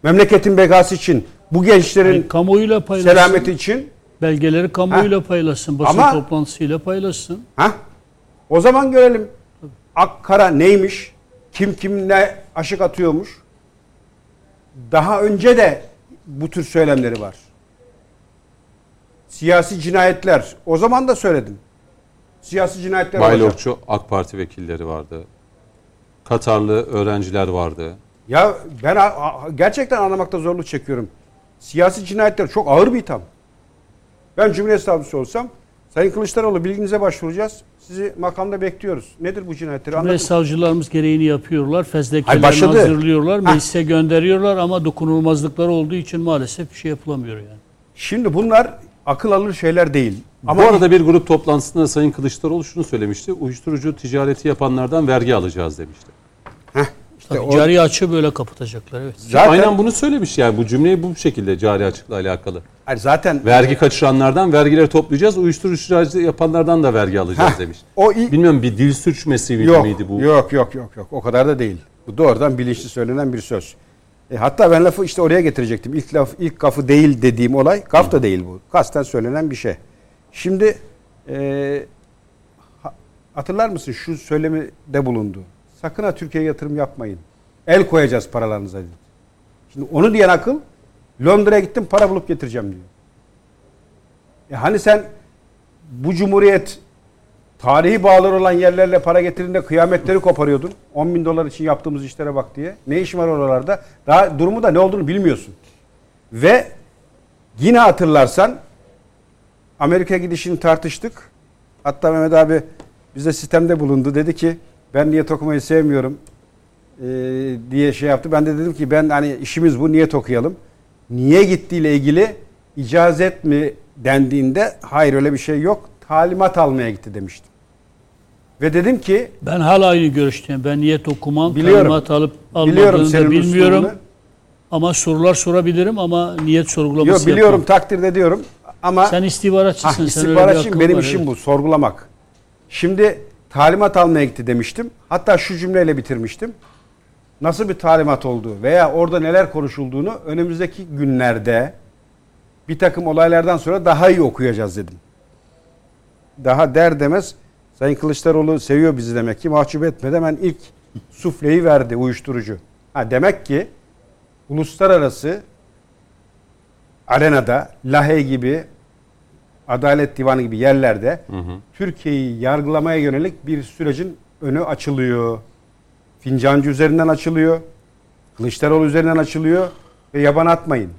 Memleketin bekası için bu gençlerin yani kamuoyuyla paylaşsın. selameti için belgeleri kamuoyuyla ha. paylaşsın. Basın Ama, toplantısıyla paylaşsın. Ha? O zaman görelim. Ak kara neymiş? Kim kim ne aşık atıyormuş? Daha önce de bu tür söylemleri var. Siyasi cinayetler. O zaman da söyledim. Siyasi cinayetler Baylokçu AK Parti vekilleri vardı. Katarlı öğrenciler vardı. Ya ben gerçekten anlamakta zorluk çekiyorum. Siyasi cinayetler çok ağır bir itham. Ben Cumhuriyet Savcısı olsam Sayın Kılıçdaroğlu bilginize başvuracağız. Sizi makamda bekliyoruz. Nedir bu cinayetleri? Cumhuriyet savcılarımız gereğini yapıyorlar. Fezlekelerini hazırlıyorlar. Meclise gönderiyorlar ama dokunulmazlıkları olduğu için maalesef bir şey yapılamıyor yani. Şimdi bunlar akıl alır şeyler değil. Ama Bu arada bir grup toplantısında Sayın Kılıçdaroğlu şunu söylemişti. Uyuşturucu ticareti yapanlardan vergi alacağız demişti. Heh, işte Tabii o... cari açığı böyle kapatacaklar. Evet. Zaten... Aynen bunu söylemiş yani bu cümleyi bu şekilde cari açıkla alakalı. Yani zaten vergi kaçıranlardan vergileri toplayacağız. Uyuşturucu ticareti yapanlardan da vergi alacağız Heh, demiş. O Bilmiyorum bir dil sürçmesi yok, miydi bu? Yok yok yok yok. O kadar da değil. Bu doğrudan bilinçli söylenen bir söz. E, hatta ben lafı işte oraya getirecektim. İlk laf ilk kafı değil dediğim olay kaf da değil bu. Kasten söylenen bir şey. Şimdi e, hatırlar mısın şu söylemi de bulundu. Sakın ha Türkiye'ye yatırım yapmayın. El koyacağız paralarınıza dedi. Şimdi onu diyen akıl Londra'ya gittim para bulup getireceğim diyor. E hani sen bu cumhuriyet tarihi bağlar olan yerlerle para getirdiğinde kıyametleri koparıyordun. 10 bin dolar için yaptığımız işlere bak diye. Ne işin var oralarda? Daha durumu da ne olduğunu bilmiyorsun. Ve yine hatırlarsan Amerika gidişini tartıştık. Hatta Mehmet abi bize sistemde bulundu. Dedi ki ben niyet okumayı sevmiyorum e, diye şey yaptı. Ben de dedim ki ben hani işimiz bu niyet okuyalım. Niye gittiğiyle ilgili icazet mi dendiğinde hayır öyle bir şey yok. Talimat almaya gitti demiştim. Ve dedim ki Ben hala aynı görüşteyim. Ben niyet okumam, Biliyorum. talimat alıp almadığını da bilmiyorum. üslubunu. Ama sorular sorabilirim ama niyet sorgulaması Yok biliyorum yapmam. takdir ediyorum ama Sen istihbaratçısın. Ha, sen öyle bir istihbaratçıyım benim var, işim evet. bu sorgulamak. Şimdi talimat almaya gitti demiştim. Hatta şu cümleyle bitirmiştim. Nasıl bir talimat olduğu veya orada neler konuşulduğunu önümüzdeki günlerde bir takım olaylardan sonra daha iyi okuyacağız dedim. Daha der demez Sayın Kılıçdaroğlu seviyor bizi demek ki mahcup etmedi. Hemen ilk sufleyi verdi uyuşturucu. Ha demek ki uluslararası arenada Lahey gibi Adalet Divanı gibi yerlerde Türkiye'yi yargılamaya yönelik bir sürecin önü açılıyor. Fincancı üzerinden açılıyor. Kılıçdaroğlu üzerinden açılıyor. Ve yaban atmayın.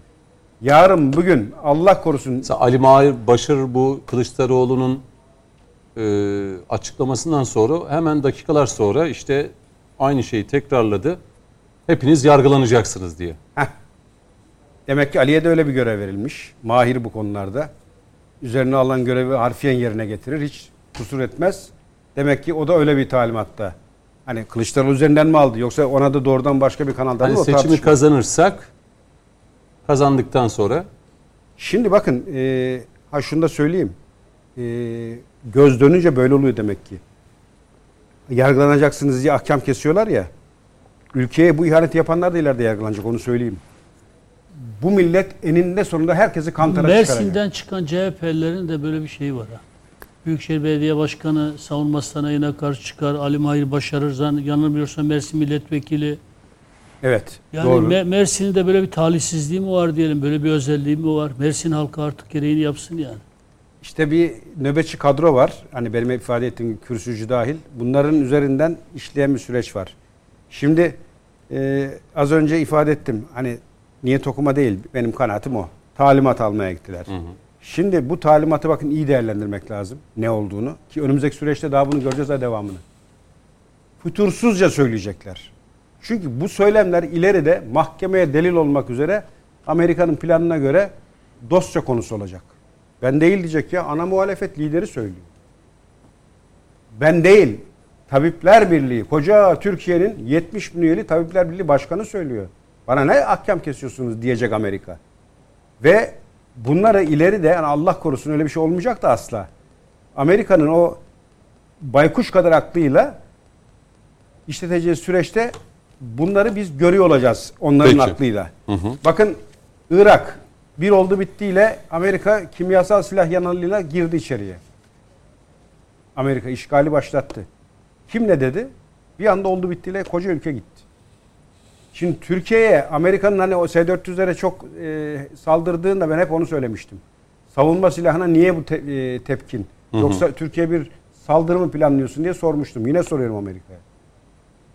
Yarın bugün Allah korusun Mesela Ali Mahir Başar bu Kılıçdaroğlu'nun e, açıklamasından sonra hemen dakikalar sonra işte aynı şeyi tekrarladı. Hepiniz yargılanacaksınız diye. Heh. Demek ki Ali'ye de öyle bir görev verilmiş. Mahir bu konularda. Üzerine alan görevi harfiyen yerine getirir. Hiç kusur etmez. Demek ki o da öyle bir talimatta. Hani Kılıçdaroğlu üzerinden mi aldı yoksa ona da doğrudan başka bir kanaldan Hani mı seçimi tartışma. kazanırsak kazandıktan sonra Şimdi bakın e, ha şunu da söyleyeyim. E, göz dönünce böyle oluyor demek ki. Yargılanacaksınız diye ahkam kesiyorlar ya. Ülkeye bu ihaneti yapanlar da ileride yargılanacak onu söyleyeyim. Bu millet eninde sonunda herkesi kantara çıkaracak. Mersin'den çıkan CHP'lilerin de böyle bir şeyi var. Ha. Büyükşehir Belediye Başkanı savunma sanayine karşı çıkar. Ali Mahir Başarır. Yanılmıyorsam Mersin Milletvekili. Evet. Yani doğru. Me- Mersin'in de böyle bir talihsizliği mi var diyelim. Böyle bir özelliği mi var? Mersin halkı artık gereğini yapsın yani. İşte bir nöbetçi kadro var. Hani benim ifade ettiğim kürsücü dahil. Bunların üzerinden işleyen bir süreç var. Şimdi e, az önce ifade ettim. Hani niyet okuma değil. Benim kanaatim o. Talimat almaya gittiler. Şimdi bu talimatı bakın iyi değerlendirmek lazım. Ne olduğunu. Ki önümüzdeki süreçte daha bunu göreceğiz daha devamını. Fütursuzca söyleyecekler. Çünkü bu söylemler ileride mahkemeye delil olmak üzere Amerika'nın planına göre dosya konusu olacak. Ben değil diyecek ya ana muhalefet lideri söylüyor. Ben değil. Tabipler Birliği, koca Türkiye'nin 70 bin üyeli Tabipler Birliği Başkanı söylüyor. Bana ne ahkam kesiyorsunuz diyecek Amerika. Ve bunları ileri de yani Allah korusun öyle bir şey olmayacak da asla. Amerika'nın o baykuş kadar aklıyla işleteceği süreçte bunları biz görüyor olacağız onların Peki. aklıyla. Bakın Irak bir oldu bittiyle Amerika kimyasal silah yanılığıyla girdi içeriye. Amerika işgali başlattı. Kim ne dedi? Bir anda oldu bittiyle koca ülke gitti. Şimdi Türkiye'ye Amerika'nın hani o S-400'lere çok e, saldırdığında ben hep onu söylemiştim. Savunma silahına niye bu te- e, tepkin? Yoksa Türkiye bir saldırı mı planlıyorsun diye sormuştum. Yine soruyorum Amerika'ya.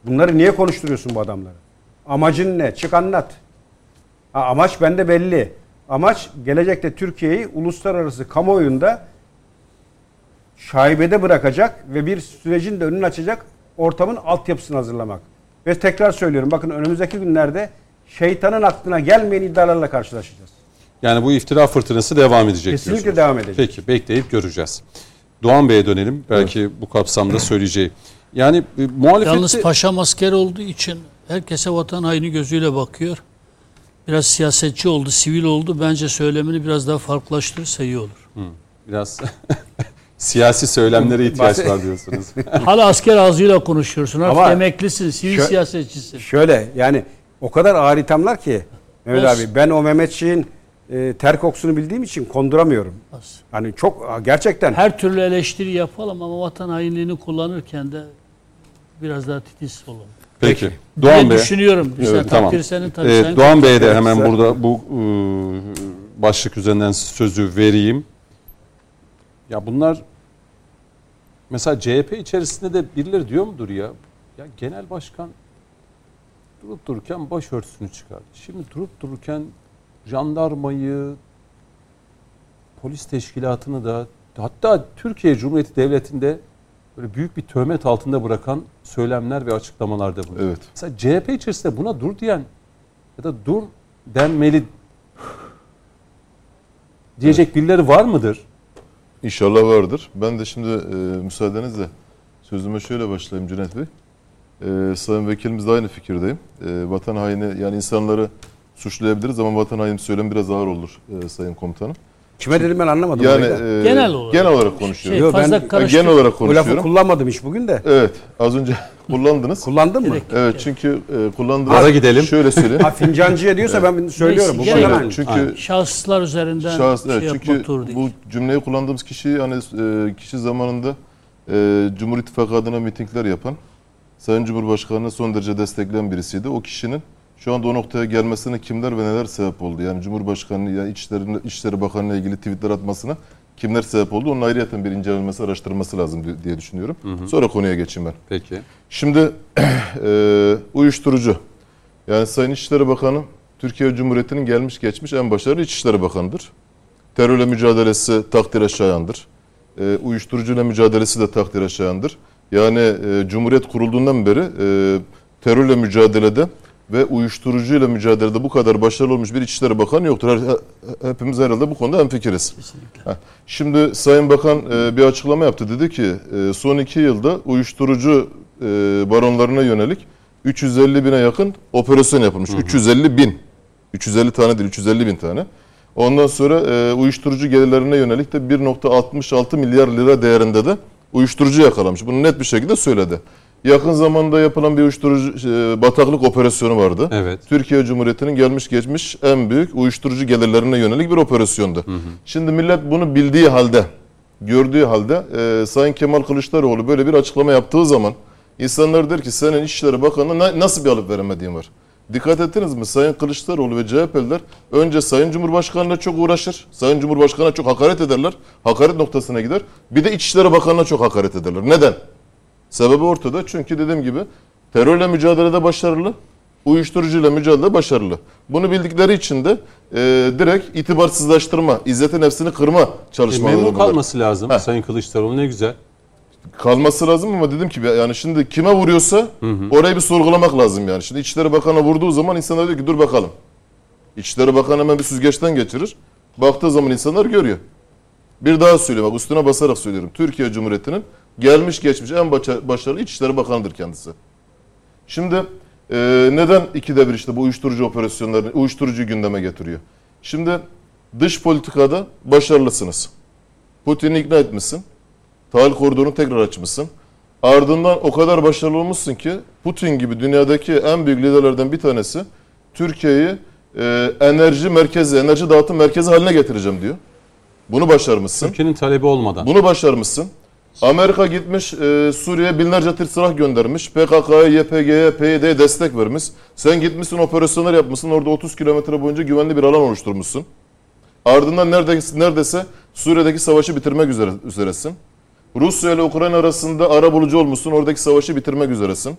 Bunları niye konuşturuyorsun bu adamları? Amacın ne? Çık anlat. Ha, amaç bende belli. Amaç gelecekte Türkiye'yi uluslararası kamuoyunda şaibede bırakacak ve bir sürecin de önünü açacak ortamın altyapısını hazırlamak. Ve tekrar söylüyorum bakın önümüzdeki günlerde şeytanın aklına gelmeyen iddialarla karşılaşacağız. yani bu iftira fırtınası devam edecek Kesinlikle diyorsunuz. devam edecek. Peki bekleyip göreceğiz. Doğan Bey'e dönelim. Belki bu kapsamda söyleyeceği. Yani e, muhalefette... Yalnız paşam asker olduğu için herkese vatan haini gözüyle bakıyor. Biraz siyasetçi oldu, sivil oldu. Bence söylemini biraz daha farklılaştırırsa iyi olur. Biraz siyasi söylemlere ihtiyaç var diyorsunuz. Hala asker ağzıyla konuşuyorsun. Artık Ama emeklisin, sivil şö- siyasetçisin. Şöyle yani o kadar ağır ithamlar ki Mehmet Olsun. abi ben o Mehmetçiğin e, ter kokusunu bildiğim için konduramıyorum. Az. Hani çok gerçekten Her türlü eleştiri yapalım ama vatan hainliğini kullanırken de biraz daha titiz olalım. Peki. Diye Doğan Bey. düşünüyorum. Sen Evet, tamam. takdir senin tabii. Ee, sen Doğan Bey'e de hemen burada bu e, başlık üzerinden sözü vereyim. Ya bunlar Mesela CHP içerisinde de birileri diyor mudur ya? Ya genel başkan durup dururken başörtüsünü çıkardı. Şimdi durup dururken jandarmayı, polis teşkilatını da hatta Türkiye Cumhuriyeti Devleti'nde böyle büyük bir töhmet altında bırakan söylemler ve açıklamalarda bulunuyor. Evet. Mesela CHP içerisinde buna dur diyen ya da dur denmeli diyecek birileri var mıdır? İnşallah vardır. Ben de şimdi e, müsaadenizle sözüme şöyle başlayayım Cüneyt Bey. E, Sayın Vekilimiz de aynı fikirdeyim. E, vatan haini yani insanları suçlayabiliriz ama vatan haini söylem biraz ağır olur e, Sayın Komutanım. Kime dedim ben anlamadım. Yani orayı e, Genel olarak. genel olarak konuşuyorum. Şey, Yo, fazla ben karıştır. genel olarak Bu lafı konuşuyorum. kullanmadım hiç bugün de. Evet, az önce kullandınız. Kullandın mı? Gerek- Evet çünkü e, kullandınız. Ara gidelim. Şöyle söyleyeyim. Ha fincancıya diyorsa ben söylüyorum. Bu Neyse, kadar gerek çünkü Aynen. Şahıslar üzerinden Şahıs, şey evet, yapmak çünkü doğru değil. bu cümleyi kullandığımız kişi hani e, kişi zamanında e, Cumhur İttifakı adına mitingler yapan Sayın Cumhurbaşkanı'nı son derece destekleyen birisiydi. O kişinin şu anda o noktaya gelmesine kimler ve neler sebep oldu? Yani Cumhurbaşkanı ya İçişleri, İçişleri Bakanı'na ilgili tweetler atmasına kimler sebep oldu? Onun ayrıyeten bir incelenmesi, araştırılması lazım di- diye düşünüyorum. Sonra konuya geçeyim ben. Peki. Şimdi e, uyuşturucu. Yani Sayın İçişleri Bakanı Türkiye Cumhuriyeti'nin gelmiş geçmiş en başarılı İçişleri Bakanı'dır. Terörle mücadelesi takdire şayandır. E, uyuşturucuyla mücadelesi de takdire şayandır. Yani e, Cumhuriyet kurulduğundan beri e, terörle mücadelede ve uyuşturucuyla mücadelede bu kadar başarılı olmuş bir İçişleri Bakanı yoktur. Her- hepimiz herhalde bu konuda hemfikiriz. Kesinlikle. Şimdi Sayın Bakan e, bir açıklama yaptı. Dedi ki e, son iki yılda uyuşturucu e, baronlarına yönelik 350 bine yakın operasyon yapılmış. 350 bin. 350 tane değil 350 bin tane. Ondan sonra e, uyuşturucu gelirlerine yönelik de 1.66 milyar lira değerinde de uyuşturucu yakalamış. Bunu net bir şekilde söyledi. Yakın zamanda yapılan bir uyuşturucu e, bataklık operasyonu vardı. Evet. Türkiye Cumhuriyeti'nin gelmiş geçmiş en büyük uyuşturucu gelirlerine yönelik bir operasyondu. Şimdi millet bunu bildiği halde, gördüğü halde e, Sayın Kemal Kılıçdaroğlu böyle bir açıklama yaptığı zaman insanlar der ki senin İçişleri Bakanı'na na- nasıl bir alıp veremediğin var? Dikkat ettiniz mi? Sayın Kılıçdaroğlu ve CHP'liler önce Sayın Cumhurbaşkanı'na çok uğraşır. Sayın Cumhurbaşkanı'na çok hakaret ederler. Hakaret noktasına gider. Bir de İçişleri Bakanı'na çok hakaret ederler. Neden? Sebebi ortada. Çünkü dediğim gibi terörle mücadelede başarılı, uyuşturucuyla mücadelede başarılı. Bunu bildikleri için de e, direkt itibarsızlaştırma, izzeti nefsini kırma E, çalışmaları memnun bunlar. kalması lazım Heh. Sayın Kılıçdaroğlu ne güzel. Kalması lazım ama dedim ki yani şimdi kime vuruyorsa orayı bir sorgulamak lazım yani. Şimdi İçişleri Bakanı vurduğu zaman insanlar diyor ki dur bakalım. İçişleri Bakanı hemen bir süzgeçten geçirir. Baktığı zaman insanlar görüyor. Bir daha söylüyorum bak üstüne basarak söylüyorum. Türkiye Cumhuriyeti'nin gelmiş geçmiş en başa- başarılı İçişleri Bakanı'dır kendisi. Şimdi e, neden ikide bir işte bu uyuşturucu operasyonlarını, uyuşturucu gündeme getiriyor? Şimdi dış politikada başarılısınız. Putin'i ikna etmişsin. Tahıl koridorunu tekrar açmışsın. Ardından o kadar başarılı olmuşsun ki Putin gibi dünyadaki en büyük liderlerden bir tanesi Türkiye'yi e, enerji merkezi, enerji dağıtım merkezi haline getireceğim diyor. Bunu başarmışsın. Ülkenin talebi olmadan. Bunu başarmışsın. Amerika gitmiş e, Suriye'ye binlerce tır silah göndermiş. PKK'ya, YPG'ye, PYD'ye destek vermiş. Sen gitmişsin operasyonlar yapmışsın. Orada 30 kilometre boyunca güvenli bir alan oluşturmuşsun. Ardından neredeyse, neredeyse Suriye'deki savaşı bitirmek üzere, üzeresin. Rusya ile Ukrayna arasında ara bulucu olmuşsun. Oradaki savaşı bitirmek üzeresin.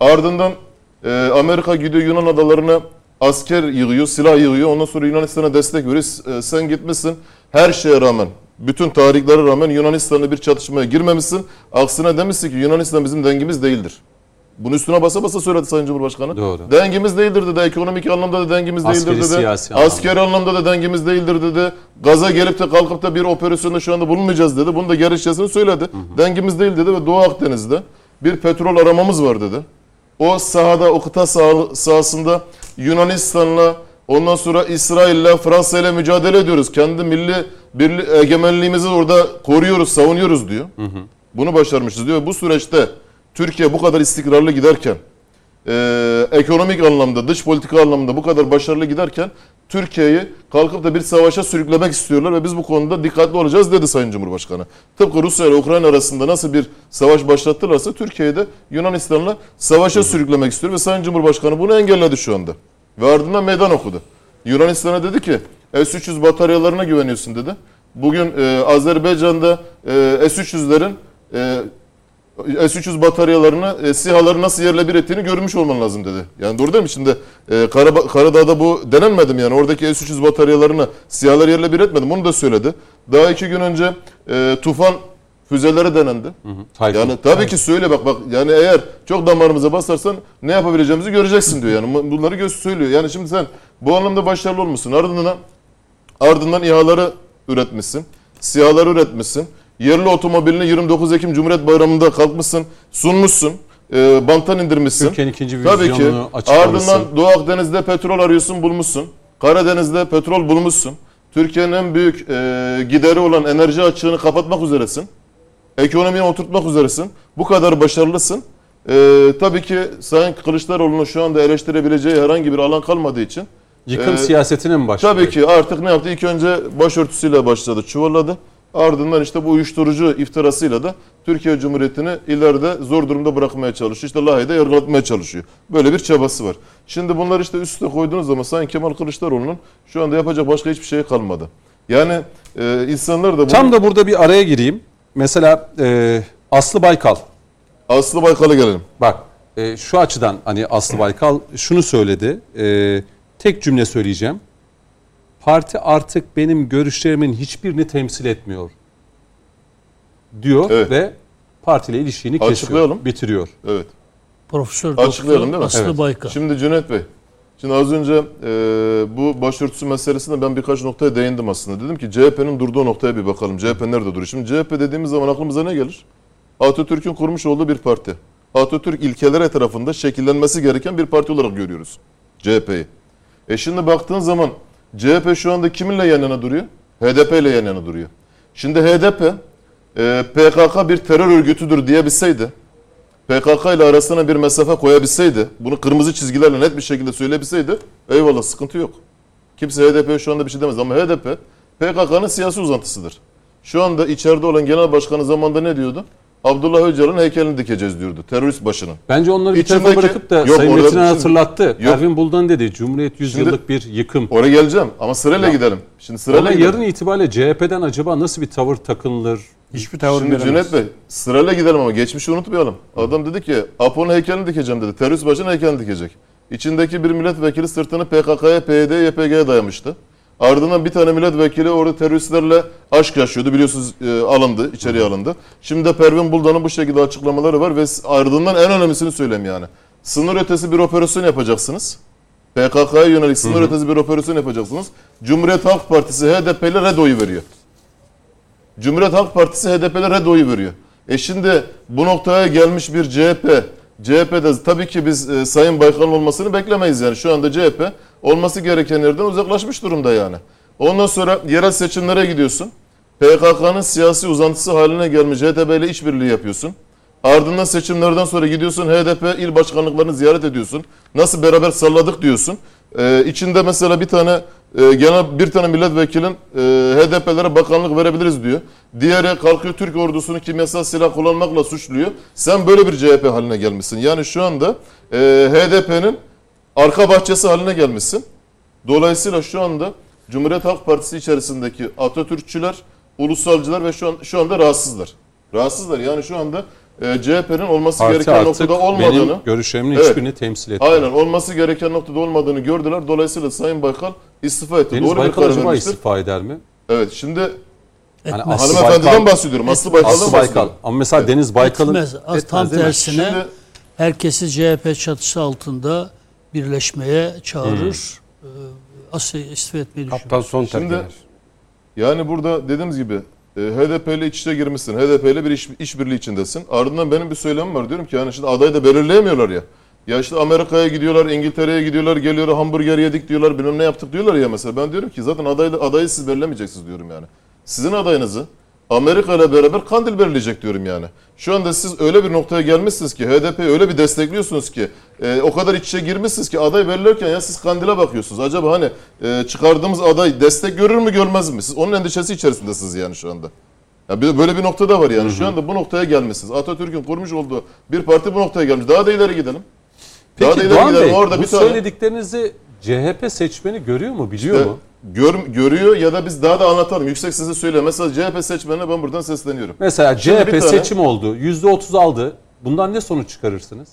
Ardından e, Amerika gidiyor Yunan adalarına asker yığıyor, silah yığıyor. Ondan sonra Yunanistan'a destek veriyor. E, sen gitmişsin her şeye rağmen, bütün tarihlere rağmen Yunanistan'la bir çatışmaya girmemişsin. Aksine demişsin ki Yunanistan bizim dengimiz değildir. Bunu üstüne basa basa söyledi Sayın Cumhurbaşkanı. Doğru. Dengimiz değildir dedi. Ekonomik anlamda da dengimiz Askeri, değildir dedi. siyasi anlamda. Askeri anlamda da dengimiz değildir dedi. Gaza gelip de kalkıp da bir operasyonda şu anda bulunmayacağız dedi. Bunu da gerekçesini söyledi. Dengimiz değil dedi ve Doğu Akdeniz'de bir petrol aramamız var dedi. O sahada, o kıta sah- sahasında Yunanistan'la ondan sonra İsrail'le, Fransa ile mücadele ediyoruz. Kendi milli birli, egemenliğimizi orada koruyoruz, savunuyoruz diyor. Bunu başarmışız diyor. Bu süreçte Türkiye bu kadar istikrarlı giderken e, ekonomik anlamda, dış politika anlamda bu kadar başarılı giderken Türkiye'yi kalkıp da bir savaşa sürüklemek istiyorlar ve biz bu konuda dikkatli olacağız dedi Sayın Cumhurbaşkanı. Tıpkı Rusya ile Ukrayna arasında nasıl bir savaş başlattılarsa Türkiye'yi de Yunanistan'la savaşa sürüklemek istiyor ve Sayın Cumhurbaşkanı bunu engelledi şu anda. Ve ardından meydan okudu. Yunanistan'a dedi ki S-300 bataryalarına güveniyorsun dedi. Bugün e, Azerbaycan'da e, S-300'lerin e, S-300 bataryalarını, e, SİHA'ları nasıl yerle bir ettiğini görmüş olman lazım dedi. Yani doğru değil mi? Şimdi e, Karaba- Karadağ'da bu denenmedi mi yani? Oradaki S-300 bataryalarını SİHA'ları yerle bir etmedim. Onu da söyledi. Daha iki gün önce e, Tufan füzeleri denendi. Tayfun. Yani tabii ki söyle bak bak yani eğer çok damarımıza basarsan ne yapabileceğimizi göreceksin diyor yani bunları göz söylüyor. Yani şimdi sen bu anlamda başarılı olmuşsun. Ardından ardından İHA'ları üretmişsin. SİHA'ları üretmişsin. Yerli otomobilini 29 Ekim Cumhuriyet Bayramı'nda kalkmışsın, sunmuşsun. E, banttan indirmişsin. Türkiye'nin ikinci Tabii ki. Ardından Doğu Akdeniz'de petrol arıyorsun, bulmuşsun. Karadeniz'de petrol bulmuşsun. Türkiye'nin en büyük e, gideri olan enerji açığını kapatmak üzeresin. Ekonomiyi oturtmak üzeresin. Bu kadar başarılısın. E, tabii ki Sayın Kılıçdaroğlu'nun şu anda eleştirebileceği herhangi bir alan kalmadığı için Yıkım Ee, siyasetine mi başlıyor? Tabii ki artık ne yaptı? İlk önce başörtüsüyle başladı, çuvalladı. Ardından işte bu uyuşturucu iftirasıyla da Türkiye Cumhuriyeti'ni ileride zor durumda bırakmaya çalışıyor. İşte Lahey'de yargılatmaya çalışıyor. Böyle bir çabası var. Şimdi bunları işte üst üste koyduğunuz zaman Sayın Kemal Kılıçdaroğlu'nun şu anda yapacak başka hiçbir şey kalmadı. Yani e, insanlar da bunu... Tam da burada bir araya gireyim. Mesela e, Aslı Baykal. Aslı Baykal'a gelelim. Bak e, şu açıdan hani Aslı Baykal şunu söyledi. E, tek cümle söyleyeceğim. Parti artık benim görüşlerimin hiçbirini temsil etmiyor diyor Evet. ve partiyle ilişkini kesiyor, Açıklayalım. bitiriyor. Evet. Profesör Açıklayalım Doktor değil mi? Aslı Evet. Baykal. Şimdi Cüneyt Bey, şimdi az önce e, bu başörtüsü meselesinde ben birkaç noktaya değindim aslında. Dedim ki CHP'nin durduğu noktaya bir bakalım. CHP nerede duruyor? Şimdi CHP dediğimiz zaman aklımıza ne gelir? Atatürk'ün kurmuş olduğu bir parti. Atatürk ilkeleri etrafında şekillenmesi gereken bir parti olarak görüyoruz CHP'yi. E şimdi baktığın zaman CHP şu anda kiminle yan yana duruyor? HDP ile yan yana duruyor. Şimdi HDP e, PKK bir terör örgütüdür diyebilseydi, PKK ile arasına bir mesafe koyabilseydi, bunu kırmızı çizgilerle net bir şekilde söyleyebilseydi, eyvallah sıkıntı yok. Kimse HDP'ye şu anda bir şey demez ama HDP PKK'nın siyasi uzantısıdır. Şu anda içeride olan genel başkanı zamanında ne diyordu? Abdullah Öcalan'ın heykelini dikeceğiz diyordu. Terörist başının. Bence onları bir tarafa bırakıp da Yok, Sayın Metin hatırlattı. Yok. Ervin Buldan dedi Cumhuriyet 100 Şimdi- yıllık bir yıkım. Oraya geleceğim ama sırayla gidelim. Şimdi sırayla Ama gidelim. yarın itibariyle CHP'den acaba nasıl bir tavır takınılır? Hiçbir tavır Şimdi veremez. Cüneyt Bey sırayla gidelim ama geçmişi unutmayalım. Adam dedi ki Apo'nun heykelini dikeceğim dedi. Terörist başının heykelini dikecek. İçindeki bir milletvekili sırtını PKK'ya, PYD'ye, YPG'ye dayamıştı. Ardından bir tane milletvekili orada teröristlerle aşk yaşıyordu. Biliyorsunuz e, alındı, içeriye alındı. Şimdi de Pervin Buldan'ın bu şekilde açıklamaları var ve ardından en önemlisini söyleyeyim yani. Sınır ötesi bir operasyon yapacaksınız. PKK'ya yönelik sınır ötesi bir operasyon yapacaksınız. Cumhuriyet Halk Partisi HDP ile red oyu veriyor. Cumhuriyet Halk Partisi HDP'le red oyu veriyor. E şimdi bu noktaya gelmiş bir CHP, CHP'de tabii ki biz e, Sayın Baykal'ın olmasını beklemeyiz yani. Şu anda CHP olması gereken yerden uzaklaşmış durumda yani. Ondan sonra yerel seçimlere gidiyorsun. PKK'nın siyasi uzantısı haline gelmiş HDP ile işbirliği yapıyorsun. Ardından seçimlerden sonra gidiyorsun HDP il başkanlıklarını ziyaret ediyorsun. Nasıl beraber salladık diyorsun. Ee, içinde mesela bir tane e, genel bir tane milletvekilin e, HDP'lere bakanlık verebiliriz diyor. Diğeri kalkıyor Türk ordusunu kimyasal silah kullanmakla suçluyor. Sen böyle bir CHP haline gelmişsin. Yani şu anda e, HDP'nin arka bahçesi haline gelmişsin. Dolayısıyla şu anda Cumhuriyet Halk Partisi içerisindeki Atatürkçüler, ulusalcılar ve şu an şu anda rahatsızlar. Rahatsızlar. Yani şu anda e, CHP'nin olması Parti gereken artık noktada olmadığını benim görüşlerimin Evet. hiçbirini temsil etmiyor. Aynen olması gereken noktada olmadığını gördüler. Dolayısıyla Sayın Baykal istifa etti. Deniz Doğru Baykal acaba vermiştir. istifa eder mi? Evet şimdi Hani Etmez. Aslı hanımefendiden Baykal- bahsediyorum. Aslı Baykal'dan Aslı bahsediyorum. Baykal. Ama mesela Deniz Baykal'ın Etmez. Tam tersine Şimdi herkesi CHP çatısı altında birleşmeye çağırır. Ee, Asıl istifa etmeyi düşünür. Kaptan son Şimdi- terk eder. Yani burada dediğimiz gibi e, HDP ile iç içe girmişsin. HDP ile bir iş, işbirliği içindesin. Ardından benim bir söylemim var. Diyorum ki yani şimdi adayı da belirleyemiyorlar ya. Ya işte Amerika'ya gidiyorlar, İngiltere'ye gidiyorlar, geliyorlar hamburger yedik diyorlar, bilmem ne yaptık diyorlar ya mesela. Ben diyorum ki zaten adayı, adayı siz belirlemeyeceksiniz diyorum yani. Sizin adayınızı Amerika ile beraber Kandil belirleyecek diyorum yani. Şu anda siz öyle bir noktaya gelmişsiniz ki HDP'yi öyle bir destekliyorsunuz ki e, o kadar iç içe girmişsiniz ki aday belirlerken ya siz Kandil'e bakıyorsunuz. Acaba hani e, çıkardığımız aday destek görür mü görmez mi? Siz onun endişesi içerisindesiniz yani şu anda. Ya böyle bir nokta da var yani. Şu anda bu noktaya gelmişsiniz. Atatürk'ün kurmuş olduğu bir parti bu noktaya gelmiş. Daha da ileri gidelim. Daha da Peki ileri Doğan gidelim. Bey Orada bu bir tane söylediklerinizi CHP seçmeni görüyor mu, biliyor İşte mu? Gör, görüyor ya da biz daha da anlatalım. Yüksek sesle söyle. Mesela CHP seçmenine ben buradan sesleniyorum. Mesela Şimdi bir CHP tane- seçim oldu. %30 aldı. Bundan ne sonuç çıkarırsınız?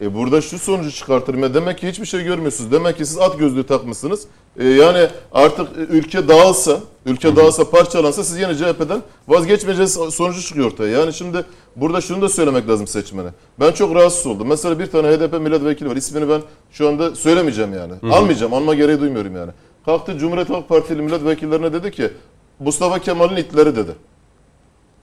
E burada şu sonucu çıkartırım. Ya demek ki hiçbir şey görmüyorsunuz. Demek ki siz at gözlüğü takmışsınız. E yani artık e, ülke dağılsa, ülke dağılsa parçalansa siz yine CHP'den vazgeçmeyeceğiz sonucu çıkıyor ortaya. Yani şimdi burada şunu da söylemek lazım seçmene. Ben çok rahatsız oldum. Mesela bir tane HDP milletvekili var. İsmini ben şu anda söylemeyeceğim yani. Almayacağım. Alma gereği duymuyorum yani. Kalktı Cumhuriyet Halk Partili milletvekillerine dedi ki Mustafa Kemal'in itleri dedi.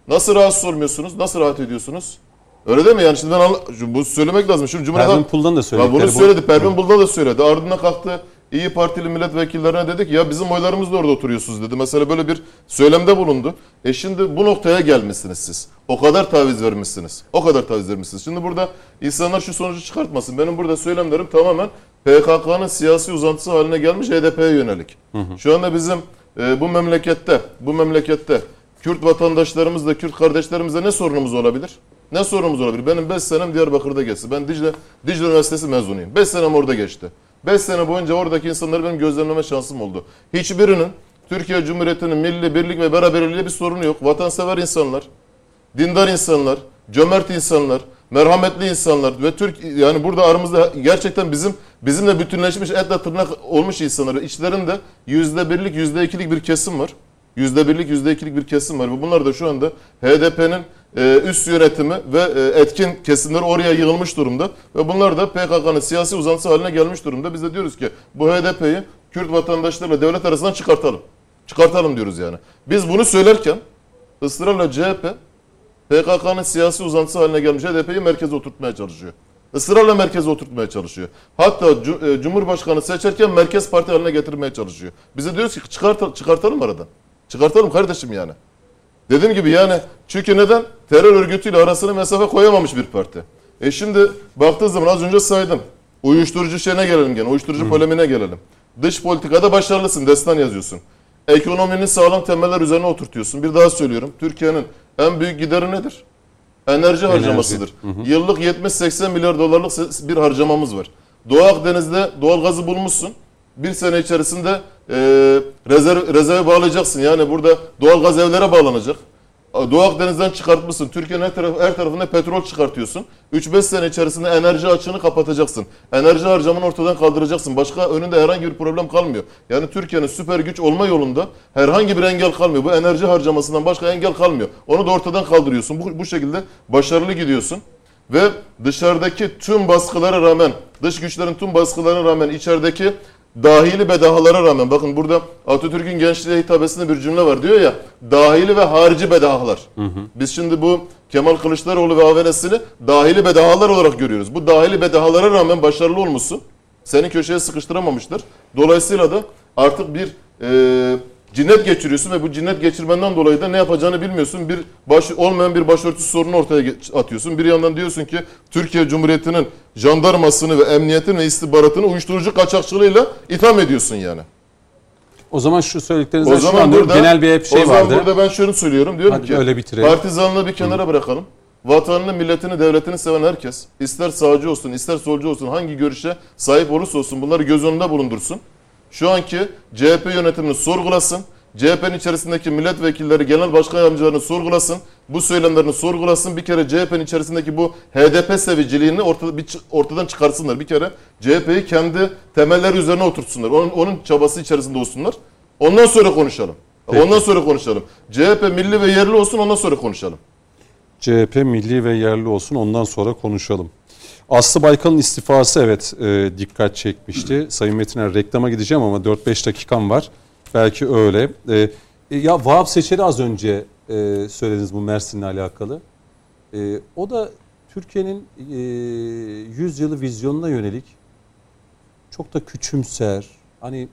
Nasıl rahatsız olmuyorsunuz? Nasıl rahat ediyorsunuz? Öyle değil mi? Yani şimdi ben anla- bu söylemek lazım. Şimdi Cumhuriyet Pervin Halk- Pul'dan da ya söyledikleri bunu bu. söyledi. Pervin Buldan da söyledi. Ardından kalktı İyi Partili milletvekillerine dedi ki ya bizim oylarımız da orada oturuyorsunuz dedi. Mesela böyle bir söylemde bulundu. E şimdi bu noktaya gelmişsiniz siz. O kadar taviz vermişsiniz. O kadar taviz vermişsiniz. Şimdi burada insanlar şu sonucu çıkartmasın. Benim burada söylemlerim tamamen PKK'nın siyasi uzantısı haline gelmiş HDP'ye yönelik. Şu anda bizim e, bu memlekette, bu memlekette Kürt vatandaşlarımızla, Kürt kardeşlerimizle ne sorunumuz olabilir? Ne sorunumuz olabilir? Benim 5 senem Diyarbakır'da geçti. Ben Dicle, Dicle Üniversitesi mezunuyum. 5 senem orada geçti. 5 sene boyunca oradaki insanları benim gözlemleme şansım oldu. Hiçbirinin Türkiye Cumhuriyeti'nin milli birlik ve beraberliğiyle bir sorunu yok. Vatansever insanlar, dindar insanlar, cömert insanlar, merhametli insanlar ve Türk yani burada aramızda gerçekten bizim bizimle bütünleşmiş etle tırnak olmuş insanlar. İçlerinde yüzde birlik, yüzde ikilik bir kesim var. Yüzde birlik, yüzde ikilik bir kesim var. Ve bunlar da şu anda HDP'nin e, üst yönetimi ve e, etkin kesimleri oraya yığılmış durumda. Ve bunlar da PKK'nın siyasi uzantısı haline gelmiş durumda. Biz de diyoruz ki bu HDP'yi Kürt vatandaşlarla devlet arasından çıkartalım. Çıkartalım diyoruz yani. Biz bunu söylerken ısrarla CHP PKK'nın siyasi uzantısı haline gelmiş HDP'yi merkeze oturtmaya çalışıyor. Israrla merkeze oturtmaya çalışıyor. Hatta e, Cumhurbaşkanı seçerken merkez parti haline getirmeye çalışıyor. Bize diyoruz ki çıkart, çıkartalım aradan. Çıkartalım kardeşim yani. Dediğim gibi yani çünkü neden? Terör örgütüyle arasına mesafe koyamamış bir parti. E şimdi baktığı zaman az önce saydım. Uyuşturucu şeyine gelelim gene. Uyuşturucu polemiğine gelelim. Dış politikada başarılısın. Destan yazıyorsun. Ekonominin sağlam temeller üzerine oturtuyorsun. Bir daha söylüyorum. Türkiye'nin en büyük gideri nedir? Enerji harcamasıdır. Yıllık 70-80 milyar dolarlık bir harcamamız var. Doğu Akdeniz'de doğalgazı bulmuşsun. Bir sene içerisinde e, rezerv, rezerve bağlayacaksın. Yani burada doğalgaz evlere bağlanacak. Doğu Akdeniz'den çıkartmışsın. Türkiye'nin her, taraf, her tarafında petrol çıkartıyorsun. 3-5 sene içerisinde enerji açığını kapatacaksın. Enerji harcamanı ortadan kaldıracaksın. Başka önünde herhangi bir problem kalmıyor. Yani Türkiye'nin süper güç olma yolunda herhangi bir engel kalmıyor. Bu enerji harcamasından başka engel kalmıyor. Onu da ortadan kaldırıyorsun. Bu, bu şekilde başarılı gidiyorsun. Ve dışarıdaki tüm baskılara rağmen, dış güçlerin tüm baskılarına rağmen içerideki dahili bedahalara rağmen bakın burada Atatürk'ün gençliğe hitabesinde bir cümle var diyor ya dahili ve harici bedahalar. Biz şimdi bu Kemal Kılıçdaroğlu ve AVN'sini dahili bedahalar olarak görüyoruz. Bu dahili bedahalara rağmen başarılı olmuşsun. Seni köşeye sıkıştıramamıştır. Dolayısıyla da artık bir e, cinnet geçiriyorsun ve bu cinnet geçirmenden dolayı da ne yapacağını bilmiyorsun. Bir baş, olmayan bir başörtüsü sorunu ortaya atıyorsun. Bir yandan diyorsun ki Türkiye Cumhuriyeti'nin jandarmasını ve emniyetin ve istihbaratını uyuşturucu kaçakçılığıyla itham ediyorsun yani. O zaman şu söylediklerinizden O zaman anlıyorum. burada Genel bir hep şey o zaman vardı. burada ben şunu söylüyorum diyorum Hadi ki öyle bitirelim. partizanlığı bir kenara bırakalım. Vatanını, milletini, devletini seven herkes ister sağcı olsun, ister solcu olsun, hangi görüşe sahip olursa olsun bunları göz önünde bulundursun. Şu anki CHP yönetimini sorgulasın. CHP'nin içerisindeki milletvekilleri, genel başkan yardımcılarını sorgulasın. Bu söylemlerini sorgulasın. Bir kere CHP'nin içerisindeki bu HDP seviciliğini ortada, bir, çı- ortadan çıkarsınlar. Bir kere CHP'yi kendi temelleri üzerine oturtsunlar. Onun, onun çabası içerisinde olsunlar. Ondan sonra konuşalım. Ondan sonra konuşalım. CHP milli ve yerli olsun ondan sonra konuşalım. CHP milli ve yerli olsun ondan sonra konuşalım. Aslı Baykal'ın istifası evet e, dikkat çekmişti. Sayın Metiner reklama gideceğim ama 4-5 dakikam var. Belki öyle. E, e, ya Vahap Seçer'i az önce e, söylediniz bu Mersin'le alakalı. E, o da Türkiye'nin e, 100 yılı vizyonuna yönelik çok da küçümser. Hani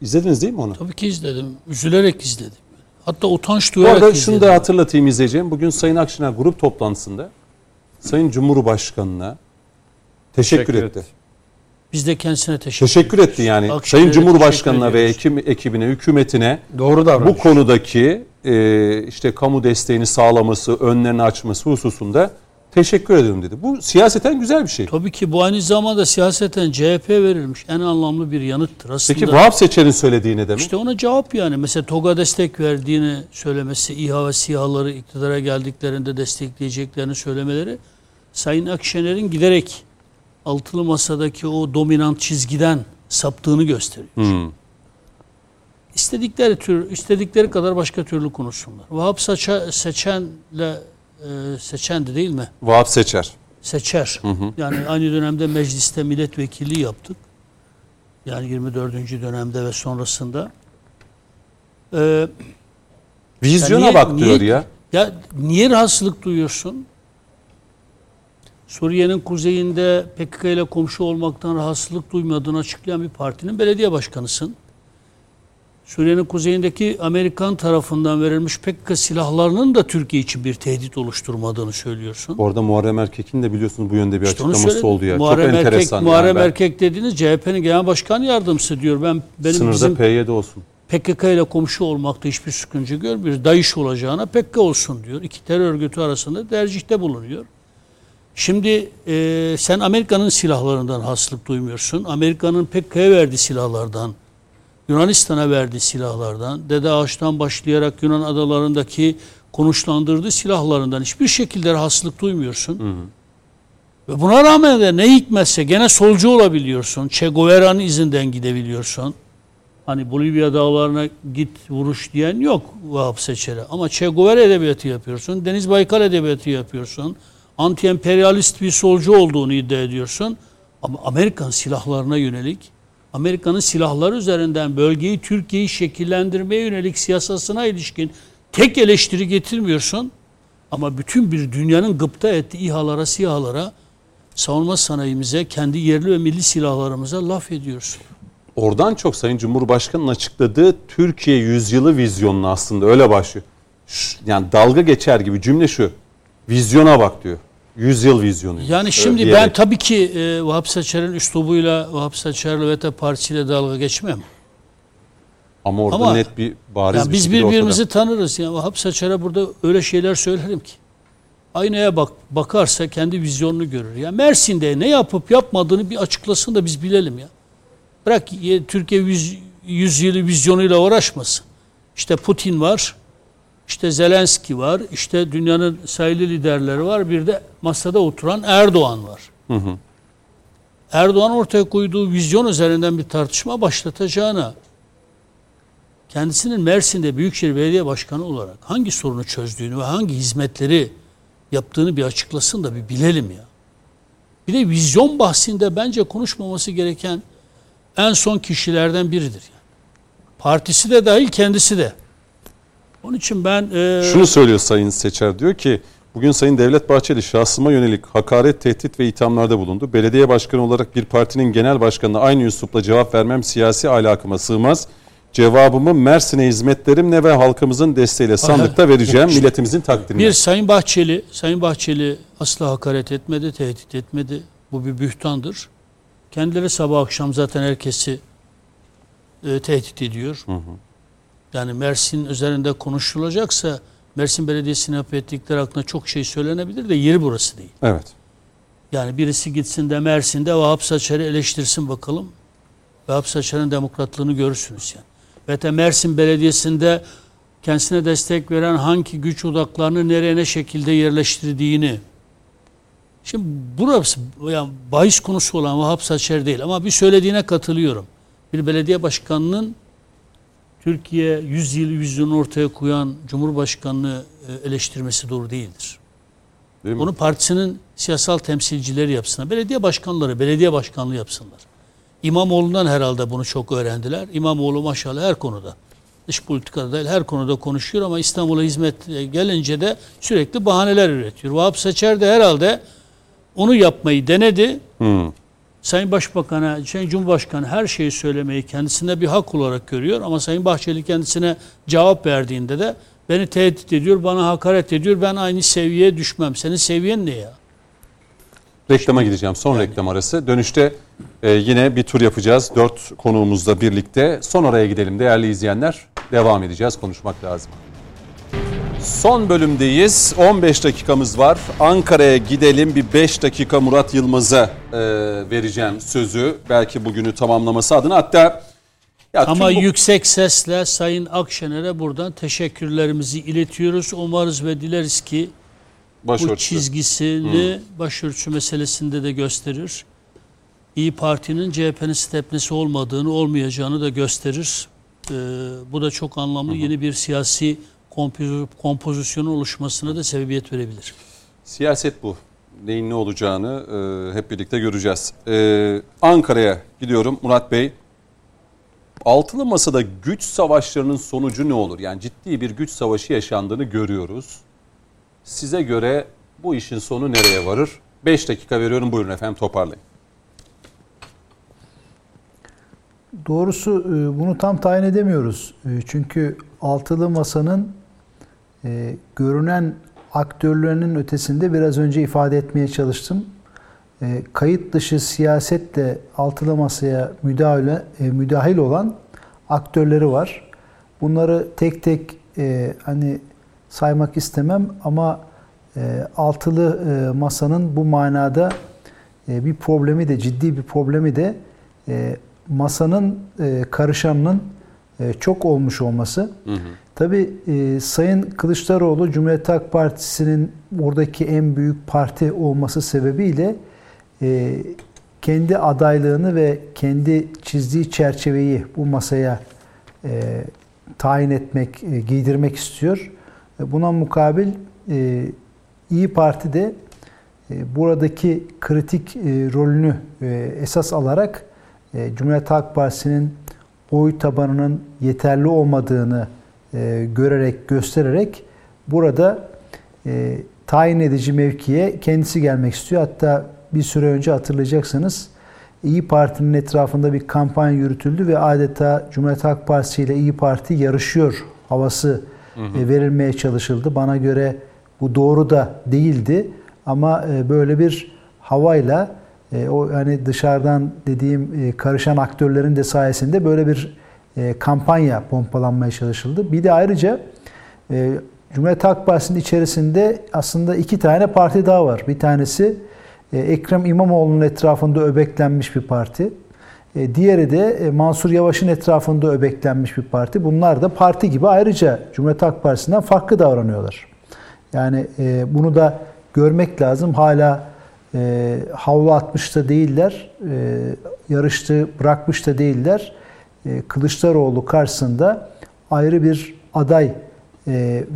izlediniz değil mi onu? Tabii ki izledim. Üzülerek izledim. Hatta utanç Bu duyarak arada izledim. şunu da hatırlatayım izleyeceğim. Bugün Sayın Akşener grup toplantısında Sayın Cumhurbaşkanı'na teşekkür, Teşekkür etti. Biz de kendisine teşekkür Teşekkür etti yani. Akşener'e Sayın Cumhurbaşkanı'na ve ekim, ekibine, hükümetine Doğru davranış. bu konudaki e, işte kamu desteğini sağlaması, önlerini açması hususunda Teşekkür ederim dedi. Bu siyaseten güzel bir şey. Tabii ki bu aynı zamanda siyaseten CHP verilmiş en anlamlı bir yanıttır. Aslında Peki Vahap Seçer'in söylediği ne demek? İşte ona cevap yani. Mesela TOG'a destek verdiğini söylemesi, İHA ve SİHA'ları iktidara geldiklerinde destekleyeceklerini söylemeleri Sayın Akşener'in giderek altılı masadaki o dominant çizgiden saptığını gösteriyor. Hmm. İstedikleri tür, istedikleri kadar başka türlü konuşsunlar. Vahap Saça, Seçen'le e, Seçendi değil mi? Vahap Seçer. Seçer. Yani aynı dönemde mecliste milletvekilliği yaptık. Yani 24. dönemde ve sonrasında. Ee, Vizyona niye- bak diyor niye- ya. ya niye rahatsızlık duyuyorsun? Suriye'nin kuzeyinde PKK ile komşu olmaktan rahatsızlık duymadığını açıklayan bir partinin belediye başkanısın. Suriye'nin kuzeyindeki Amerikan tarafından verilmiş PKK silahlarının da Türkiye için bir tehdit oluşturmadığını söylüyorsun. Orada Muharrem Erkek'in de biliyorsunuz bu yönde bir İşte açıklaması oldu ya. Muharrem Çok Erkek, enteresan. Muharrem yani ben- Erkek dediğiniz CHP'nin genel başkan yardımcısı diyor. Ben benim Sınırda bizim P7 olsun. PKK ile komşu olmakta hiçbir sıkıntı görmüyoruz. DAEŞ olacağına PKK olsun diyor. İki terör örgütü arasında tercihte bulunuyor. Şimdi e, sen Amerika'nın silahlarından hastalık duymuyorsun. Amerika'nın PKK'ya verdiği silahlardan, Yunanistan'a verdiği silahlardan, Dede Ağaç'tan başlayarak Yunan adalarındaki konuşlandırdığı silahlarından hiçbir şekilde rahatsızlık duymuyorsun. Ve buna rağmen de ne hikmetse gene solcu olabiliyorsun. Che Guevara'nın izinden gidebiliyorsun. Hani Bolivya dağlarına git vuruş diyen yok Vahap Seçer'e. Ama Che Guevara edebiyatı yapıyorsun. Deniz Baykal edebiyatı yapıyorsun. Anti-emperyalist bir solcu olduğunu iddia ediyorsun. Ama Amerikan silahlarına yönelik, Amerika'nın silahları üzerinden bölgeyi, Türkiye'yi şekillendirmeye yönelik siyasasına ilişkin tek eleştiri getirmiyorsun. Ama bütün bir dünyanın gıpta ettiği İHA'lara, SİHA'lara, savunma sanayimize, kendi yerli ve milli silahlarımıza laf ediyorsun. Oradan çok Sayın Cumhurbaşkanı'nın açıkladığı Türkiye yüzyılı vizyonunu aslında öyle başlıyor. Yani dalga geçer gibi cümle şu. Vizyona bak diyor. Yüzyıl vizyonu. Yani şimdi ben diyerek. tabii ki e, Vahap Saçar'ın üslubuyla, Vahap Saçar'la VT Partisi'yle dalga geçmem. Ama orada Ama- net bir bariz Yani bir biz şekilde ortada. birbirimizi tanırız. Yani Vahap Saçar'a burada öyle şeyler söylerim ki. Aynaya bak bakarsa kendi vizyonunu görür. Ya Mersin'de ne yapıp yapmadığını bir açıklasın da biz bilelim ya. Bırak ye- Türkiye yüz, yüzyılı vizyonuyla uğraşmasın. İşte Putin var. İşte Zelenski var. işte dünyanın sayılı liderleri var. Bir de masada oturan Erdoğan var. Erdoğan ortaya koyduğu vizyon üzerinden bir tartışma başlatacağına kendisinin Mersin'de Büyükşehir Belediye Başkanı olarak hangi sorunu çözdüğünü ve hangi hizmetleri yaptığını bir açıklasın da bir bilelim ya. Bir de vizyon bahsinde bence konuşmaması gereken en son kişilerden biridir. Yani. Partisi de dahil kendisi de. Onun için ben e, Şunu söylüyor Sayın Seçer diyor ki bugün Sayın Devlet Bahçeli şahsıma yönelik hakaret, tehdit ve ithamlarda bulundu. Belediye başkanı olarak bir partinin genel başkanına aynı üslupla cevap vermem siyasi ahlakıma sığmaz. Cevabımı Mersin'e hizmetlerimle ve halkımızın desteğiyle sandıkta vereceğim milletimizin takdirine. bir Sayın Bahçeli, Sayın Bahçeli asla hakaret etmedi, tehdit etmedi. Bu bir bühtandır. Kendileri sabah akşam zaten herkesi e, tehdit ediyor. Yani Mersin üzerinde konuşulacaksa Mersin Belediyesi'ne ettikleri hakkında çok şey söylenebilir de yeri burası değil. Evet. Yani birisi gitsin de Mersin'de Vahap Saçar'ı eleştirsin bakalım. Vahap Saçar'ın demokratlığını görürsünüz yani. Ve de Mersin Belediyesi'nde kendisine destek veren hangi güç odaklarını nereye ne şekilde yerleştirdiğini. Şimdi burası yani bahis konusu olan Vahap Saçar değil ama bir söylediğine katılıyorum. Bir belediye başkanının Türkiye 100 yıl vizyonu ortaya koyan Cumhurbaşkanını e, eleştirmesi doğru değildir. Değil mi? Onu partisinin siyasal temsilcileri yapsınlar. Belediye başkanları belediye başkanlığı yapsınlar. İmamoğlu'ndan herhalde bunu çok öğrendiler. İmamoğlu maşallah her konuda. Dış politikada değil her konuda konuşuyor ama İstanbul'a hizmet gelince de sürekli bahaneler üretiyor. Vahap Seçer de herhalde onu yapmayı denedi. Hmm. Sayın Başbakan'a, Sayın Cumhurbaşkanı her şeyi söylemeyi kendisine bir hak olarak görüyor. Ama Sayın Bahçeli kendisine cevap verdiğinde de beni tehdit ediyor, bana hakaret ediyor. Ben aynı seviyeye düşmem. Senin seviyen ne ya? Reklama gideceğim. Son reklam arası. Dönüşte e, yine bir tur yapacağız. Dört konuğumuzla birlikte. Son oraya gidelim değerli izleyenler. Devam edeceğiz. Konuşmak lazım. Son bölümdeyiz. 15 dakikamız var. Ankara'ya gidelim. Bir 5 dakika Murat Yılmaz'a e, vereceğim sözü. Belki bugünü tamamlaması adına. Hatta ya Ama bu... yüksek sesle Sayın Akşener'e buradan teşekkürlerimizi iletiyoruz. Umarız ve dileriz ki Başörtüsü. bu çizgisini hmm. başörtüsü meselesinde de gösterir. İyi Parti'nin CHP'nin stepnesi olmadığını, olmayacağını da gösterir. Ee, bu da çok anlamlı hmm. yeni bir siyasi kompozisyonun oluşmasına da sebebiyet verebilir. Siyaset bu. Neyin ne olacağını e, hep birlikte göreceğiz. E, Ankara'ya gidiyorum Murat Bey. Altılı Masa'da güç savaşlarının sonucu ne olur? Yani ciddi bir güç savaşı yaşandığını görüyoruz. Size göre bu işin sonu nereye varır? 5 dakika veriyorum buyurun efendim toparlayın. Doğrusu e, bunu tam tayin edemiyoruz. E, çünkü altılı masanın e, görünen aktörlerinin ötesinde biraz önce ifade etmeye çalıştım. E, kayıt dışı siyasetle altılı masaya müdahale, e, müdahil olan aktörleri var. Bunları tek tek e, hani saymak istemem ama e, altılı e, masanın bu manada e, bir problemi de ciddi bir problemi de e, masanın e, karışanının e, çok olmuş olması. Hı hı. Tabii e, Sayın Kılıçdaroğlu Cumhuriyet Halk Partisi'nin oradaki en büyük parti olması sebebiyle e, kendi adaylığını ve kendi çizdiği çerçeveyi bu masaya e, tayin etmek, e, giydirmek istiyor. E, buna mukabil e, İyi Parti de e, buradaki kritik e, rolünü e, esas alarak e, Cumhuriyet Halk Partisi'nin oy tabanının yeterli olmadığını e, görerek, göstererek burada e, tayin edici mevkiye kendisi gelmek istiyor. Hatta bir süre önce hatırlayacaksınız İyi Parti'nin etrafında bir kampanya yürütüldü ve adeta Cumhuriyet Halk Partisi ile İyi Parti yarışıyor havası hı hı. E, verilmeye çalışıldı. Bana göre bu doğru da değildi ama e, böyle bir havayla o yani dışarıdan dediğim karışan aktörlerin de sayesinde böyle bir kampanya pompalanmaya çalışıldı. Bir de ayrıca Cumhuriyet Halk Partisi'nin içerisinde aslında iki tane parti daha var. Bir tanesi e, Ekrem İmamoğlu'nun etrafında öbeklenmiş bir parti. E, diğeri de e, Mansur Yavaş'ın etrafında öbeklenmiş bir parti. Bunlar da parti gibi ayrıca Cumhuriyet Halk Partisi'nden farklı davranıyorlar. Yani bunu da görmek lazım. Hala havlu atmış da değiller, yarıştı bırakmış da değiller. Kılıçdaroğlu karşısında ayrı bir aday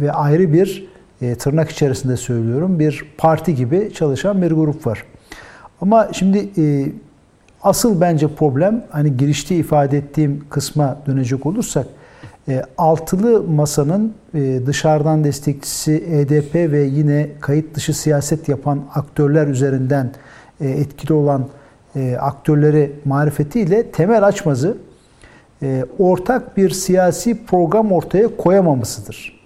ve ayrı bir e, tırnak içerisinde söylüyorum bir parti gibi çalışan bir grup var. Ama şimdi e, asıl bence problem hani girişte ifade ettiğim kısma dönecek olursak e, altılı masanın e, dışarıdan destekçisi EDP ve yine kayıt dışı siyaset yapan aktörler üzerinden e, etkili olan e, aktörleri marifetiyle temel açmazı e, ortak bir siyasi program ortaya koyamamasıdır.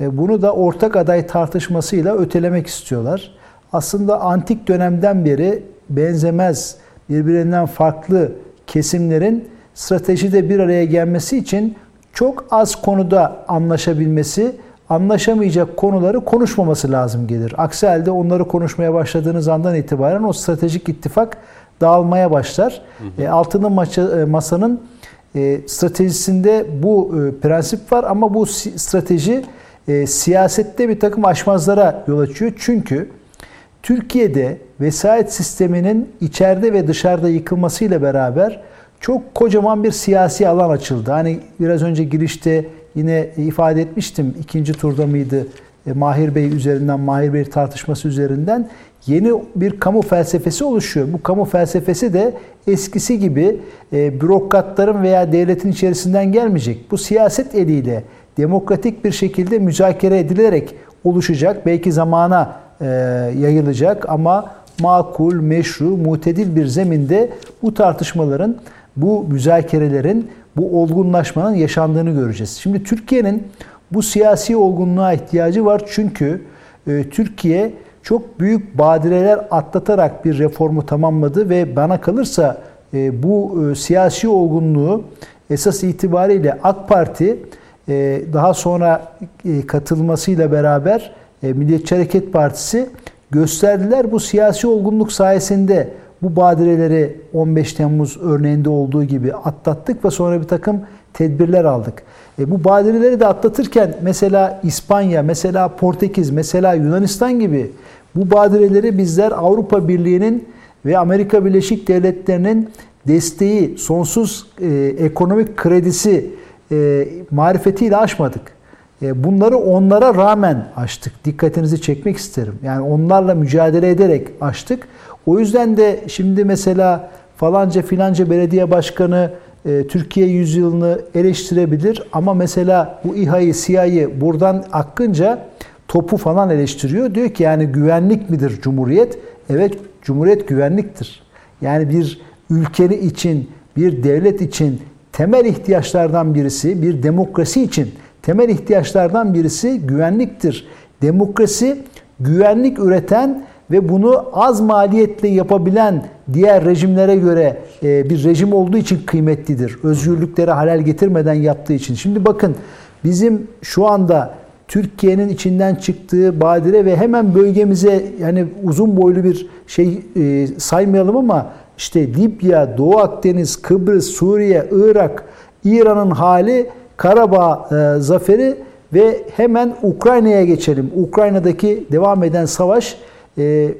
E, bunu da ortak aday tartışmasıyla ötelemek istiyorlar. Aslında antik dönemden beri benzemez, birbirinden farklı kesimlerin stratejide bir araya gelmesi için çok az konuda anlaşabilmesi, anlaşamayacak konuları konuşmaması lazım gelir. Aksi halde onları konuşmaya başladığınız andan itibaren o stratejik ittifak dağılmaya başlar. Hı hı. E, altının maça, e, masanın e, stratejisinde bu e, prensip var ama bu strateji e, siyasette bir takım aşmazlara yol açıyor. Çünkü Türkiye'de vesayet sisteminin içeride ve dışarıda yıkılmasıyla beraber çok kocaman bir siyasi alan açıldı. Hani biraz önce girişte yine ifade etmiştim. ikinci turda mıydı? E, Mahir Bey üzerinden, Mahir Bey tartışması üzerinden yeni bir kamu felsefesi oluşuyor. Bu kamu felsefesi de eskisi gibi e, bürokratların veya devletin içerisinden gelmeyecek. Bu siyaset eliyle demokratik bir şekilde müzakere edilerek oluşacak. Belki zamana e, yayılacak ama makul, meşru, mutedil bir zeminde bu tartışmaların, bu müzakerelerin, bu olgunlaşmanın yaşandığını göreceğiz. Şimdi Türkiye'nin bu siyasi olgunluğa ihtiyacı var çünkü e, Türkiye çok büyük badireler atlatarak bir reformu tamamladı ve bana kalırsa e, bu e, siyasi olgunluğu esas itibariyle AK Parti e, daha sonra e, katılmasıyla beraber e, Milliyetçi Hareket Partisi gösterdiler. Bu siyasi olgunluk sayesinde bu badireleri 15 Temmuz örneğinde olduğu gibi atlattık ve sonra bir takım tedbirler aldık. E, bu badireleri de atlatırken mesela İspanya, mesela Portekiz, mesela Yunanistan gibi bu badireleri bizler Avrupa Birliği'nin ve Amerika Birleşik Devletleri'nin desteği, sonsuz e, ekonomik kredisi e, marifetiyle aşmadık. E, bunları onlara rağmen açtık. Dikkatinizi çekmek isterim. Yani onlarla mücadele ederek açtık. O yüzden de şimdi mesela falanca filanca belediye başkanı e, Türkiye yüzyılını eleştirebilir ama mesela bu İHA'yı, SİHA'yı buradan akınca topu falan eleştiriyor. Diyor ki yani güvenlik midir Cumhuriyet? Evet Cumhuriyet güvenliktir. Yani bir ülkeni için, bir devlet için temel ihtiyaçlardan birisi, bir demokrasi için temel ihtiyaçlardan birisi güvenliktir. Demokrasi güvenlik üreten ve bunu az maliyetle yapabilen diğer rejimlere göre e, bir rejim olduğu için kıymetlidir. Özgürlükleri halel getirmeden yaptığı için. Şimdi bakın bizim şu anda Türkiye'nin içinden çıktığı badire ve hemen bölgemize yani uzun boylu bir şey e, saymayalım ama işte Libya, Doğu Akdeniz, Kıbrıs, Suriye, Irak, İran'ın hali, Karabağ e, zaferi ve hemen Ukrayna'ya geçelim. Ukrayna'daki devam eden savaş e,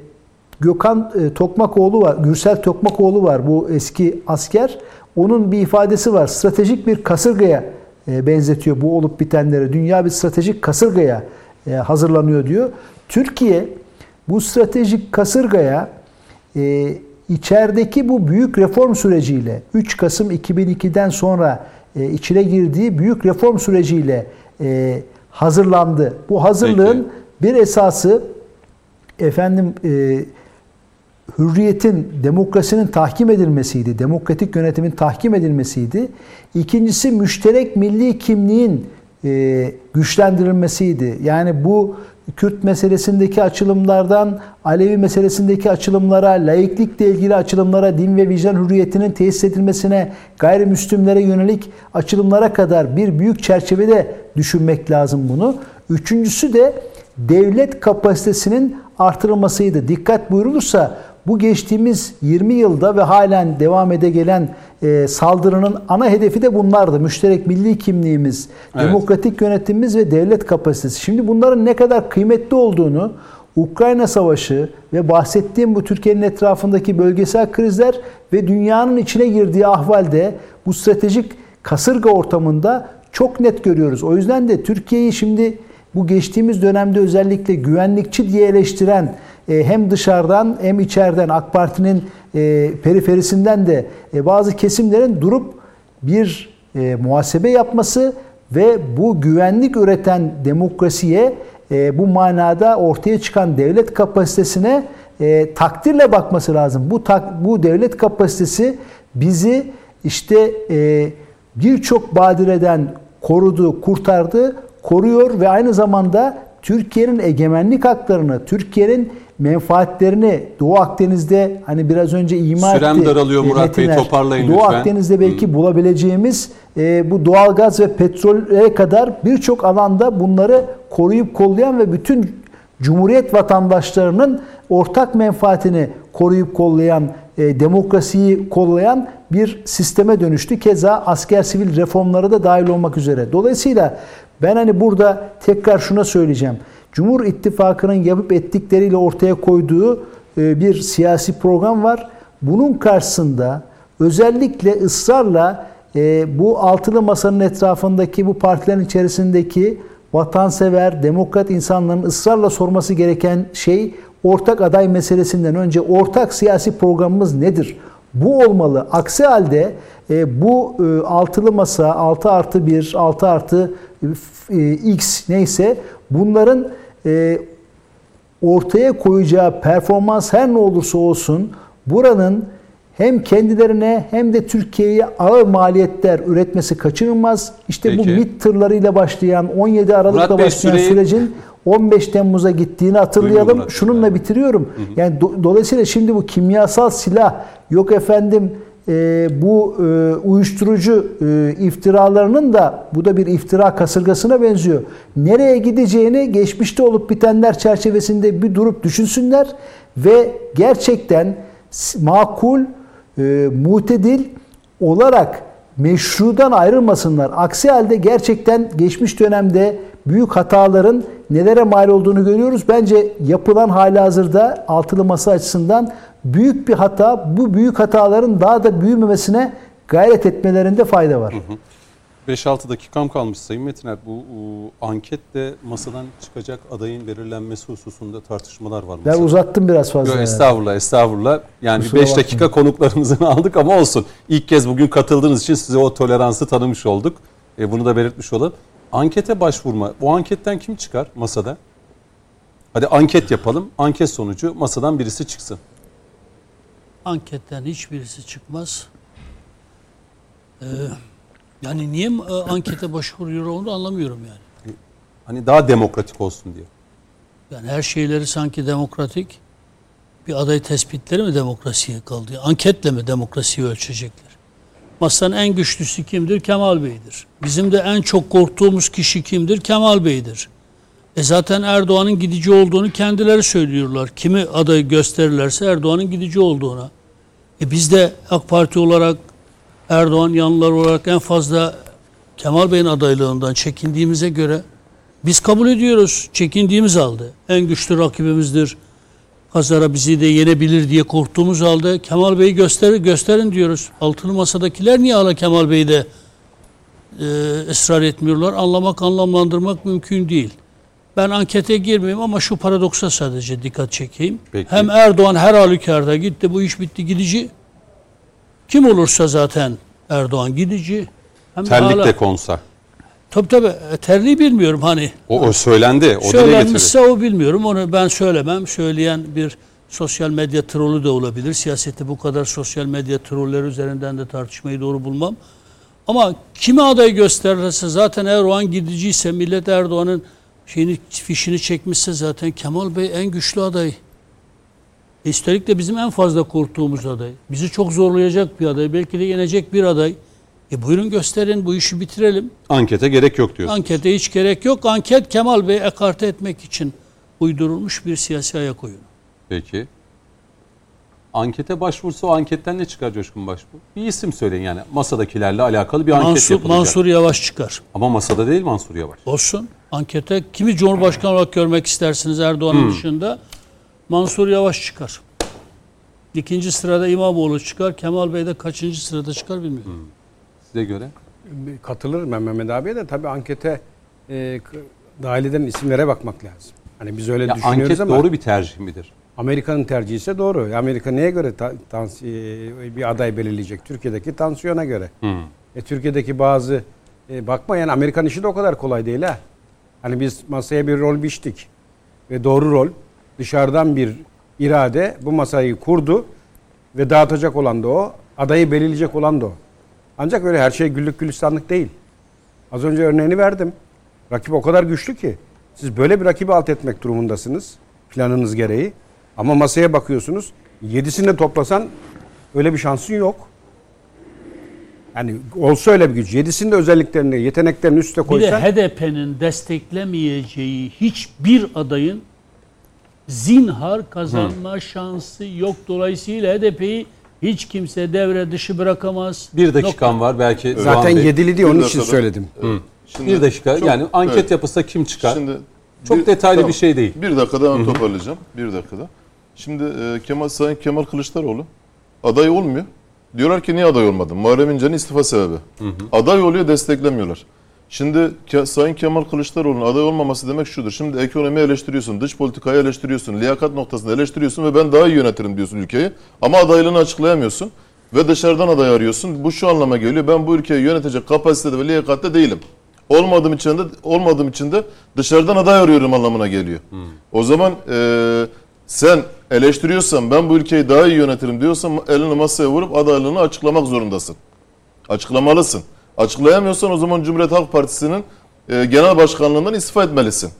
Gökhan e, Tokmakoğlu var, Gürsel Tokmakoğlu var bu eski asker. Onun bir ifadesi var. Stratejik bir kasırgaya e, benzetiyor bu olup bitenlere. Dünya bir stratejik kasırgaya e, hazırlanıyor diyor. Türkiye bu stratejik kasırgaya e, içerideki bu büyük reform süreciyle 3 Kasım 2002'den sonra e, içine girdiği büyük reform süreciyle e, hazırlandı. Bu hazırlığın Peki. bir esası efendim e, hürriyetin, demokrasinin tahkim edilmesiydi. Demokratik yönetimin tahkim edilmesiydi. İkincisi müşterek milli kimliğin e, güçlendirilmesiydi. Yani bu Kürt meselesindeki açılımlardan Alevi meselesindeki açılımlara, laiklikle ilgili açılımlara, din ve vicdan hürriyetinin tesis edilmesine, gayrimüslimlere yönelik açılımlara kadar bir büyük çerçevede düşünmek lazım bunu. Üçüncüsü de devlet kapasitesinin artırılmasıydı. Dikkat buyurulursa bu geçtiğimiz 20 yılda ve halen devam ede gelen e, saldırının ana hedefi de bunlardı. Müşterek milli kimliğimiz, evet. demokratik yönetimimiz ve devlet kapasitesi. Şimdi bunların ne kadar kıymetli olduğunu Ukrayna Savaşı ve bahsettiğim bu Türkiye'nin etrafındaki bölgesel krizler ve dünyanın içine girdiği ahvalde bu stratejik kasırga ortamında çok net görüyoruz. O yüzden de Türkiye'yi şimdi bu geçtiğimiz dönemde özellikle güvenlikçi diye eleştiren e, hem dışarıdan hem içeriden AK Parti'nin e, periferisinden de e, bazı kesimlerin durup bir muhasebe yapması ve bu güvenlik üreten demokrasiye bu manada ortaya çıkan devlet kapasitesine takdirle bakması lazım. Bu bu devlet kapasitesi bizi işte birçok badireden korudu, kurtardı, koruyor ve aynı zamanda Türkiye'nin egemenlik haklarını, Türkiye'nin menfaatlerini Doğu Akdeniz'de hani biraz önce ima Sürem etti. daralıyor Murat Metiner, Bey toparlayın Doğu lütfen. Akdeniz'de belki hmm. bulabileceğimiz e, bu doğalgaz ve petrole kadar birçok alanda bunları koruyup kollayan ve bütün Cumhuriyet vatandaşlarının ortak menfaatini koruyup kollayan, e, demokrasiyi kollayan bir sisteme dönüştü. Keza asker sivil reformları da dahil olmak üzere. Dolayısıyla ben hani burada tekrar şuna söyleyeceğim. Cumhur İttifakı'nın yapıp ettikleriyle ortaya koyduğu e, bir siyasi program var. Bunun karşısında özellikle ısrarla e, bu altılı masanın etrafındaki bu partilerin içerisindeki vatansever, demokrat insanların ısrarla sorması gereken şey ortak aday meselesinden önce ortak siyasi programımız nedir? Bu olmalı. Aksi halde e, bu altılı masa 6 artı 1, 6 artı X neyse bunların e, ortaya koyacağı performans her ne olursa olsun buranın hem kendilerine hem de Türkiye'ye ağır maliyetler üretmesi kaçınılmaz. İşte Peki. bu MİT tırlarıyla başlayan 17 Aralık'ta Murat başlayan Bey, sürecin 15 Temmuz'a gittiğini hatırlayalım. Şununla bitiriyorum. Yani do, dolayısıyla şimdi bu kimyasal silah yok efendim e, bu e, uyuşturucu e, iftiralarının da bu da bir iftira kasırgasına benziyor. Nereye gideceğini geçmişte olup bitenler çerçevesinde bir durup düşünsünler ve gerçekten makul, e, mutedil olarak meşrudan ayrılmasınlar. Aksi halde gerçekten geçmiş dönemde büyük hataların nelere mal olduğunu görüyoruz. Bence yapılan hali hazırda altılı masa açısından büyük bir hata. Bu büyük hataların daha da büyümemesine gayret etmelerinde fayda var. 5-6 dakikam kalmış Sayın Metiner. Bu e, ankette masadan çıkacak adayın belirlenmesi hususunda tartışmalar var. Ben masada. uzattım biraz fazla. Yok yani. estağfurullah estağfurullah. Yani Kusura 5 bakmayın. dakika konuklarımızın aldık ama olsun. İlk kez bugün katıldığınız için size o toleransı tanımış olduk. E, bunu da belirtmiş olalım. Ankete başvurma. Bu anketten kim çıkar masada? Hadi anket yapalım. Anket sonucu masadan birisi çıksın. Anketten hiçbirisi çıkmaz. Ee, yani niye e, ankete başvuruyor onu anlamıyorum yani. Hani daha demokratik olsun diye. Yani her şeyleri sanki demokratik bir aday tespitleri mi demokrasiye kaldı? Anketle mi demokrasiyi ölçecekler? Masanın en güçlüsü kimdir? Kemal Bey'dir. Bizim de en çok korktuğumuz kişi kimdir? Kemal Bey'dir. E zaten Erdoğan'ın gidici olduğunu kendileri söylüyorlar. Kimi adayı gösterirlerse Erdoğan'ın gidici olduğuna. E biz de AK Parti olarak Erdoğan yanlılar olarak en fazla Kemal Bey'in adaylığından çekindiğimize göre biz kabul ediyoruz. Çekindiğimiz halde. En güçlü rakibimizdir. Kazara bizi de yenebilir diye korktuğumuz halde Kemal Bey'i gösterir, gösterin diyoruz. Altılı masadakiler niye hala Kemal Bey'de e, ısrar etmiyorlar? Anlamak, anlamlandırmak mümkün değil. Ben ankete girmeyeyim ama şu paradoksa sadece dikkat çekeyim. Peki. Hem Erdoğan her halükarda gitti, bu iş bitti gidici. Kim olursa zaten Erdoğan gidici. Hem de Terlikle hala- konsa. Tabii tabii. E, Terliği bilmiyorum hani. O, o söylendi. O. Söylenmişse o bilmiyorum. Onu ben söylemem. Söyleyen bir sosyal medya trolü de olabilir. Siyasette bu kadar sosyal medya trolleri üzerinden de tartışmayı doğru bulmam. Ama kimi aday gösterirse zaten Erdoğan gidiciyse millet Erdoğan'ın şeyini fişini çekmişse zaten Kemal Bey en güçlü aday. Üstelik de bizim en fazla korktuğumuz aday. Bizi çok zorlayacak bir aday. Belki de yenecek bir aday. E buyurun gösterin bu işi bitirelim. Ankete gerek yok diyorsun. Ankete hiç gerek yok. Anket Kemal Bey ekarte etmek için uydurulmuş bir siyasi ayak oyunu. Peki. Ankete başvursa o anketten ne çıkar Coşkun Başbuğ? Bir isim söyleyin yani. Masadakilerle alakalı bir anket Mansur, yapılacak. Mansur Yavaş çıkar. Ama masada değil Mansur Yavaş. Olsun. Ankete kimi Cumhurbaşkanı olarak görmek istersiniz Erdoğan'ın Hmm. dışında? Mansur Yavaş çıkar. İkinci sırada İmamoğlu çıkar. Kemal Bey de kaçıncı sırada çıkar bilmiyorum. Size göre. Katılırım ben Mehmet abiye de tabii ankete e, dahil eden isimlere bakmak lazım. Hani biz öyle Ya düşünüyoruz anket ama doğru bir tercih midir? Amerika'nın tercihi ise doğru. Amerika neye göre ta- tans- e, bir aday belirleyecek? Türkiye'deki tansiyona göre. Hı. E, Türkiye'deki bazı e, bakma yani Amerikan işi de o kadar kolay değil ha. Hani biz masaya bir rol biçtik ve doğru rol dışarıdan bir irade bu masayı kurdu ve dağıtacak olan da o, adayı belirleyecek olan da o. Ancak öyle her şey güllük gülistanlık değil. Az önce örneğini verdim. Rakip o kadar güçlü ki siz böyle bir rakibi alt etmek durumundasınız planınız gereği. Ama masaya bakıyorsunuz. Yedisini de toplasan öyle bir şansın yok. Yani olsa öyle bir güç. Yedisini de özelliklerini, yeteneklerini üste Bir de koysan HDP'nin desteklemeyeceği hiçbir adayın zinhar kazanma şansı yok. Dolayısıyla HDP'yi hiç kimse devre dışı bırakamaz. Bir dakikam Nokta. var belki. Doğan zaten Bey. yedili diye onun için söyledim. Şimdi Bir dakika çok- yani anket evet. yapılsa kim çıkar? Şimdi Çok bir- detaylı tamam. bir şey değil. Bir dakikada ben toparlayacağım. Bir dakikada. Şimdi e, Kemal Sayın Kemal Kılıçdaroğlu aday olmuyor. Diyorlar ki niye aday olmadın? Muharrem İnce'nin istifa sebebi. Aday oluyor desteklemiyorlar. Şimdi Sayın Kemal Kılıçdaroğlu'nun aday olmaması demek şudur. Şimdi ekonomi eleştiriyorsun, dış politikayı eleştiriyorsun, liyakat noktasında eleştiriyorsun ve ben daha iyi yönetirim diyorsun ülkeyi. Ama adaylığını açıklayamıyorsun ve dışarıdan aday arıyorsun. Bu şu anlama geliyor. Ben bu ülkeyi yönetecek kapasitede ve liyakatte değilim. Olmadığım için de olmadığım için de dışarıdan aday arıyorum anlamına geliyor. O zaman e, sen eleştiriyorsan ben bu ülkeyi daha iyi yönetirim diyorsan elini masaya vurup adaylığını açıklamak zorundasın. Açıklamalısın. Açıklayamıyorsan o zaman Cumhuriyet Halk Partisi'nin e, genel başkanlığından istifa etmelisin.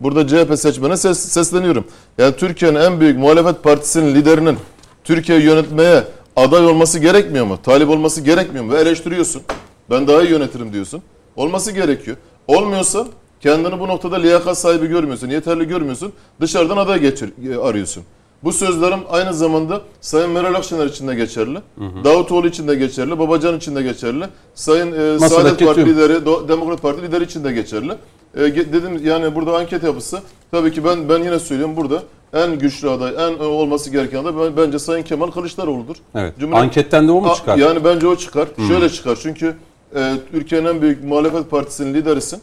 Burada CHP seçmene ses, sesleniyorum. Yani Türkiye'nin en büyük muhalefet partisinin liderinin Türkiye'yi yönetmeye aday olması gerekmiyor mu? Talip olması gerekmiyor mu? Ve eleştiriyorsun. Ben daha iyi yönetirim diyorsun. Olması gerekiyor. Olmuyorsa kendini bu noktada liyakat sahibi görmüyorsun, yeterli görmüyorsun. Dışarıdan aday geçir, e, arıyorsun. Bu sözlerim aynı zamanda Sayın Meral Akşener için de geçerli. Davutoğlu için de geçerli. Babacan için de geçerli. Sayın e, Saadet Parti tüm- lideri, Do- Demokrat Parti lideri için de geçerli. E, dedim yani burada anket yapısı tabii ki ben ben yine söylüyorum burada en güçlü aday, en e, olması gereken aday ben- bence Sayın Kemal Kılıçdaroğlu'dur. Evet. Cumhuriyet- Anketten de o mu çıkar? Yani bence o çıkar. Şöyle çıkar çünkü e, Türkiye'nin en büyük muhalefet partisinin liderisin.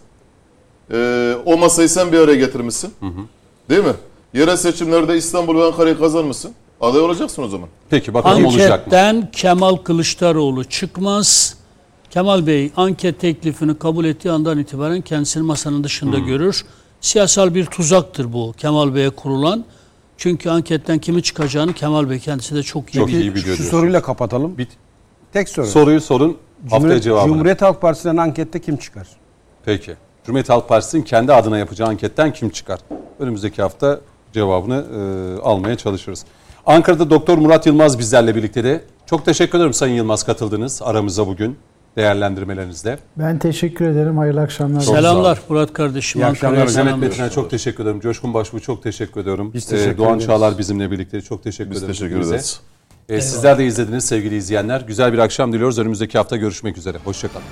E, o masayı sen bir araya getirmişsin. Değil mi? Yerel seçimlerde İstanbul ve Ankara'yı kazanmışsın. Aday olacaksın o zaman. Peki bakalım olacak mı? Anketten Kemal Kılıçdaroğlu çıkmaz. Kemal Bey anket teklifini kabul ettiği andan itibaren kendisini masanın dışında görür. Siyasal bir tuzaktır bu Kemal Bey'e kurulan. Çünkü anketten kimi çıkacağını Kemal Bey kendisi de çok iyi Çok iyi biliyor Şu diyorsun. soruyla kapatalım. Bit- Tek soru. Soruyu sorun haftaya Cumhuriyet, cevabını. Cumhuriyet Halk Partisi'nden ankette kim çıkar? Peki. Cumhuriyet Halk Partisi'nin kendi adına yapacağı anketten kim çıkar? Önümüzdeki hafta cevabını e, almaya çalışırız. Ankara'da Doktor Murat Yılmaz bizlerle birlikte de. Çok teşekkür ederim Sayın Yılmaz katıldınız aramıza bugün değerlendirmelerinizle. Ben teşekkür ederim. Hayırlı akşamlar. Çok Selamlar Murat kardeşim. İyi akşamlar. Mehmet Metin'e çok teşekkür ederim. Coşkun Başbuğ çok teşekkür ediyorum. Biz teşekkür Ee, Doğan ederiz. Çağlar bizimle birlikte çok teşekkür Biz ederim. teşekkür hepinize. ederiz. Ee, sizler de izlediniz sevgili izleyenler. Güzel bir akşam diliyoruz. Önümüzdeki hafta görüşmek üzere. Hoşçakalın.